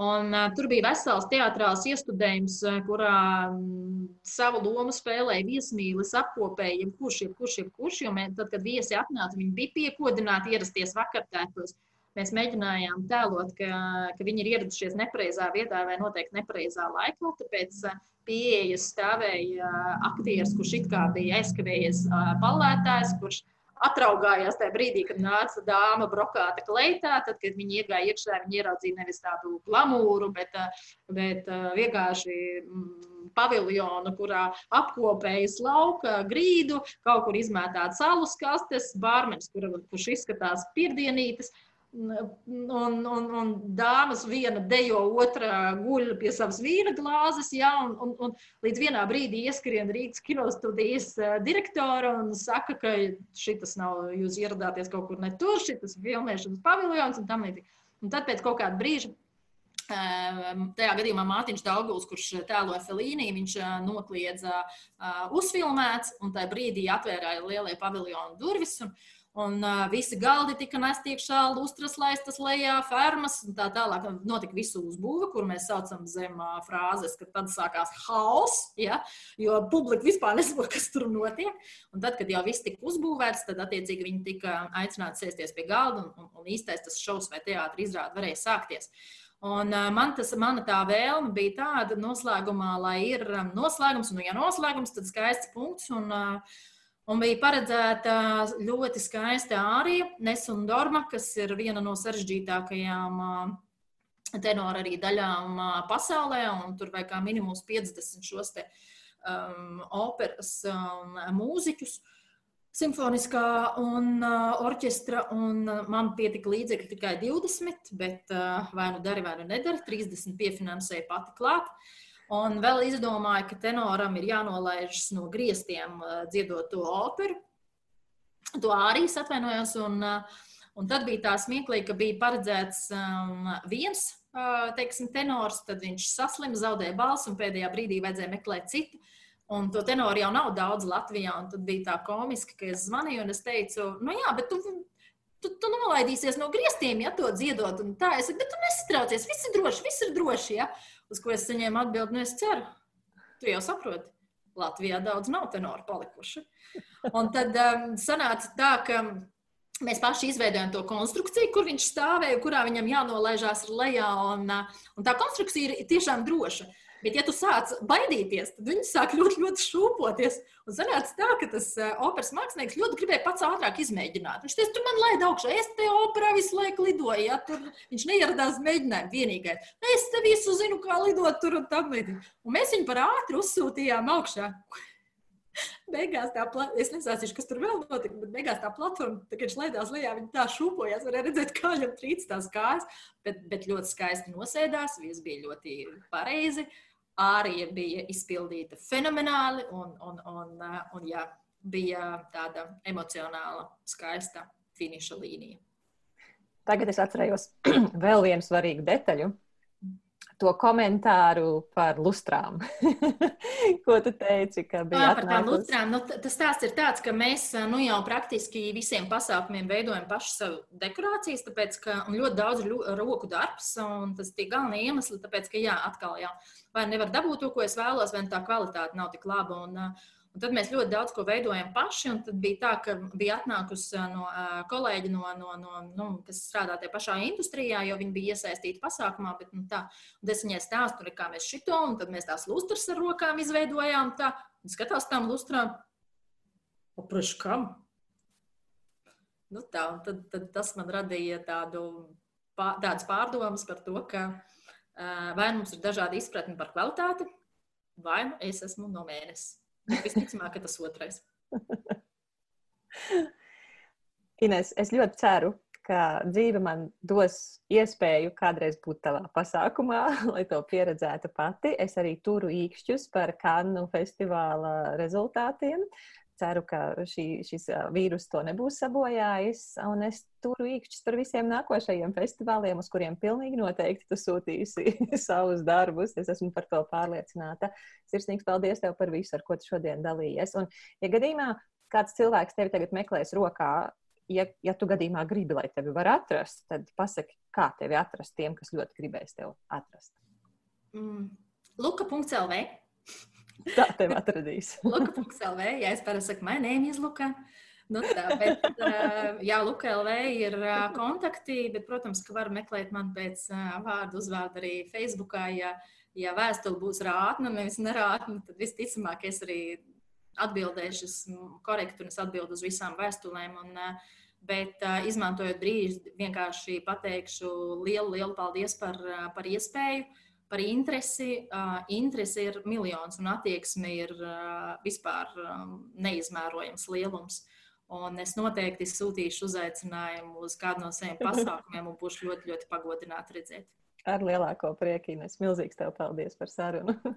Un, uh, tur bija vesels teātrāls iestudējums, kurā um, savu lomu spēlēja viesmīlis, apkopēja jebkurš, jebkurš, jebkurš. Jo mēs, tad, kad viesi atnāca, viņi bija piekodināti ierasties vakartētos. Mēs mēģinājām tēlot, ka, ka viņi ir ieradušies nepareizā vietā vai noteikti nepareizā laikā. Tāpēc uh, pieejas stāvēja aktieris, kurš it kā bija aizkavējies ballētājs, kurš atraugājās tajā brīdī, kad nāca dāma brokāta kleitā. Tad, kad viņi iegāja iekšā, viņi ieraudzīja nevis tādu glamūru, bet, bet vienkārši mm, paviljonu, kurā apkopējas lauka grīdu, kaut kur izmētāt salus kastes, bārmenis, kur, kurš izskatās pirdienītes. Un, un, un dāmas viena dejo, otra guļ pie savas vīna glāzes, ja, un, un, un līdz vienā brīdī ieskrien Rīgas kinostudijas eh, direktora un saka, ka šis nav, jūs ieradāties kaut kur ne tur, šis filmēšanas paviljons un tam līdzīgi. Un tad pēc kaut kāda brīža eh, Tajā gadījumā Mārtiņš Dauguls, kurš tēloja Felīniju, viņš eh, nokliedza uh, uzfilmēts, un tajā brīdī atvērāja lielie paviljonu durvis. Un, Un uh, visi galdi tika nesti iekšā, lustras laistas lejā, fermas un tā tālāk. Notika visu uzbūve, kur mēs saucam zem uh, frāzes, ka tad sākās haoss, ja? jo publika vispār nesaprot, kas tur notiek. Un tad, kad jau viss tika uzbūvēts, tad attiecīgi viņi tika aicināti sēsties pie galda un, un, un īstais tas šovs vai teātris izrāde varēja sākties. Un, man tas, mana tā vēlme bija tāda noslēgumā, lai ir um, noslēgums, un, nu, ja noslēgums, tad skaists punkts. Un, uh, Un bija paredzēta ļoti skaista ārija, Nesundorma, kas ir viena no sarežģītākajām tenora arī daļām pasaulē, un tur vajag kā minimums 50 šos te um, operas um, mūziķus. Simfoniskā un uh, orķestra, un man pietika līdzekļi tikai 20, bet uh, vai nu dari, vai nu nedari, 30 piefinansēja pati klāt. Uh, Un vēl izdomāju, ka tenoram ir jānolaižas no griestiem, dziedot to operu. To arī atvainojos. Un, un tad bija tā smieklīgi, ka bija paredzēts um, viens teiksim, tenors, tad viņš saslims, zaudēja balsi un pēdējā brīdī vajadzēja meklēt citu. Un to tenoru jau nav daudz Latvijā. Tad bija tā komiski, ka es zvanīju un es teicu, nu jā, bet tu, tu, tu nolaidīsies no griestiem, ja to dziedot. Un tā es saku, bet tu nesatraucies, viss ir droši, viss ir droši. Ja? Uz ko es saņēmu atbildi, nu es ceru, tu jau saproti. Latvijā daudz nav tenoru palikuši. Un tad um, sanāca tā, ka mēs paši izveidojam to konstrukciju, kur viņš stāvēja, kurā viņam jānolaižās lejā. Un, uh, un tā konstrukcija ir tiešām droša. Bet, ja tu sāc baidīties, tad viņi sāk ļoti, ļoti šūpoties. Un sanāca tā, ka tas uh, operas mākslinieks ļoti gribēja pats ātrāk izmēģināt. Viņš teica, tu man laid augšā, es te operā visu laiku lidoju. Ja? Tur viņš neieradās mēģinājumu vienīgais. Es te visu zinu, kā lidot tur un tam līdzīgi. Un mēs viņu par ātru uzsūtījām augšā. Beigās tā platforma, es nesāstīšu, kas tur vēl notika, bet beigās tā platforma, kad viņš laidās lejā, viņa tā šūpojās, varēja redzēt, kā viņam trīc tās kājas, bet, bet ļoti skaisti nosēdās, viss bija ļoti pareizi. Uh, ārija bija izpildīta fenomenāli un, un, un, uh, un jā, bija tāda emocionāla, skaista finiša līnija. Tagad es atcerējos vēl vienu svarīgu detaļu. To komentāru par lustrām. Ko tu teici, ka bija? Jā, par tām lustrām. Nu, tas stāsts ir tāds, ka mēs nu, jau praktiski visiem pasākumiem veidojam pašu savu dekorācijas, tāpēc, ka ļoti daudz roku darbs, un tas ir galvenie iemesli, tāpēc, ka jā, atkal. Uh, vai nevar dabūt to, ko es vēlos, vai tā kvalitāte nav tik laba. Un, un tad mēs ļoti daudz ko veidojam paši. Tad bija tā, ka bija atnākusi no kolēģi, no, no, no, nu, kas strādā tajā pašā industrijā, jo viņi bija iesaistīti pasākumā. Bet, nu, tā, un es viņai stāstu, kā mēs šito, un tad mēs tās lustras ar rokām izveidojām. Tā, un skatās tām lustrām, apraš kam? Nu, tā, tad, tad tas man radīja tādu, tādas pārdomas par to, ka vai mums ir dažādi izpratni par kvalitāti, vai nu es esmu no mēnesis. Visticamāk, ka tas otrais. Ines, es ļoti ceru, ka dzīve man dos iespēju kādreiz būt tavā pasākumā, lai to pieredzētu pati. Es arī turu īkšķus par Kannu festivāla rezultātiem. Ceru, ka šī, šis vīrus to nebūs sabojājis. Un es turu īkšķus par visiem nākošajiem festivāliem, uz kuriem pilnīgi noteikti tu sūtīsi savus darbus. Es esmu par to pārliecināta. Sirsnīgs paldies tev par visu, ar ko tu šodien dalījies. Un, ja gadījumā kāds cilvēks tevi tagad meklēs rokā, ja, ja tu gadījumā gribi, lai tevi var atrast, tad pasaki, kā tevi atrast tiem, kas ļoti gribēs tevi atrast. Mm. Luka.lv Tā tevi atradīs. Luka.lv, ja es parasti saku, my name is Luka. Nu, tā, bet, jā, Luka LV ir kontakti, bet, protams, ka var meklēt man pēc vārdu uzvārdu arī Facebookā. Ja, ja vēstule būs rātna, nevis nerātna, tad visticamāk es arī atbildēšu, esmu korekti un es atbildu uz visām vēstulēm. Un, bet izmantojot brīdi, vienkārši pateikšu lielu, lielu paldies par, par iespēju par interesi. Uh, interesi ir miljons, un attieksme ir uh, vispār um, neizmērojams lielums. Un es noteikti sūtīšu uzaicinājumu uz kādu no saviem pasākumiem, un būšu ļoti, ļoti pagodināta redzēt. Ar lielāko prieku, Ines. Milzīgs tev paldies par sarunu.